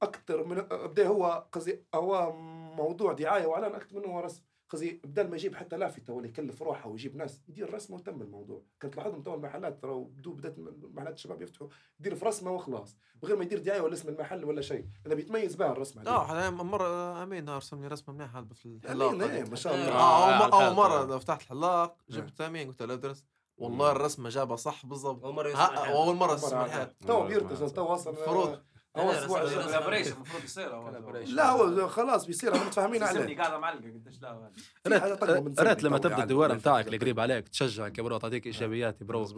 أكثر من بدا هو قصدي هو موضوع دعاية وإعلان أكثر منه هو رسم. قصدي بدل ما يجيب حتى لافته ولا يكلف روحه ويجيب ناس يدير رسمه وتم الموضوع كنت لاحظهم تو المحلات ترى بدو بدأت محلات الشباب يفتحوا يدير في رسمه وخلاص بغير ما يدير دعاية ولا اسم المحل ولا شيء. لأنه بيتميز بها الرسمه. حاليا مرة أمين رسم لي رسمة منيحة هذا في الحلاق ما شاء الله. آه آه، أول الحلقة. مرة فتحت الحلاق جبت أمين قلت له أدرس. والله الرسمة جابها صح بالضبط. أول مرة. أول مرة مرة اسمع تو بيرتجل تو وصل المفروض. هو أسبوع المفروض يصير. لا هو خلاص بيصير إحنا متفاهمين عليه قاعدة معلقه قديش لا ريت ريت لما تبدأ يعني. الدوار نتاعك اللي قريب عليك تشجعك يا bro تعطيك ايجابيات يا bro.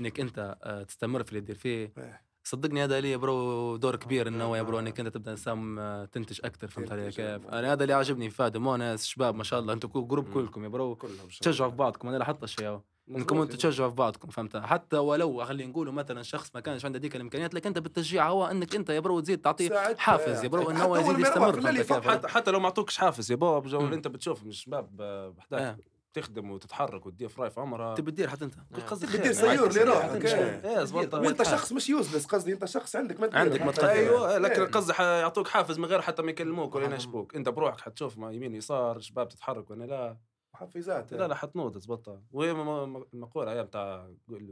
إنك أنت آه، تستمر في اللي تدير فيه إيه. صدقني هذا لي bro دور كبير إنه يا bro إنك أنت تبدأ إنسان آه، تنتج أكثر فهمت علي كيف؟ آه. أنا هذا اللي عاجبني في فادي مونس شباب ما شاء الله أنتم group. كلكم يا bro تشجعوا. في بعضكم أنا لاحظت الشيء انكم أنتم تشجعوا في بعضكم فهمت حتى ولو خلينا نقولوا مثلا شخص ما كانش عنده ديك الإمكانيات لكن انت بالتشجيع هو انك انت يا bro تزيد تعطيه حافز يا bro إنه هو يزيد يستمر حتى حتى لو ما عطوكش حافز يا مم. انت بتشوف من شباب آه، بحداك آه. تخدم وتتحرك وتدير في راي في عمرها تبي تدير حتى أنت آه. قصدي. sure تدير. okay. إيه زبط وأنت شخص مش useless قصدي أنت شخص عندك ما. عندك ما. أيوه لكن إيه. قصدي حيعطوك حافز من غير حتى ما يكلموك ولا ينشبوك أنت بروحك حتشوف ما يمين يسار شباب تتحرك وأنا لا محفزات لا لا حتنوض تزبطها وهي المقوله هي بتاع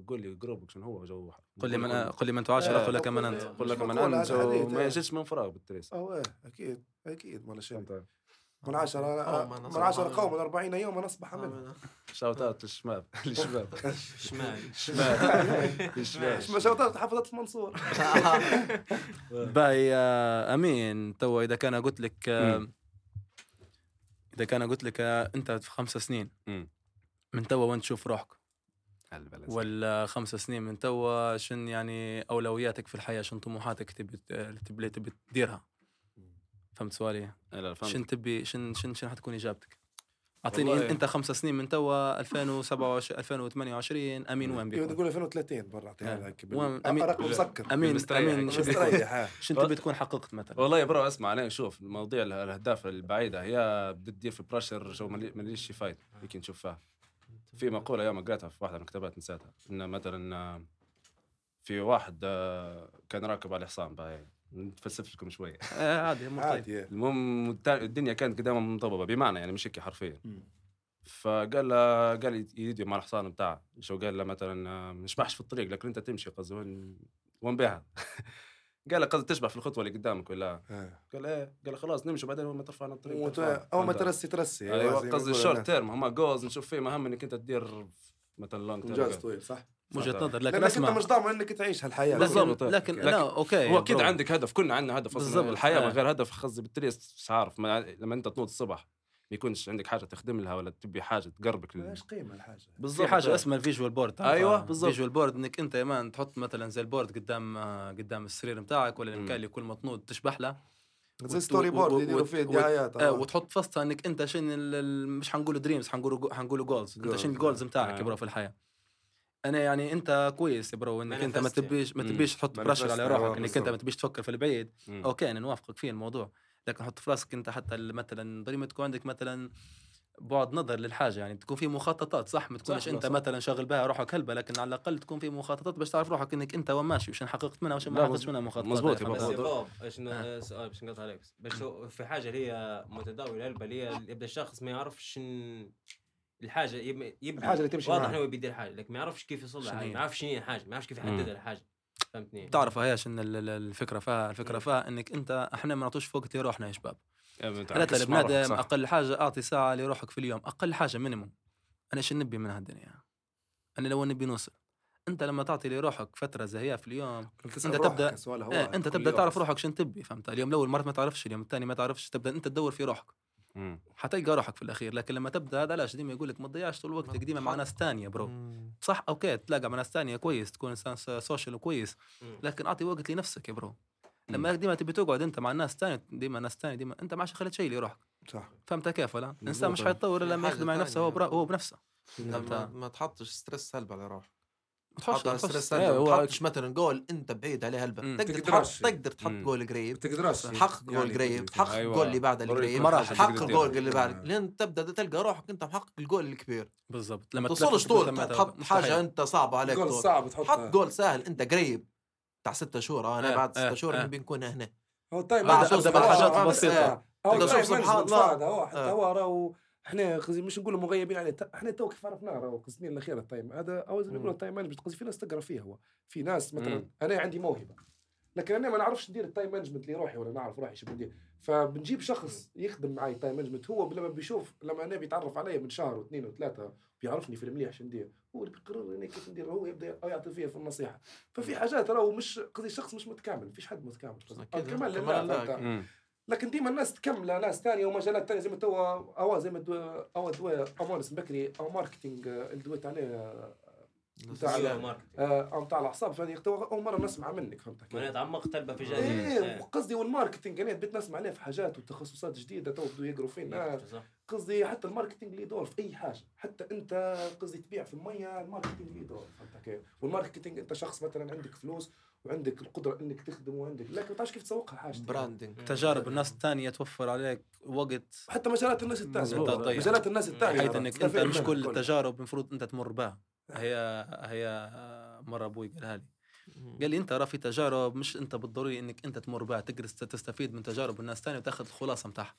قول لي جروبك شنو هو جو قل لي من قل لي من تعاشر آه. قل لك من أنت قول لك من أنت وما إيه. يجيش من فراغ بالتريس. آه إيه أكيد أكيد ولا شيء. فهمت من عشرة قوم من نصبح عشرة منهم. قوم من 40 يوما أصبح منهم شاوت اوت للشباب. للشباب. شمال. شباب. للشباب. ما شوطات حفظت المنصور. باي آه، أمين تو إذا كان قلت لك آه،. إذا كان قلت لك أنت في خمس سنين مم. من توا وين تشوف روحك. ولا خمس سنين من توا شن يعني أولوياتك في الحياة شن طموحاتك تبي تبي تبي تديرها؟ فهمت سؤالي؟ لا فهمت شن تبي شن شن شن حتكون إجابتك؟ أعطيني أنت خمس سنين من توا 2027 2028 أمين وين بيكون؟ نقول 2030 برا أمين أمين- رقم مسكر. أمين مستريح. أمين. شن تبي تكون حققت مثلا؟ والله يا bro اسمع أنا شوف مواضيع الأهداف البعيدة هي بدها تدير في pressure جو مالي- ماليش شي فايده يمكن نشوف فيها في مقولة يوم قريتها في واحدة من الكتابات نسيتها ان مثلا آه، في واحد آه، كان راكب على حصان باهي نتفلسف لكم شوية آه، عادي امور طيب عادي المهم الدنيا كانت قدامه منضبطه بمعنى يعني مش هيك حرفيا. فقال له قال يدي مع الحصان بتاعه شو قال له مثلا آه، مش بحش في الطريق لكن انت تمشي قصدي وين وين بيها قال له قصدي تشبع في الخطوة اللي قدامك ولا آه. قال إيه قال له خلاص نمشي بعدين اول ما ترفع عن الطريق ترفع. أول ما؟ ترسي ترسي أيوه ما قصدي ال short. term هما goals نشوف فيه مهم إنك أنت تدير مثلا long انجاز طويل صح وجهة. نظر لكن لأنك أنت مش ضامن إنك تعيش هالحياة بالضبط. لكن لكن لا okay هو أكيد. عندك هدف كلنا عندنا هدف بالضبط، بالضبط الحياة آه. من غير هدف قصدي بالتريس مش عارف ما لما أنت تنوض الصبح ما يكونش عندك حاجة تخدم لها ولا تبي حاجة تقربك لل... إيش قيمة الحاجة في حاجة اسمها ال visual board أيوة، بالضبط. ال visual board إنك أنت يا man تحط مثلا زي ال board قدام آه، قدام السرير بتاعك ولا. المكان اللي كل ما تنوض تشبح له زي story board يديروا فيه دعايات آه آه. وتحط فصلها إنك أنت شنو ال- ال- مش حنقول dreams حنقول حنقول goals أنت شنو آه. ال goals بتاعك آه. يا bro في الحياة أنا يعني أنت كويس يا bro إنك أنت ما يعني. تبيش ما. تبيش تحط pressure على Manifest، روحك آه، إنك أنت. ما تبيش تفكر في البعيد. okay أنا نوافقك في الموضوع لكن حط في راسك أنت حتى مثلا ضروري تكون عندك مثلا بعد نظر للحاجة يعني تكون في مخططات صح ما تكونش أنت صح. مثلا شاغل بها روحك هلبة لكن على الأقل تكون في مخططات باش تعرف روحك إنك أنت وين ماشي وش حققت منها وش ما حققتش منها مخططات مزبوط هاي، يا بس بابا. سؤال باش نقطع عليك هو في حاجة اللي هي متداولة هلبة اللي هي يبدا الشخص ما يعرفش الحاجة يب- يبني الحاجة اللي تمشي واضح. إنه بيدير حاجة لكن ما يعرفش كيف يوصل لها هي؟ ما يعرفش شنو هي الحاجة ما يعرفش كيف يحدد الحاجة. فهمتني؟ تعرف هيش ان ال- ال- الفكرة فيها؟ الفكرة فيها إنك أنت إحنا ما نعطوش فوق لروحنا يا شباب. يعني ثلاثة صح. أقل حاجة أعطي ساعة لروحك في اليوم أقل حاجة minimum أنا إيش نبي من هالدنيا؟ أنا لو نبي نوصل. أنت لما تعطي لروحك فترة زي في اليوم السؤال هو إيه أنت تبدأ. تعرف روحك شنو تبي فهمت؟ اليوم الأول مرات ما تعرفش اليوم الثاني ما تعرفش تبدأ أنت تدور في روحك. حتلقى روحك في الأخير لكن لما تبدأ هذا علاش ديما يقول لك ما تضيعش طول وقتك ديما مع ناس ثانية bro مم. صح أوكي تلاقى مع ناس ثانية كويس تكون إنسان social وكويس مم. لكن أعطي وقت لنفسك يا bro لما ديما تبي تقعد أنت مع الناس ثانية ديما ناس ثانية ديما أنت ما عادش خليت شيء لروحك صح فهمت كيف ولا؟ الإنسان مش. حيتطور إلا لما يخدم مع نفسه هو هو بنفسه ما؟ ما تحطش stress هلبة على تحطش- تحط على stress إيه، ما تحطش مثلا جول أنت بعيد عليه هلبة. تقدر تحط. تقدر تحط. جول قريب تقدرش تحقق جول قريب تحقق أيوة. جول اللي بعد القريب تحقق الجول. اللي بعد. لين تبدأ تلقى روحك أنت محقق الجول الكبير بالضبط لما توصلش طول تحط. حاجة أنت صعبة عليك جول. صعب تحطها حط جول سهل أنت قريب بتاع ستة شهور آه، أنا آه، بعد ستة شهور آه. نبي نكون هنا هو ال time بعد ال time تشوف سبحان الله. هو حتى. هو راهو إحنا قصدي مش نقولوا مغيبين عليه إحنا تو كيف عرفناه راهو السنين الاخيره ال time هذا أو زي ما يقولوا مم. ال time management قصدي في ناس تقرأ فيه هو في ناس مثلا. أنا عندي موهبة لكن أنا ما نعرفش ندير ال time management لروحي ولا نعرف روحي شو بدي فبنجيب شخص يخدم معي ال time management هو لما بيشوف لما أنا بيتعرف علي من شهر واثنين وثلاثة بيعرفني في المليح شو ندير هو اللي بيقرر أنا كيف ندير هو يبدأ يعطي فيها في النصيحة ففي حاجات راهو مش قصدي الشخص مش متكامل مفيش حد متكامل قصدي. الكمال كمال لله لله فهمت؟ لكن ديما الناس تكمل ناس ثانية ومجالات ثانية زي ما تو أو زي ما دو أو دو امونس بكري أو ماركتينج آه، اللي دويت عليه آه، ال- ماركتينج. آه، الأعصاب فهذه أول مرة نسمع منك فهمت؟ ما تعمقت تلبى في إيه جانب قصدي والماركتينج أنا بديت نسمع عليه في حاجات وتخصصات جديدة تو بدو يقروا صح قصدي حتى ال marketing ليه دور في أي حاجة حتى أنت قصدي تبيع في المية ال marketing ليه دور فهمت؟ وال marketing أنت شخص مثلا عندك فلوس وعندك القدرة إنك تخدم وعندك لكن ما تعرفش كيف تسوقها حاجتك branding تجارب الناس الثانية توفر عليك وقت. حتى مجالات الناس الثانية. مجالات الناس الثانية. حيث إنك أنت مش كل. التجارب المفروض أنت تمر بها. هي هي مرة أبوي قالها لي. قال لي أنت راه في تجارب مش أنت بالضروري إنك أنت تمر بها تست- تستفيد من تجارب الناس الثانية وتأخذ الخلاصة متاعها.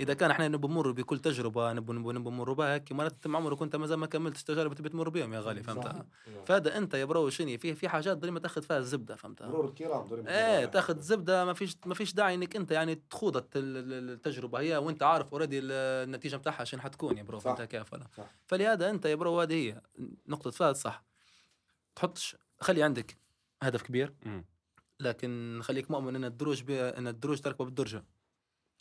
إذا كان إحنا نبي نمر بكل تجربة نبي نبي نمر بها هيك مرات انت ما عمرك انت مازال ما كملتش التجارب اللي تبي تمر بهم يا غالي فهمتها فهذا أنت يا bro شنو في في حاجات دائما تأخذ فيها الزبدة فهمتها مرور الكرام إيه تأخذ زبده ما فيش ما فيش داعي إنك أنت يعني تخوض الت- ال- ال- التجربة هي وأنت عارف already النتيجة بتاعها شنو حتكون يا bro. فهمت كيف ولا. فلهذا أنت يا bro هذه هي نقطة فاز صح تحطش خلي عندك هدف كبير. لكن خليك مؤمن إن الدروج بي... إن الدروج تركبه بالدرجة.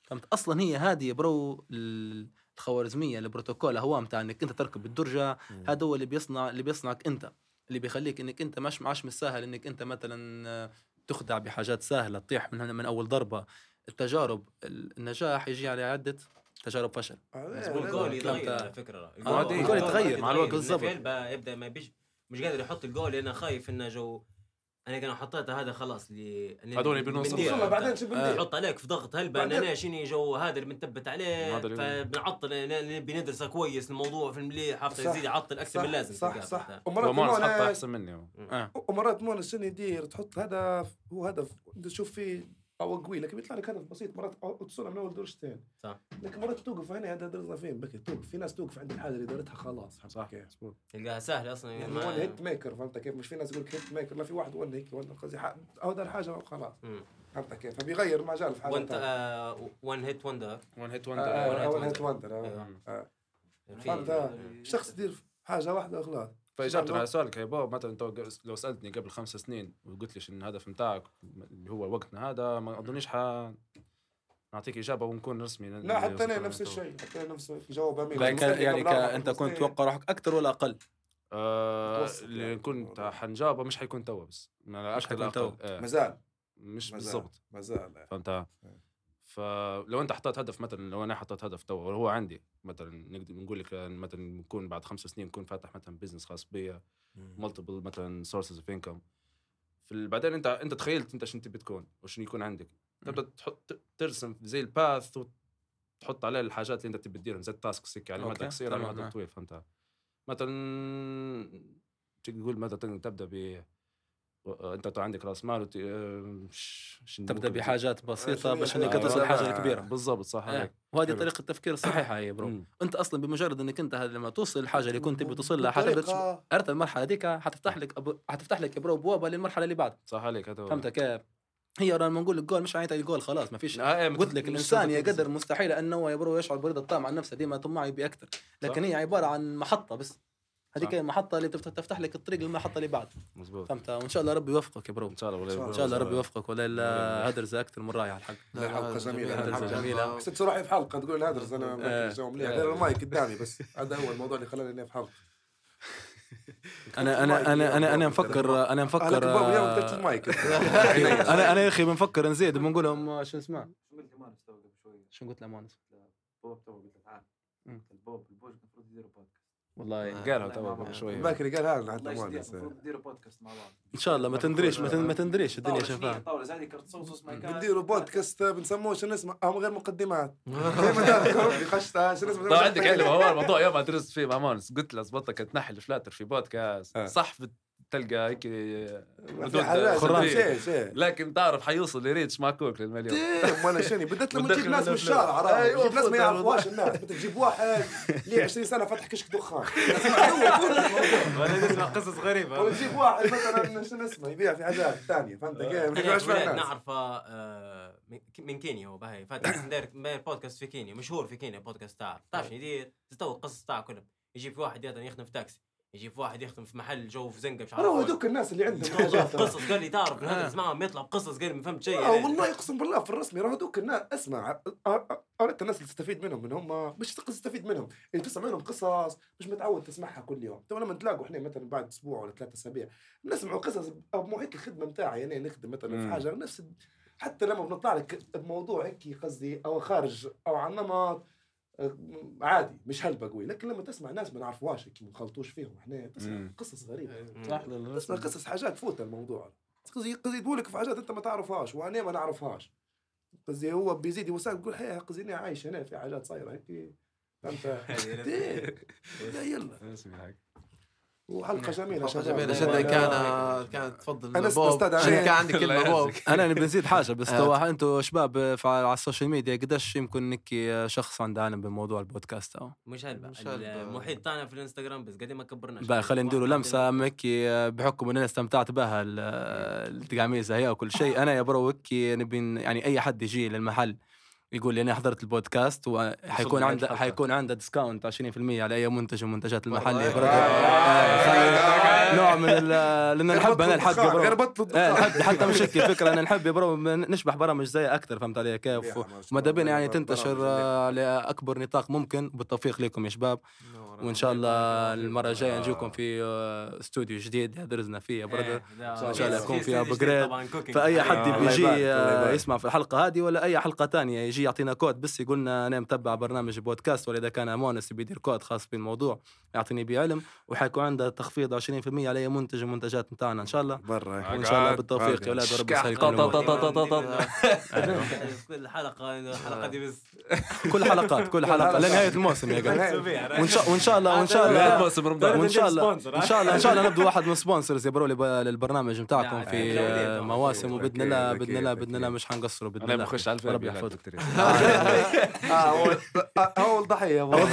فهمت؟ أصلا هي هذه bro ال- الخوارزمية البروتوكول هو متاع إنك أنت تركب بالدرجة. هذا هو اللي بيصنع اللي بيصنعك أنت. اللي بيخليك إنك أنت مش معاش من السهل إنك أنت مثلا تخدع بحاجات سهلة تطيح من من أول ضربة. التجارب النجاح يجي على عدة تجارب فشل. والجول يتغير؟ على فكرة. آه، الجول يتغير. مع الوقت بالضبط. يبدا يبدأ ما بيش مش قادر يحط الجول لأنه خايف إنه جو أنا كان حطيته هذا خلاص اللي هذول بنوصل. بعدين شو؟ يحط عليك في ضغط هلبة أنا شنو جو هذا اللي بنثبت عليه فبنعطل نبي ندرسه كويس الموضوع في المليح حتى. يزيد يعطل أكثر من اللازم صح صح؟ ومرات مونس أحسن مني هو. آه. ومرات مونس شنو يدير تحط هدف هو هدف أنت تشوف فيه أو قوي لكن بيطلع لك هدف بسيط. مرات توصلها من اول درجتين صح. لكن مرات توقف هنا هذا درسنا فين؟ بكي توقف. في ناس توقف عند الحاجة اللي دارتها خلاص صح. كيف؟ تلقاها سهلة أصلا يعني ما- وان هيت ميكر فهمت كيف؟ مش في ناس يقول لك هيت ميكر لا في واحد وان هيك وان قصدي أو دار حاجة وخلاص. فهمت كيف؟ فبيغير مجال في حاجة وانت ثانية. وان هيت وندر وان هيت وندر hit هيت wonder. وندر. فهمت؟ شخص يدير حاجة واحدة خلاص فاجابتك على سؤالك يا بابا مثلا انت لو سألتني قبل خمس سنين وقلت لي شنو الهدف نتاعك اللي هو وقتنا هذا ما أظنيش ح نعطيك إجابة ونكون رسمي لا حتى أنا نفس الشيء حتى أنا نفس الجواب امين يعني يعني أنت كنت. تتوقع روحك أكثر ولا أقل؟ آه متوسط اللي يعني. كنت حنجاوبه مش حيكون توا بس أكثر حيكون لا توا. أقل. آه. مازال مش. بالضبط مازال فهمت فلو أنت حطيت هدف مثلا لو أنا حطيت هدف تو وهو عندي مثلا نقدر نقول لك مثلا نكون بعد خمس سنين نكون فاتح مثلا business خاص بيا multiple مثلا sources of income بعدين أنت أنت تخيلت أنت شنو تبي تكون وشنو يكون عندك. تبدأ تحط ترسم زي ال path وتحط عليه الحاجات اللي أنت تبي تديرهم زي ال task هيك على مدى قصير على مدى. طويل فهمت؟ مثلا تقول مثلا تبدأ ب انت تو عندك راس مال وت... آه، ش- تبدأ بحاجات بسيطة آه، باش انك آه، تصل آه، الحاجة آه، الكبيره بالضبط صح. عليك وهذه. طريقة التفكير الصحيحه هي bro مم. انت أصلا بمجرد إنك أنت لما توصل الحاجة اللي كنت تبي توصل لها حتبدا عرفت المرحلة هذيك حتفتح لك أبو... حتفتح لك bro ابوابها للمرحلة اللي بعد صح عليك هذا. فهمت كيف؟ هي لما نقول لك جول مش معناتها الجول خلاص ما فيش آه، إيه، قلت لك الإنسان يقدر. مستحيل أنه يا bro يشعر برضا الطعم عن نفسه ديما طماع يبي أكثر لكن هي عبارة عن محطة بس هذيك المحطة اللي تفتح, تفتح لك الطريق للمحطة اللي بعد. مظبوط فهمت؟ وإن شاء الله ربي يوفقك يا برو. إن شاء الله ولا إن شاء الله ربي يوفقك. ولا الا هدرزة أكثر من رائعه الحق. لا، حلقة جميلة. حلقة جميلة. حسيت روحي في حلقه تقول الهدرز أنا مليح آه. داير المايك قدامي بس هذا هو الموضوع اللي خلاني إني في حلقه أنا أنا أنا أنا أنا مفكر أنا مفكر أنا أنا يا أخي بنفكر نزيد بنقول لهم شو اسمه؟ شو قلت قبل شوي شو قلت لمانس بوب تو قلت له تعال البوب البوج المفروض يديروا بودكاست والله قالها تو قبل شوي باكر قال هذا حتى المفروض بودكاست مع بعض. إن شاء الله ما تندريش ما تن- ما تندريش الدنيا شفاها طاولة زي كرت صوص بنديروا بودكاست بنسموه شنو اسمه؟ هم غير مقدمات. شنو اسمه؟ طبعا عندك علم هو الموضوع يوم درست فيه مع مانس قلت له زبطك تنحي الفلاتر في بودكاست. آه. صح بتلقى هيك في ردود حالات خرافية. شيء شيء لكن تعرف حيوصل لريتش معكوك للمليون. ديم ولا شنو بدات لما بتدخل تجيب ناس من الشارع أيوة، تجيب ناس ما يعرفوهاش الناس بدك تجيب واحد ليه 20 سنة فاتح كشك دخان؟ نسمع قصص غريبة. ولا تجيب واحد مثلا شنو اسمه؟ يبيع في حاجات ثانية فهمت كيف؟ نعرفه آه، من- كينيا هو باهي فاتح داير بودكاست في كينيا مشهور في كينيا بودكاست تاعه. تعرف شنو يدير؟ تستوى القصص تاعه كلهم يجيب في واحد يخدم في تاكسي. يجيب في واحد يخدم في محل جو في زنقة مش عارف هو. هذوك الناس اللي عندهم قصص قال لي تعرف نهدرس معاهم يطلع بقصص قال لي ما فهمت شيء آه يعني. والله أقسم بالله في الرسمي راه هذوك الناس اسمع قريت الناس اللي تستفيد منهم من هم مش تستفيد منهم اللي تسمع منهم قصص مش متعود تسمعها كل يوم تو لما نتلاقوا إحنا مثلا بعد أسبوع ولا ثلاثة أسابيع نسمعوا قصص بمحيط الخدمة نتاعي يعني نخدم مثلا في. حاجة نفس حتى لما بنطلع لك بموضوع هيك قصدي أو خارج أو عن نمط آه، عادي مش هلبة قوي. لكن لما تسمع ناس ما نعرفوهاش ما نخلطوش فيهم. إحنا تسمع مم. قصص غريبة. صح. تسمع قصص حاجات فوت الموضوع. قصدي قصدي يقولك في حاجات أنت ما تعرفهاش وأنا ما نعرفهاش. قصدي هو بيزيد يوسع يقول هي قصدي أنا عايش هنا في حاجات صايرة هيك. فهمت. لا يلا. وحلقة جميلة جميلة والله. جدا كان كانت تفضل أنس بوب. كان عندي كلمة الله بوب. أنا نبي نزيد حاجة بس آه. تو أنتم شباب في- على ال social media قداش يمكن انك شخص عنده علم بموضوع البودكاست أو. مش هلبة. المحيط تاعنا في الإنستغرام بس قد ما كبرناش بقى خلينا نديروا لمسة مكي بحكم ان أنا استمتعت بها ال- التقاميزه هي وكل شيء أنا يا bro وكي نبي يعني أي حد يجي للمحل يقول لي أنا حضرت البودكاست وحيكون عنده. حيكون عنده discount 20% على أي منتج من منتجات المحل يا والله. bro آه. آه، خلي- نوع من لأن نحب أنا الحق غير حتى مش هيك الفكرة أنا نحب نشبح برامج زي أكثر فهمت علي كيف؟ وماذا بينا يعني تنتشر آه، لاكبر نطاق ممكن بالتوفيق لكم يا شباب. وإن شاء الله المرة الجاية نجيكم في آه، استوديو جديد درزنا فيه يا brother إن شاء الله يكون فيها upgrade. فأي حد الله بيجي يبارك، الله آه، يبارك. يسمع في الحلقة هذه ولا أي حلقة تانية يجي يعطينا كود بس يقول لنا أنا متبع برنامج بودكاست ولا اذا كان مونس بيدير كود خاص بالموضوع يعطيني بيه علم وحيكون عنده تخفيض 20% على أي منتج من المنتجات بتاعنا إن شاء الله. bro. وإن شاء الله بالتوفيق. يا أولاد ورب يسهلكم الأمور. كل حلقة الحلقة دي بس. كل حلقات كل حلقة لنهاية الموسم يا قلب وإن شاء شاء الله وان شاء الله موسم رمضان وان شاء الله ان شاء الله ان شاء الله نبدو واحد من سبونسرز يبروا لي للبرنامج بتاعكم لا، في آه،. مواسم وباذن الله باذن الله. باذن الله مش حنقصروا باذن الله بخش على الفيلم ربي يحفظك آه اول اول ضحيه والله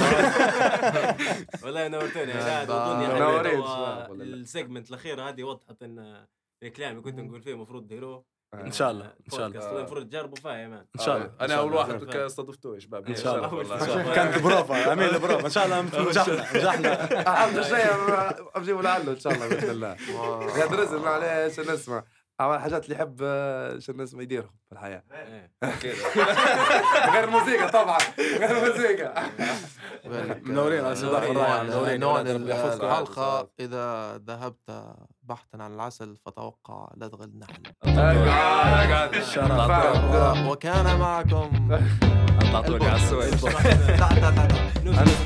نورتوني يعني لا. السيجمنت الاخير هذه وضحت ان الكلام اللي كنت نقول فيه المفروض ديروه إن شاء الله إن شاء الله. طيب، المفروض تجربوا فاهم. إن شاء الله. آه، أنا أول واحد استضفتوه يا شباب. إن شاء الله. كانت بروفا امين بروفا إن شاء الله نجحنا نجحنا. الحمد لله بجيبوا لعله إن شاء الله بإذن الله. يا درز معليش نسمع؟ هو الحاجات اللي يحب شو الناس ما يديرهم في الحياة. إيه. غير موسيقى طبعا. غير موسيقى منورين منورين نوادر الحلقة إذا ذهبت بحثا عن العسل فتوقع لدغ النحل وكان معكم على السويد